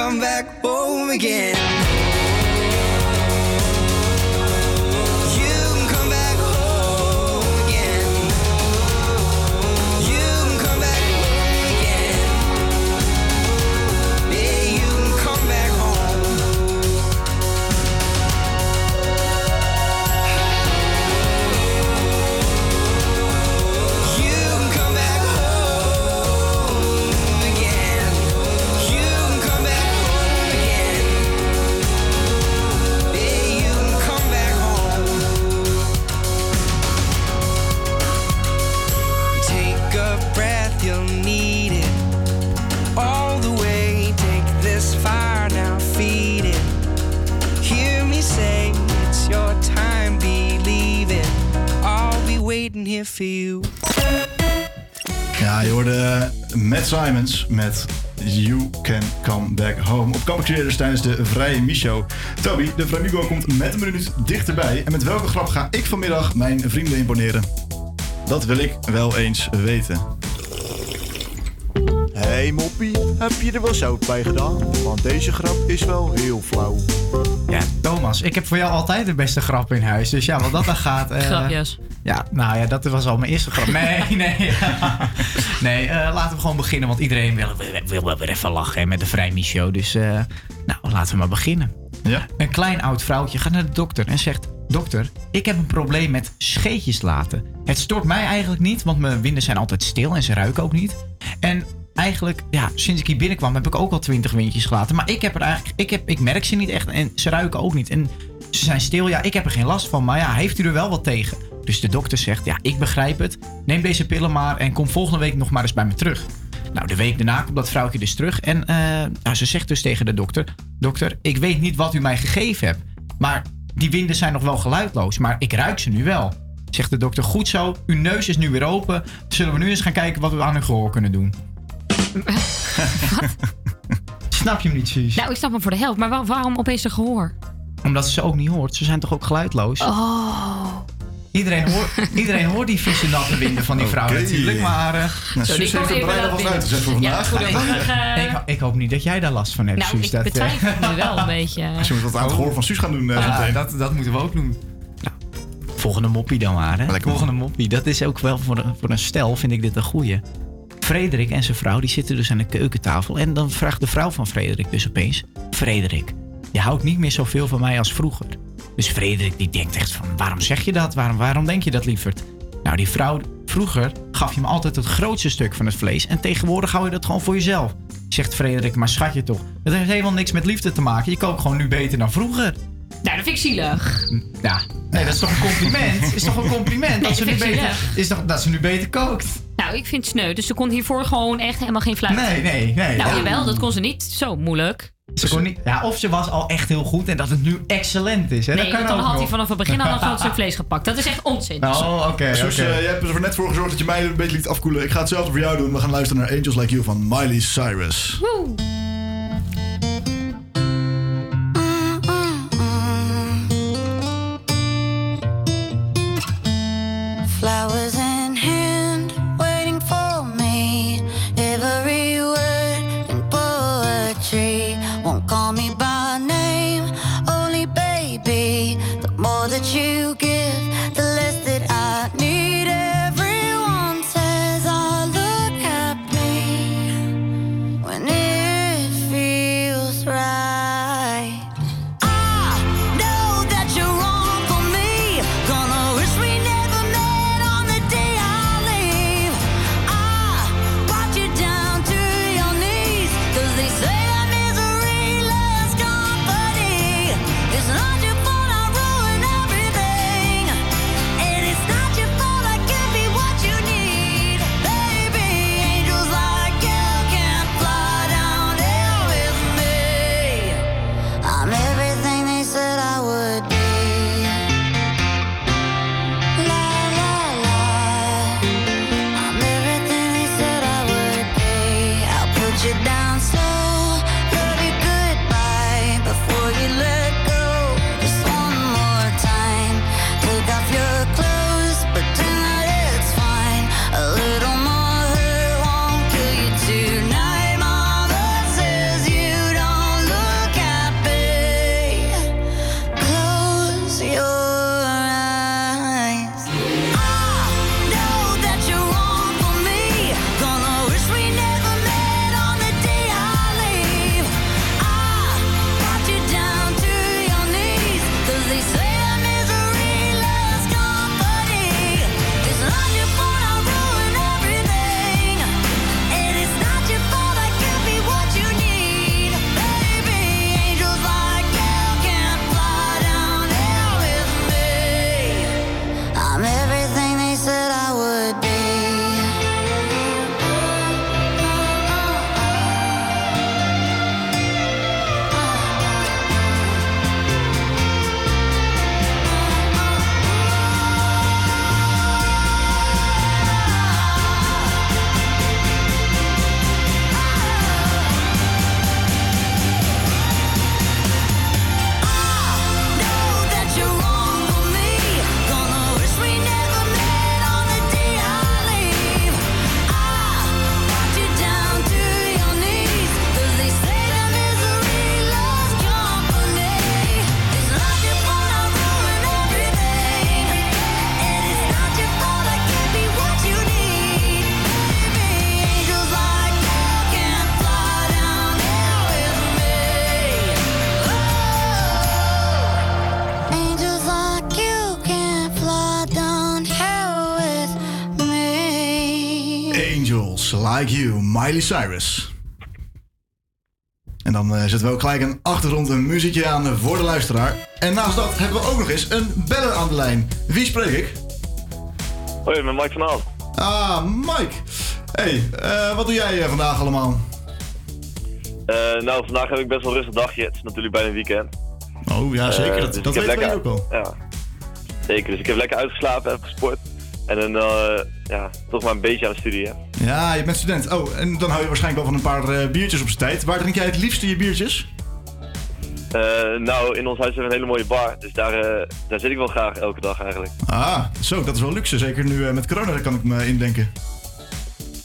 Speaker 15: Come back home again. Here for you.
Speaker 31: Ja, je hoorde Matt Simons met You Can Come Back Home op Campus Creators tijdens de Vrije Micho. Toby, de Framigo komt met een minuut dichterbij. En met welke grap ga ik vanmiddag mijn vrienden imponeren? Dat wil ik wel eens weten.
Speaker 6: Hé hey, Moppie, heb je er wel zout bij gedaan? Want deze grap is wel heel flauw.
Speaker 17: Ja, Thomas, ik heb voor jou altijd de beste grap in huis. Dus ja, wat dat dan gaat... eh,
Speaker 40: Grapjes.
Speaker 17: Ja, nou ja, dat was al mijn eerste grap. Nee, nee. nee, eh, laten we gewoon beginnen. Want iedereen wil, wil, wil wel weer even lachen hè, met de Vrijmi Show. Dus eh, nou, laten we maar beginnen.
Speaker 31: Ja.
Speaker 17: Een klein oud vrouwtje gaat naar de dokter en zegt... Dokter, ik heb een probleem met scheetjes laten. Het stoort mij eigenlijk niet, want mijn winden zijn altijd stil en ze ruiken ook niet. En eigenlijk, ja, sinds ik hier binnenkwam heb ik ook al twintig windjes gelaten. Maar ik heb er eigenlijk, ik, heb, ik merk ze niet echt en ze ruiken ook niet. En ze zijn stil, ja, ik heb er geen last van. Maar ja, heeft u er wel wat tegen? Dus de dokter zegt, ja, ik begrijp het. Neem deze pillen maar en kom volgende week nog maar eens bij me terug. Nou, de week daarna komt dat vrouwtje dus terug. En eh, nou, ze zegt dus tegen de dokter... Dokter, ik weet niet wat u mij gegeven hebt. Maar die winden zijn nog wel geluidloos. Maar ik ruik ze nu wel. Zegt de dokter, goed zo. Uw neus is nu weer open. Zullen we nu eens gaan kijken wat we aan uw gehoor kunnen doen? Snap je hem niet, Suus?
Speaker 40: Nou, ik snap hem voor de helft. Maar wa- waarom opeens de gehoor?
Speaker 17: Omdat ze ze ook niet hoort. Ze zijn toch ook geluidloos?
Speaker 40: Oh.
Speaker 17: Iedereen, hoort, iedereen hoort die vieze natte winden van die vrouw
Speaker 31: Oké.
Speaker 17: natuurlijk. Maar... eh,
Speaker 31: Nou,
Speaker 40: Suus heeft laten alvast binnen. uitgezet voor vandaag. Ja,
Speaker 17: ik, ik hoop niet dat jij daar last van hebt,
Speaker 40: Nou,
Speaker 17: Suus.
Speaker 40: ik
Speaker 17: Dat, eh,
Speaker 40: betwijfel nu wel een beetje.
Speaker 31: Als je moet wat aan het gehoor van Suus gaan doen. eh,
Speaker 17: Ja, dat, dat moeten we ook doen. Nou, volgende moppie dan maar. Hè? volgende moppie. Dat is ook wel voor een, voor een stel, vind ik dit een goeie. Frederik en zijn vrouw die zitten dus aan de keukentafel. En dan vraagt de vrouw van Frederik dus opeens... Frederik, je houdt niet meer zoveel van mij als vroeger. Dus Frederik die denkt echt van... Waarom zeg je dat? Waarom, waarom denk je dat, lieverd? Nou, die vrouw... Vroeger gaf je me altijd het grootste stuk van het vlees. En tegenwoordig hou je dat gewoon voor jezelf. Zegt Frederik, maar schatje toch. Dat heeft helemaal niks met liefde te maken. Je kookt gewoon nu beter dan vroeger.
Speaker 40: Nou, dat vind ik zielig.
Speaker 17: Ja, nee, dat is toch een compliment? Is toch een compliment
Speaker 40: Nee,
Speaker 17: dat, ze nu beter, is toch, dat ze nu beter kookt?
Speaker 40: Nou, ik vind het sneu. Dus ze kon hiervoor gewoon echt helemaal geen fluit.
Speaker 17: Nee, nee, nee.
Speaker 40: Nou,
Speaker 17: Ja.
Speaker 40: jawel, dat kon ze niet. Zo moeilijk.
Speaker 17: Ze kon niet, ja, of ze was al echt heel goed en dat het nu excellent is. Hè?
Speaker 40: nee,
Speaker 17: dat kan
Speaker 40: dan
Speaker 17: ook
Speaker 40: had hij vanaf het begin al een groot stuk vlees gepakt. Dat is echt onzin.
Speaker 17: Oh, oké,
Speaker 31: Suus,
Speaker 17: oké.
Speaker 31: eh, jij hebt er net voor gezorgd dat je mij een beetje liet afkoelen. Ik ga hetzelfde voor jou doen. We gaan luisteren naar Angels Like You van Miley Cyrus.
Speaker 40: Woe.
Speaker 31: Miley Cyrus. En dan eh, zetten we ook gelijk een achtergrond een muziekje aan voor de luisteraar. En naast dat hebben we ook nog eens een beller aan de lijn. Wie spreek ik?
Speaker 41: Hoi, met Mike van Aal.
Speaker 31: Ah, Mike. Hey, eh, wat doe jij eh, vandaag allemaal?
Speaker 41: Eh, nou, vandaag heb ik best wel een rustig dagje. Het is natuurlijk bijna weekend.
Speaker 31: Oh ja, zeker.
Speaker 41: Eh,
Speaker 31: dat
Speaker 41: dus
Speaker 31: dat wij
Speaker 41: lekker-
Speaker 31: ook al.
Speaker 41: Ja, zeker. Dus ik heb lekker uitgeslapen, heb gesport. En eh, ja, toch maar een beetje aan de studie, hè.
Speaker 31: Ja, je bent student. Oh, en dan hou je waarschijnlijk wel van een paar eh, biertjes op z'n tijd. Waar drink jij het liefste je biertjes?
Speaker 41: Eh, nou, in ons huis hebben we een hele mooie bar. Dus daar, eh, daar zit ik wel graag elke dag eigenlijk.
Speaker 31: Ah, zo, dat is wel luxe. Zeker nu met corona, daar kan ik me indenken.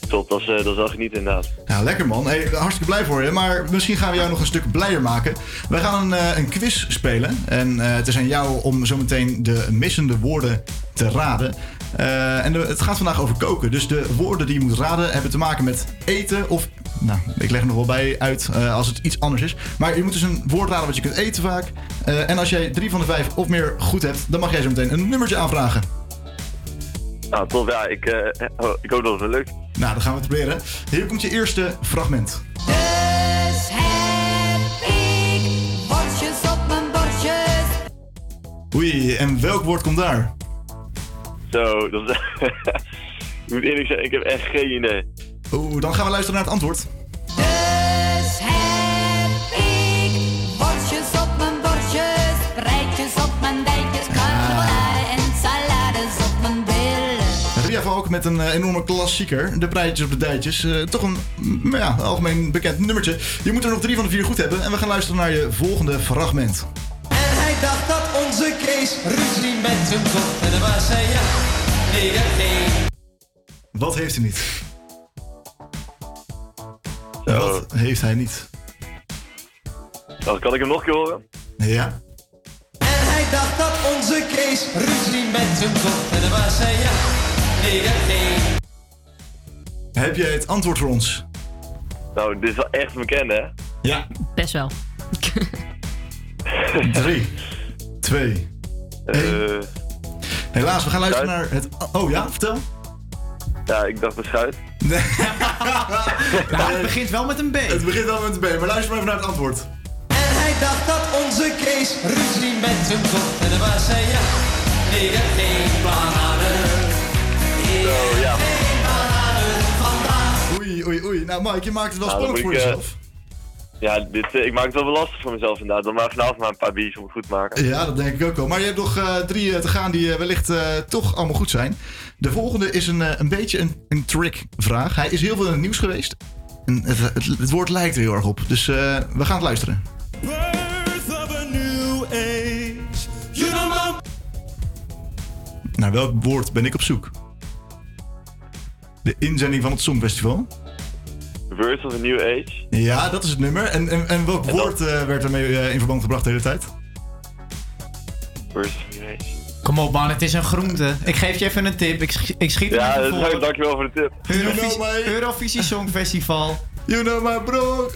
Speaker 41: Top, dat is, dat is wel genieten inderdaad.
Speaker 31: Ja, lekker man. Hey, hartstikke blij voor je. Maar misschien gaan we jou nog een stuk blijer maken. Wij gaan een, een quiz spelen. En het is aan jou om zometeen de missende woorden te raden. Eh, en de- het gaat vandaag over koken. Dus de woorden die je moet raden hebben te maken met eten of... Nou, ik leg er nog wel bij uit eh, als het iets anders is. Maar je moet dus een woord raden wat je kunt eten vaak. Eh, en als jij drie van de vijf of meer goed hebt, dan mag jij zo meteen een nummertje aanvragen.
Speaker 41: Nou, top. Ja, ik, eh, oh, ik hoop dat het me lukt.
Speaker 31: Nou, dan gaan we het proberen. Hier komt je eerste fragment.
Speaker 23: Dus heb ik bordjes op mijn bordjes.
Speaker 31: Oei, en welk woord komt daar?
Speaker 41: Zo, dat is... ik moet eerlijk zeggen, ik heb echt geen idee.
Speaker 31: Oeh, dan gaan we luisteren naar het antwoord.
Speaker 23: Dus heb ik bordjes op mijn bordjes. Rijtjes op mijn. Carbonade en salades op mijn billen.
Speaker 31: Ria Valk met een eh, enorme klassieker. De breitjes op de dijtjes. Eh, toch een mm, ja, algemeen bekend nummertje. Je moet er nog drie van de vier goed hebben. En we gaan luisteren naar je volgende fragment.
Speaker 4: En hij dacht dat onze Kees ruzie met hem zocht. En waar zei ja, nee, nee.
Speaker 31: Wat heeft hij niet? Wat heeft hij niet?
Speaker 41: Nou, kan ik hem nog een keer horen?
Speaker 31: Ja.
Speaker 4: En hij dacht dat onze Kees ruzie met hem zocht. En waar zei ja, nee, nee.
Speaker 31: Heb jij het antwoord voor ons?
Speaker 41: Nou, dit is wel echt bekend, hè?
Speaker 31: Ja.
Speaker 40: Best wel.
Speaker 31: Drie, twee, één. Helaas, we gaan luisteren naar het... Oh ja, vertel.
Speaker 41: Ja, ik dacht beschuit.
Speaker 17: Nou, het begint wel met een B.
Speaker 31: Het begint wel met een B, maar luister maar even naar het antwoord.
Speaker 4: En hij dacht dat onze Kees ruzie met hem zocht. En waar zei ja, nee, nee. Bananen.
Speaker 41: Zo, ja.
Speaker 31: Oei, oei, oei. Nou Mike, je maakt het wel
Speaker 41: Nou, dan
Speaker 31: spannend voor
Speaker 41: ik, eh,
Speaker 31: jezelf.
Speaker 41: Ja, dit, eh, ik maak het wel wel lastig voor mezelf inderdaad. Dan maar vanavond maar een paar biertjes om het goed te maken.
Speaker 31: Ja, dat denk ik ook wel. Maar je hebt nog eh, drie eh, te gaan die eh, wellicht eh, toch allemaal goed zijn. De volgende is een, eh, een beetje een, een trick-vraag. Hij is heel veel in het nieuws geweest. En het, het, het woord lijkt er heel erg op. Dus eh, we gaan het luisteren.
Speaker 25: Birth of a new age. You know my
Speaker 31: Naar welk woord ben ik op zoek? De inzending van het Songfestival.
Speaker 41: Words of a New Age.
Speaker 31: Ja, dat is het nummer. En, en, en welk woord eh, werd ermee eh, in verband gebracht de hele tijd?
Speaker 41: Words of a New Age.
Speaker 17: Kom op man, het is een groente. Ik geef je even een tip. Ik, sch- ik schiet
Speaker 41: Ja,
Speaker 17: voor.
Speaker 41: is, dankjewel voor de tip.
Speaker 17: Eurovisie, Eurovisie Songfestival.
Speaker 31: You know my bro.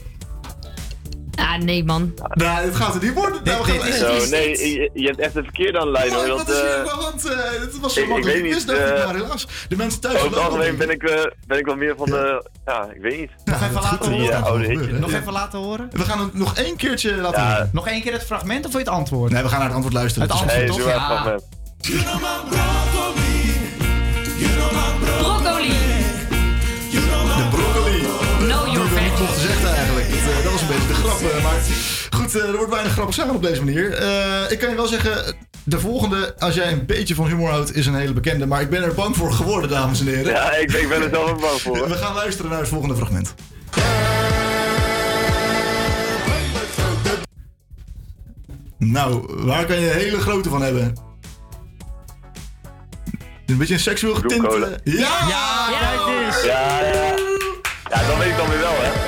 Speaker 40: Ah, nee, man.
Speaker 31: Nou, het gaat er niet worden. Nou,
Speaker 41: Zo, nee, je, je hebt echt de verkeerde aan de lijn hoor.
Speaker 31: Oh,
Speaker 41: Dat,
Speaker 31: wat is hier
Speaker 41: eh,
Speaker 31: aan de hand? Eh, Het was zo
Speaker 41: ik- ik
Speaker 31: makkelijk. Ik wist niet,
Speaker 41: eh,
Speaker 31: maar helaas. De mensen thuis...
Speaker 41: over het algemeen ben ik, eh, ben ik wel meer van de... Ja, ik weet niet.
Speaker 17: Nog even laten
Speaker 41: eh,
Speaker 17: horen. Nog even laten horen.
Speaker 31: We gaan het nog één keertje laten horen.
Speaker 17: Nog één keer het fragment of wil je het antwoord?
Speaker 31: Nee, we gaan naar het antwoord luisteren.
Speaker 17: Het
Speaker 31: Het is-
Speaker 17: antwoord toch?
Speaker 41: het
Speaker 17: Ja.
Speaker 40: Broccoli.
Speaker 31: De broccoli.
Speaker 40: Know your
Speaker 31: grap. maar goed, eh, er wordt weinig grappig samen op deze manier. Eh, ik kan je wel zeggen, de volgende, als jij een beetje van humor houdt, is een hele bekende. Maar ik ben er bang voor geworden, dames en heren.
Speaker 41: Ja, ik, ik ben er zelf ook bang voor.
Speaker 31: We gaan luisteren naar het volgende fragment. Nou, waar kan je een hele grote van hebben? Een beetje een seksueel getinte.
Speaker 41: Bloemkolen.
Speaker 31: Ja!
Speaker 17: Ja, kijk eens.
Speaker 41: Ja, ja. Ja, dan weet ik dan weer wel, hè.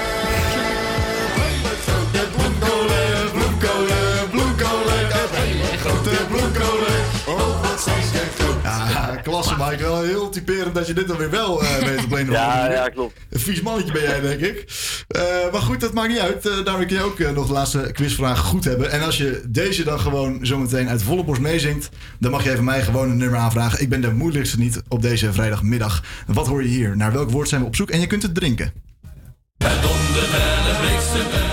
Speaker 10: Klasse, Mike. Wel heel typerend dat je dit dan weer wel eh weet op een of
Speaker 41: Ja,
Speaker 10: andere manier.
Speaker 41: ja, klopt.
Speaker 10: Een vies mannetje ben jij, denk ik. Eh, maar goed, dat maakt niet uit. Eh, daarmee kun je ook eh, nog de laatste quizvraag goed hebben. En als je deze dan gewoon zometeen uit volle borst meezingt... dan mag je even mij gewoon een nummer aanvragen. Ik ben de moeilijkste niet op deze vrijdagmiddag. Wat hoor je hier? Naar welk woord zijn we op zoek? En je kunt het drinken.
Speaker 42: Het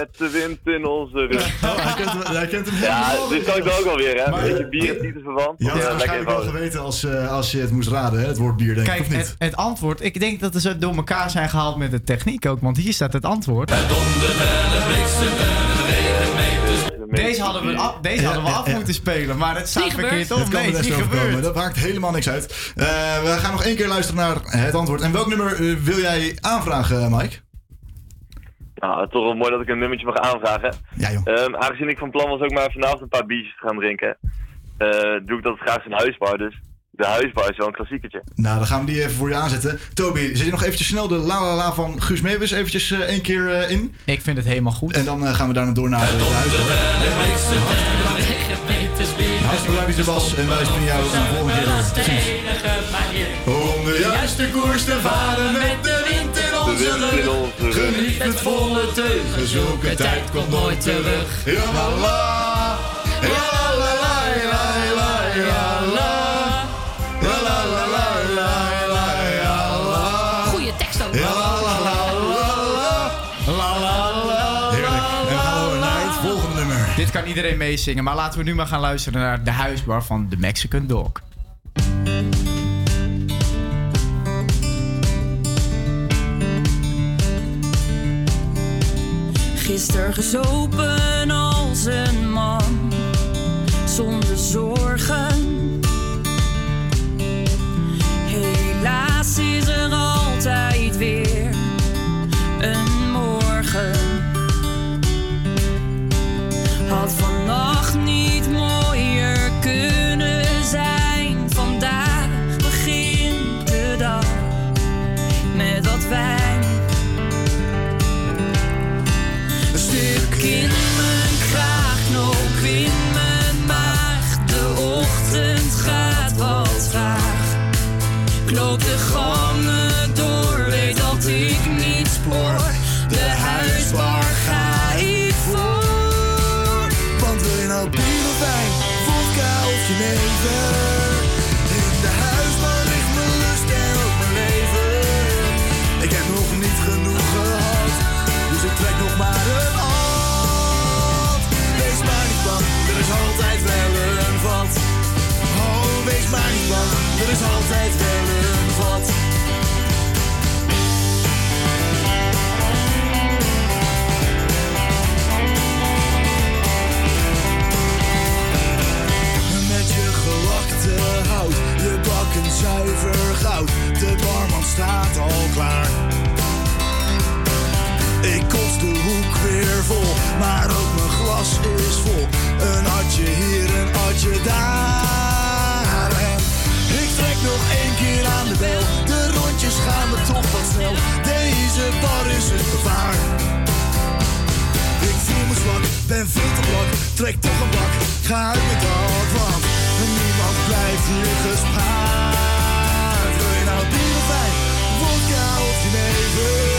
Speaker 41: met de wind in onze rug.
Speaker 10: hij, kent hem, hij kent hem
Speaker 41: Ja,
Speaker 10: helemaal.
Speaker 41: dit kan ik dan ook alweer, hè?
Speaker 10: Maar-
Speaker 41: Beetje bier en titel verwant.
Speaker 10: Je had het waarschijnlijk wel geweten als, eh, als je het moest raden, hè? het woord bier, denk ik,
Speaker 17: Kijk,
Speaker 10: of niet?
Speaker 17: het, het antwoord. Ik denk dat ze door elkaar zijn gehaald met de techniek ook. Want hier staat het antwoord.
Speaker 42: dondert en het bliksemt en het regent meters
Speaker 17: Deze hadden we, af, deze hadden we
Speaker 10: Ja,
Speaker 17: af
Speaker 10: ja.
Speaker 17: moeten spelen. Maar het staat verkeerd
Speaker 10: Het
Speaker 17: om.
Speaker 10: kan
Speaker 17: Nee,
Speaker 10: er best
Speaker 17: niet
Speaker 10: overkomen.
Speaker 17: gebeurd.
Speaker 10: Dat maakt helemaal niks uit. Eh, we gaan nog één keer luisteren naar het antwoord. En welk nummer eh, wil jij aanvragen, Mike?
Speaker 41: Nou, toch wel mooi dat ik een nummertje mag aanvragen.
Speaker 10: Ja, joh.
Speaker 41: Ehm, aangezien ik van plan was ook maar vanavond een paar biertjes te gaan drinken, eh, doe ik dat graag in huisbar. Dus de huisbar is wel een klassiekertje.
Speaker 10: Nou, dan gaan we die even voor je aanzetten. Toby, zet je nog eventjes snel de La La La van Guus Meeuwis eventjes eh, één keer eh, in?
Speaker 17: Ik vind het helemaal goed.
Speaker 10: En dan gaan we daarna door naar de, de huisbar. Hartstikke bedankt, de Bas. En wij springen jou de volgende keer weer. Tot ziens. Om de juiste koers te varen met de wind in onze rug. Geniet met volle teugen, zulke tijd komt nooit terug. Ja la la, ja la la la, la la ja la. La la la la, la la ja la.
Speaker 43: Goeie tekst ook.
Speaker 10: Ja la la la, la la. La la la. Heerlijk. En gaan naar het volgende nummer.
Speaker 17: Dit kan iedereen meezingen. Maar laten we nu maar gaan luisteren naar de huisbar van The Mexican Dog.
Speaker 23: Gisteren gezopen als een man, zonder zorgen. Ik loop
Speaker 31: atje daar. Ik trek nog één keer aan de bel. De rondjes gaan me toch wat snel. Deze bar is een gevaar. Ik voel me zwak, ben veel te brak. Trek toch een bak, ga uit mijn dak. Want niemand blijft hier gespaard. Wil je nou bier of wijn, vodka of jenever?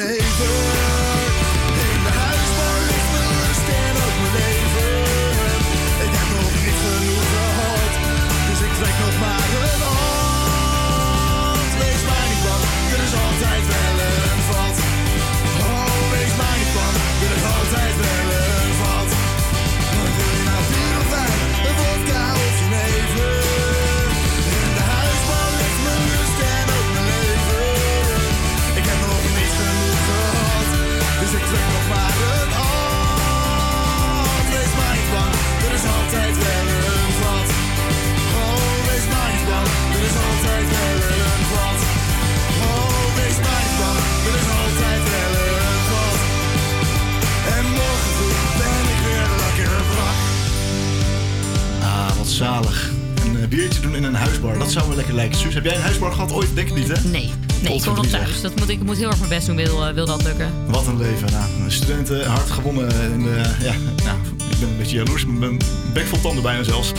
Speaker 10: neighbor. Moet, moet heel erg mijn best doen, wil, eh, wil dat lukken.
Speaker 31: Wat een leven. Nou, studenten hard gewonnen. Ja, nou, ik ben een beetje jaloers. Mijn bek vol tanden bijna zelfs.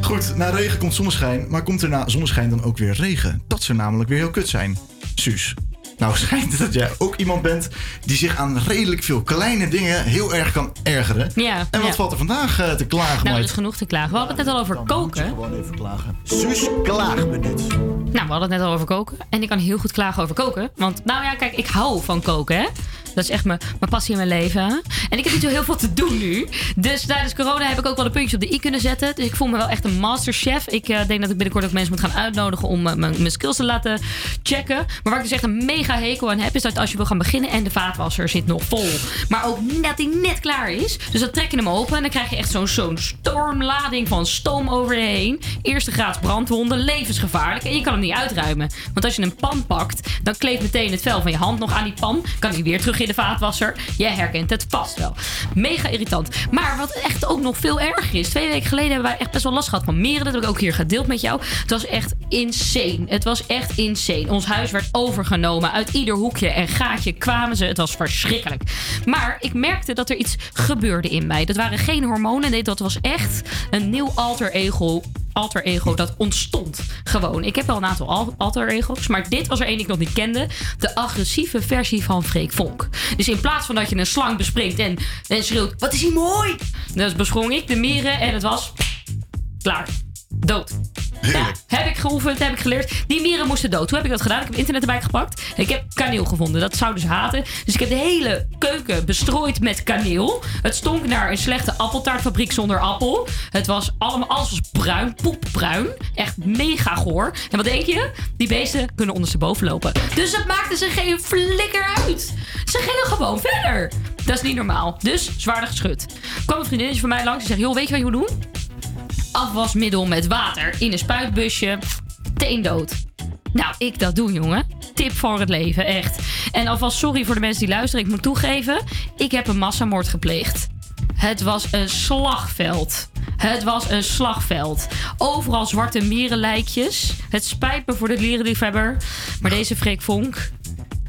Speaker 31: Goed, na regen komt zonneschijn. Maar komt er na zonneschijn dan ook weer regen? Dat zou namelijk weer heel kut zijn. Suus. Nou schijnt het dat jij ook iemand bent die zich aan redelijk veel kleine dingen heel erg kan ergeren.
Speaker 10: Ja.
Speaker 31: En wat
Speaker 10: ja.
Speaker 31: valt er vandaag eh, te klagen,
Speaker 10: Nou, er is genoeg te klagen. We hadden het net al over koken.
Speaker 31: Gewoon even klagen. Suus, klaagminuut.
Speaker 10: Nou, we hadden het net al over koken. En ik kan heel goed klagen over koken. Want, nou ja, kijk, ik hou van koken, hè. Dat is echt mijn, mijn passie in mijn leven. En ik heb niet zo heel veel te doen nu. Dus tijdens corona heb ik ook wel een puntje op de i kunnen zetten. Dus ik voel me wel echt een masterchef. Ik eh, denk dat ik binnenkort ook mensen moet gaan uitnodigen om eh, mijn, mijn skills te laten checken. Maar waar ik dus echt een mega hekel aan heb, is dat als je wil gaan beginnen en de vaatwasser zit nog vol. Maar ook net die net klaar is. Dus dan trek je hem open en dan krijg je echt zo'n stormlading van stoom over je heen. Eerste graads brandwonden, levensgevaarlijk. En je kan hem niet uitruimen. Want als je een pan pakt, dan kleeft meteen het vel van je hand nog aan die pan. Kan die weer terug in de vaatwasser. Jij herkent het vast wel. Mega irritant. Maar wat echt ook nog veel erger is. Twee weken geleden hebben wij echt best wel last gehad van meren. Dat heb ik ook hier gedeeld met jou. Het was echt insane. Het was echt insane. Ons huis werd overgenomen. Uit ieder hoekje en gaatje kwamen ze. Het was verschrikkelijk. Maar ik merkte dat er iets gebeurde in mij. Dat waren geen hormonen. Nee, dat was echt een nieuw alter ego alter ego dat ontstond. Gewoon. Ik heb wel een aantal al- alter ego's, maar dit was er één die ik nog niet kende. De agressieve versie van Freek Vonk. Dus in plaats van dat je een slang bespringt en, en schreeuwt: Wat is hij mooi? Dus besprong ik de mieren en het was klaar. Dood. Ja, heb ik geoefend, heb ik geleerd. Die mieren moesten dood. Hoe heb ik dat gedaan? Ik heb internet erbij gepakt. Ik heb kaneel gevonden. Dat zouden ze haten. Dus ik heb de hele keuken bestrooid met kaneel. Het stonk naar een slechte appeltaartfabriek zonder appel. Het was allemaal, alles was bruin, poepbruin. Echt mega goor. En wat denk je? Die beesten kunnen ondersteboven lopen. Dus dat maakte ze geen flikker uit. Ze gingen gewoon verder. Dat is niet normaal. Dus zwaarder geschud. kwam een vriendinnetje van mij langs. Die zegt, joh, weet je wat je moet doen? Afwasmiddel met water in een spuitbusje. Teendood. Nou, ik dat doen, jongen. Tip voor het leven, echt. En alvast sorry voor de mensen die luisteren. Ik moet toegeven, ik heb een massamoord gepleegd. Het was een slagveld. Het was een slagveld. Overal zwarte mierenlijkjes. Het spijt me voor de lierenliefhebber. Maar deze Freek Vonk,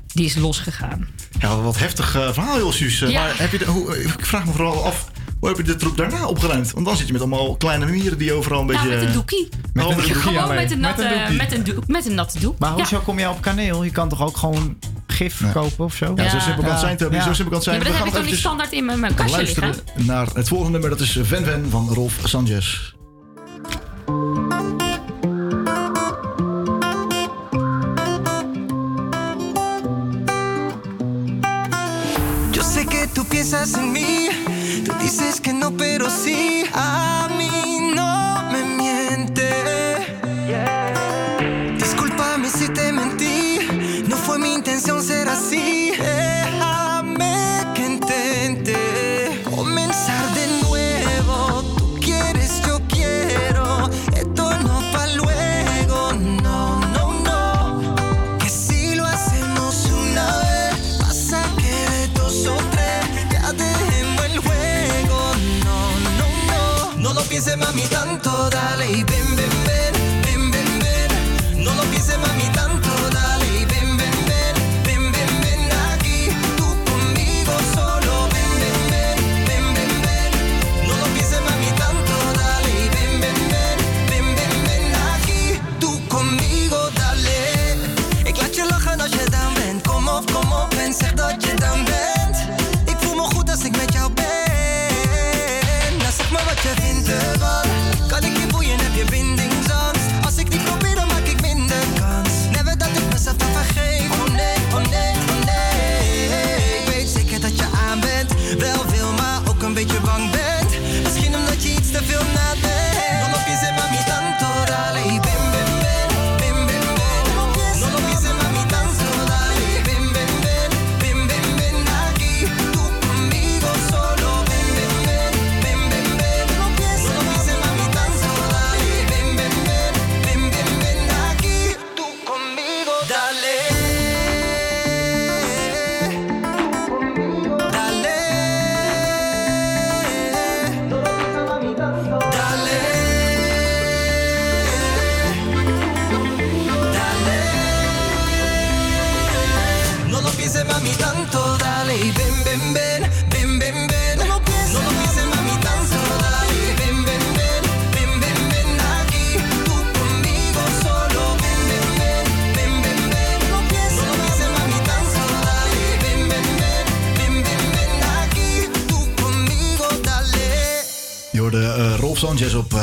Speaker 10: die is losgegaan.
Speaker 31: Ja, wat heftig eh, verhaal, Suus. Eh,
Speaker 10: Ja.
Speaker 31: Maar heb je de, hoe, ik vraag me vooral af, hoe heb je de troep daarna opgeruimd? Want dan zit je met allemaal kleine mieren die overal een beetje...
Speaker 10: Nou, met een doekie.
Speaker 31: Met een doekie
Speaker 10: Gewoon
Speaker 31: alleen.
Speaker 10: met een, natte,
Speaker 31: Met een
Speaker 10: met, een doek, met een natte doek.
Speaker 17: Maar
Speaker 10: Ja.
Speaker 17: hoezo kom je op kaneel? Je kan toch ook gewoon gif verkopen of zo?
Speaker 31: Ja, zo simpel kan het zijn, Toby. Zo simpel kan het zijn.
Speaker 10: Ja, maar
Speaker 31: We
Speaker 10: dat heb ik toch niet standaard in mijn, mijn kastje
Speaker 31: luisteren
Speaker 10: liggen?
Speaker 31: naar het volgende nummer. Dat is Ven Ven van Rolf Sanchez.
Speaker 44: Yo sé que tú piensas en mí, que no, pero sí, a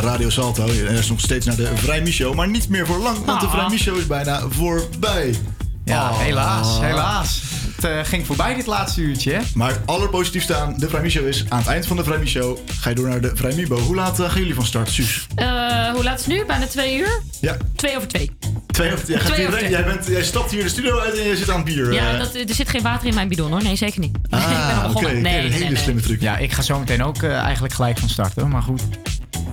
Speaker 31: Radio Salto. Er is nog steeds naar de Vrijmi Show, maar niet meer voor lang, want de
Speaker 17: Ah.
Speaker 31: Vrijmi Show is bijna voorbij.
Speaker 17: Ja,
Speaker 31: Ah.
Speaker 17: helaas, helaas. Het eh, ging voorbij dit laatste uurtje, hè?
Speaker 31: Maar allerpositiefste aan de Vrijmi Show is, aan het eind van de Vrijmi Show ga je door naar de Vrijmibo. Hoe laat eh, gaan jullie van start, Suus?
Speaker 40: Eh, hoe laat is het nu? Bijna twee uur?
Speaker 31: Ja.
Speaker 40: Twee over twee.
Speaker 31: Twee, of- jij, gaat
Speaker 40: Twee
Speaker 31: hier,
Speaker 40: over twee.
Speaker 31: jij, bent, jij stapt hier de studio uit en je zit aan het bier.
Speaker 40: Ja, dat, er zit geen water in mijn bidon hoor. Nee, zeker niet. ik ben al
Speaker 31: Ah,
Speaker 40: begonnen. Nee,
Speaker 31: een
Speaker 40: nee,
Speaker 31: hele
Speaker 40: nee, nee.
Speaker 31: slimme truc.
Speaker 17: Ja, ik ga zo meteen ook eigenlijk gelijk van start, hoor. Maar goed.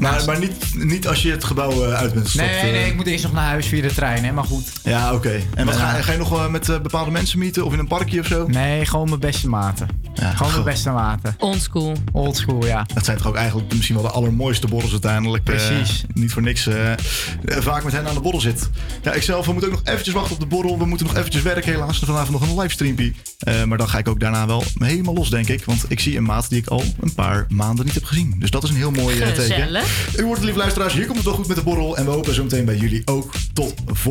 Speaker 31: Maar, maar niet, niet als je het gebouw eh, uit bent.
Speaker 17: Nee, nee,
Speaker 31: eh.
Speaker 17: ik moet eerst nog naar huis via de trein, hè. Maar goed.
Speaker 31: Ja, oké. En wat,
Speaker 17: Ja.
Speaker 31: ga, ga je nog met eh, bepaalde mensen meeten of in een parkje of zo?
Speaker 17: Nee, gewoon mijn beste maten. Gewoon mijn beste maten.
Speaker 40: Oldschool.
Speaker 17: Oldschool, ja.
Speaker 31: Dat zijn toch ook eigenlijk misschien wel de allermooiste borrels uiteindelijk. eh,
Speaker 17: Precies.
Speaker 31: niet voor niks eh, eh, vaak met hen aan de borrel zit. Ja, ik zelf we moeten ook nog eventjes wachten op de borrel. We moeten nog eventjes werken helaas. Vanavond nog een livestreampie. Eh maar dan ga ik ook daarna wel helemaal los, denk ik. Want ik zie een maat die ik al een paar maanden niet heb gezien. Dus dat is een heel mooi teken.
Speaker 40: Gezellig.
Speaker 31: U hoort het, lieve luisteraars. Hier komt het wel goed met de borrel. En we hopen zo meteen bij jullie ook. Tot volgende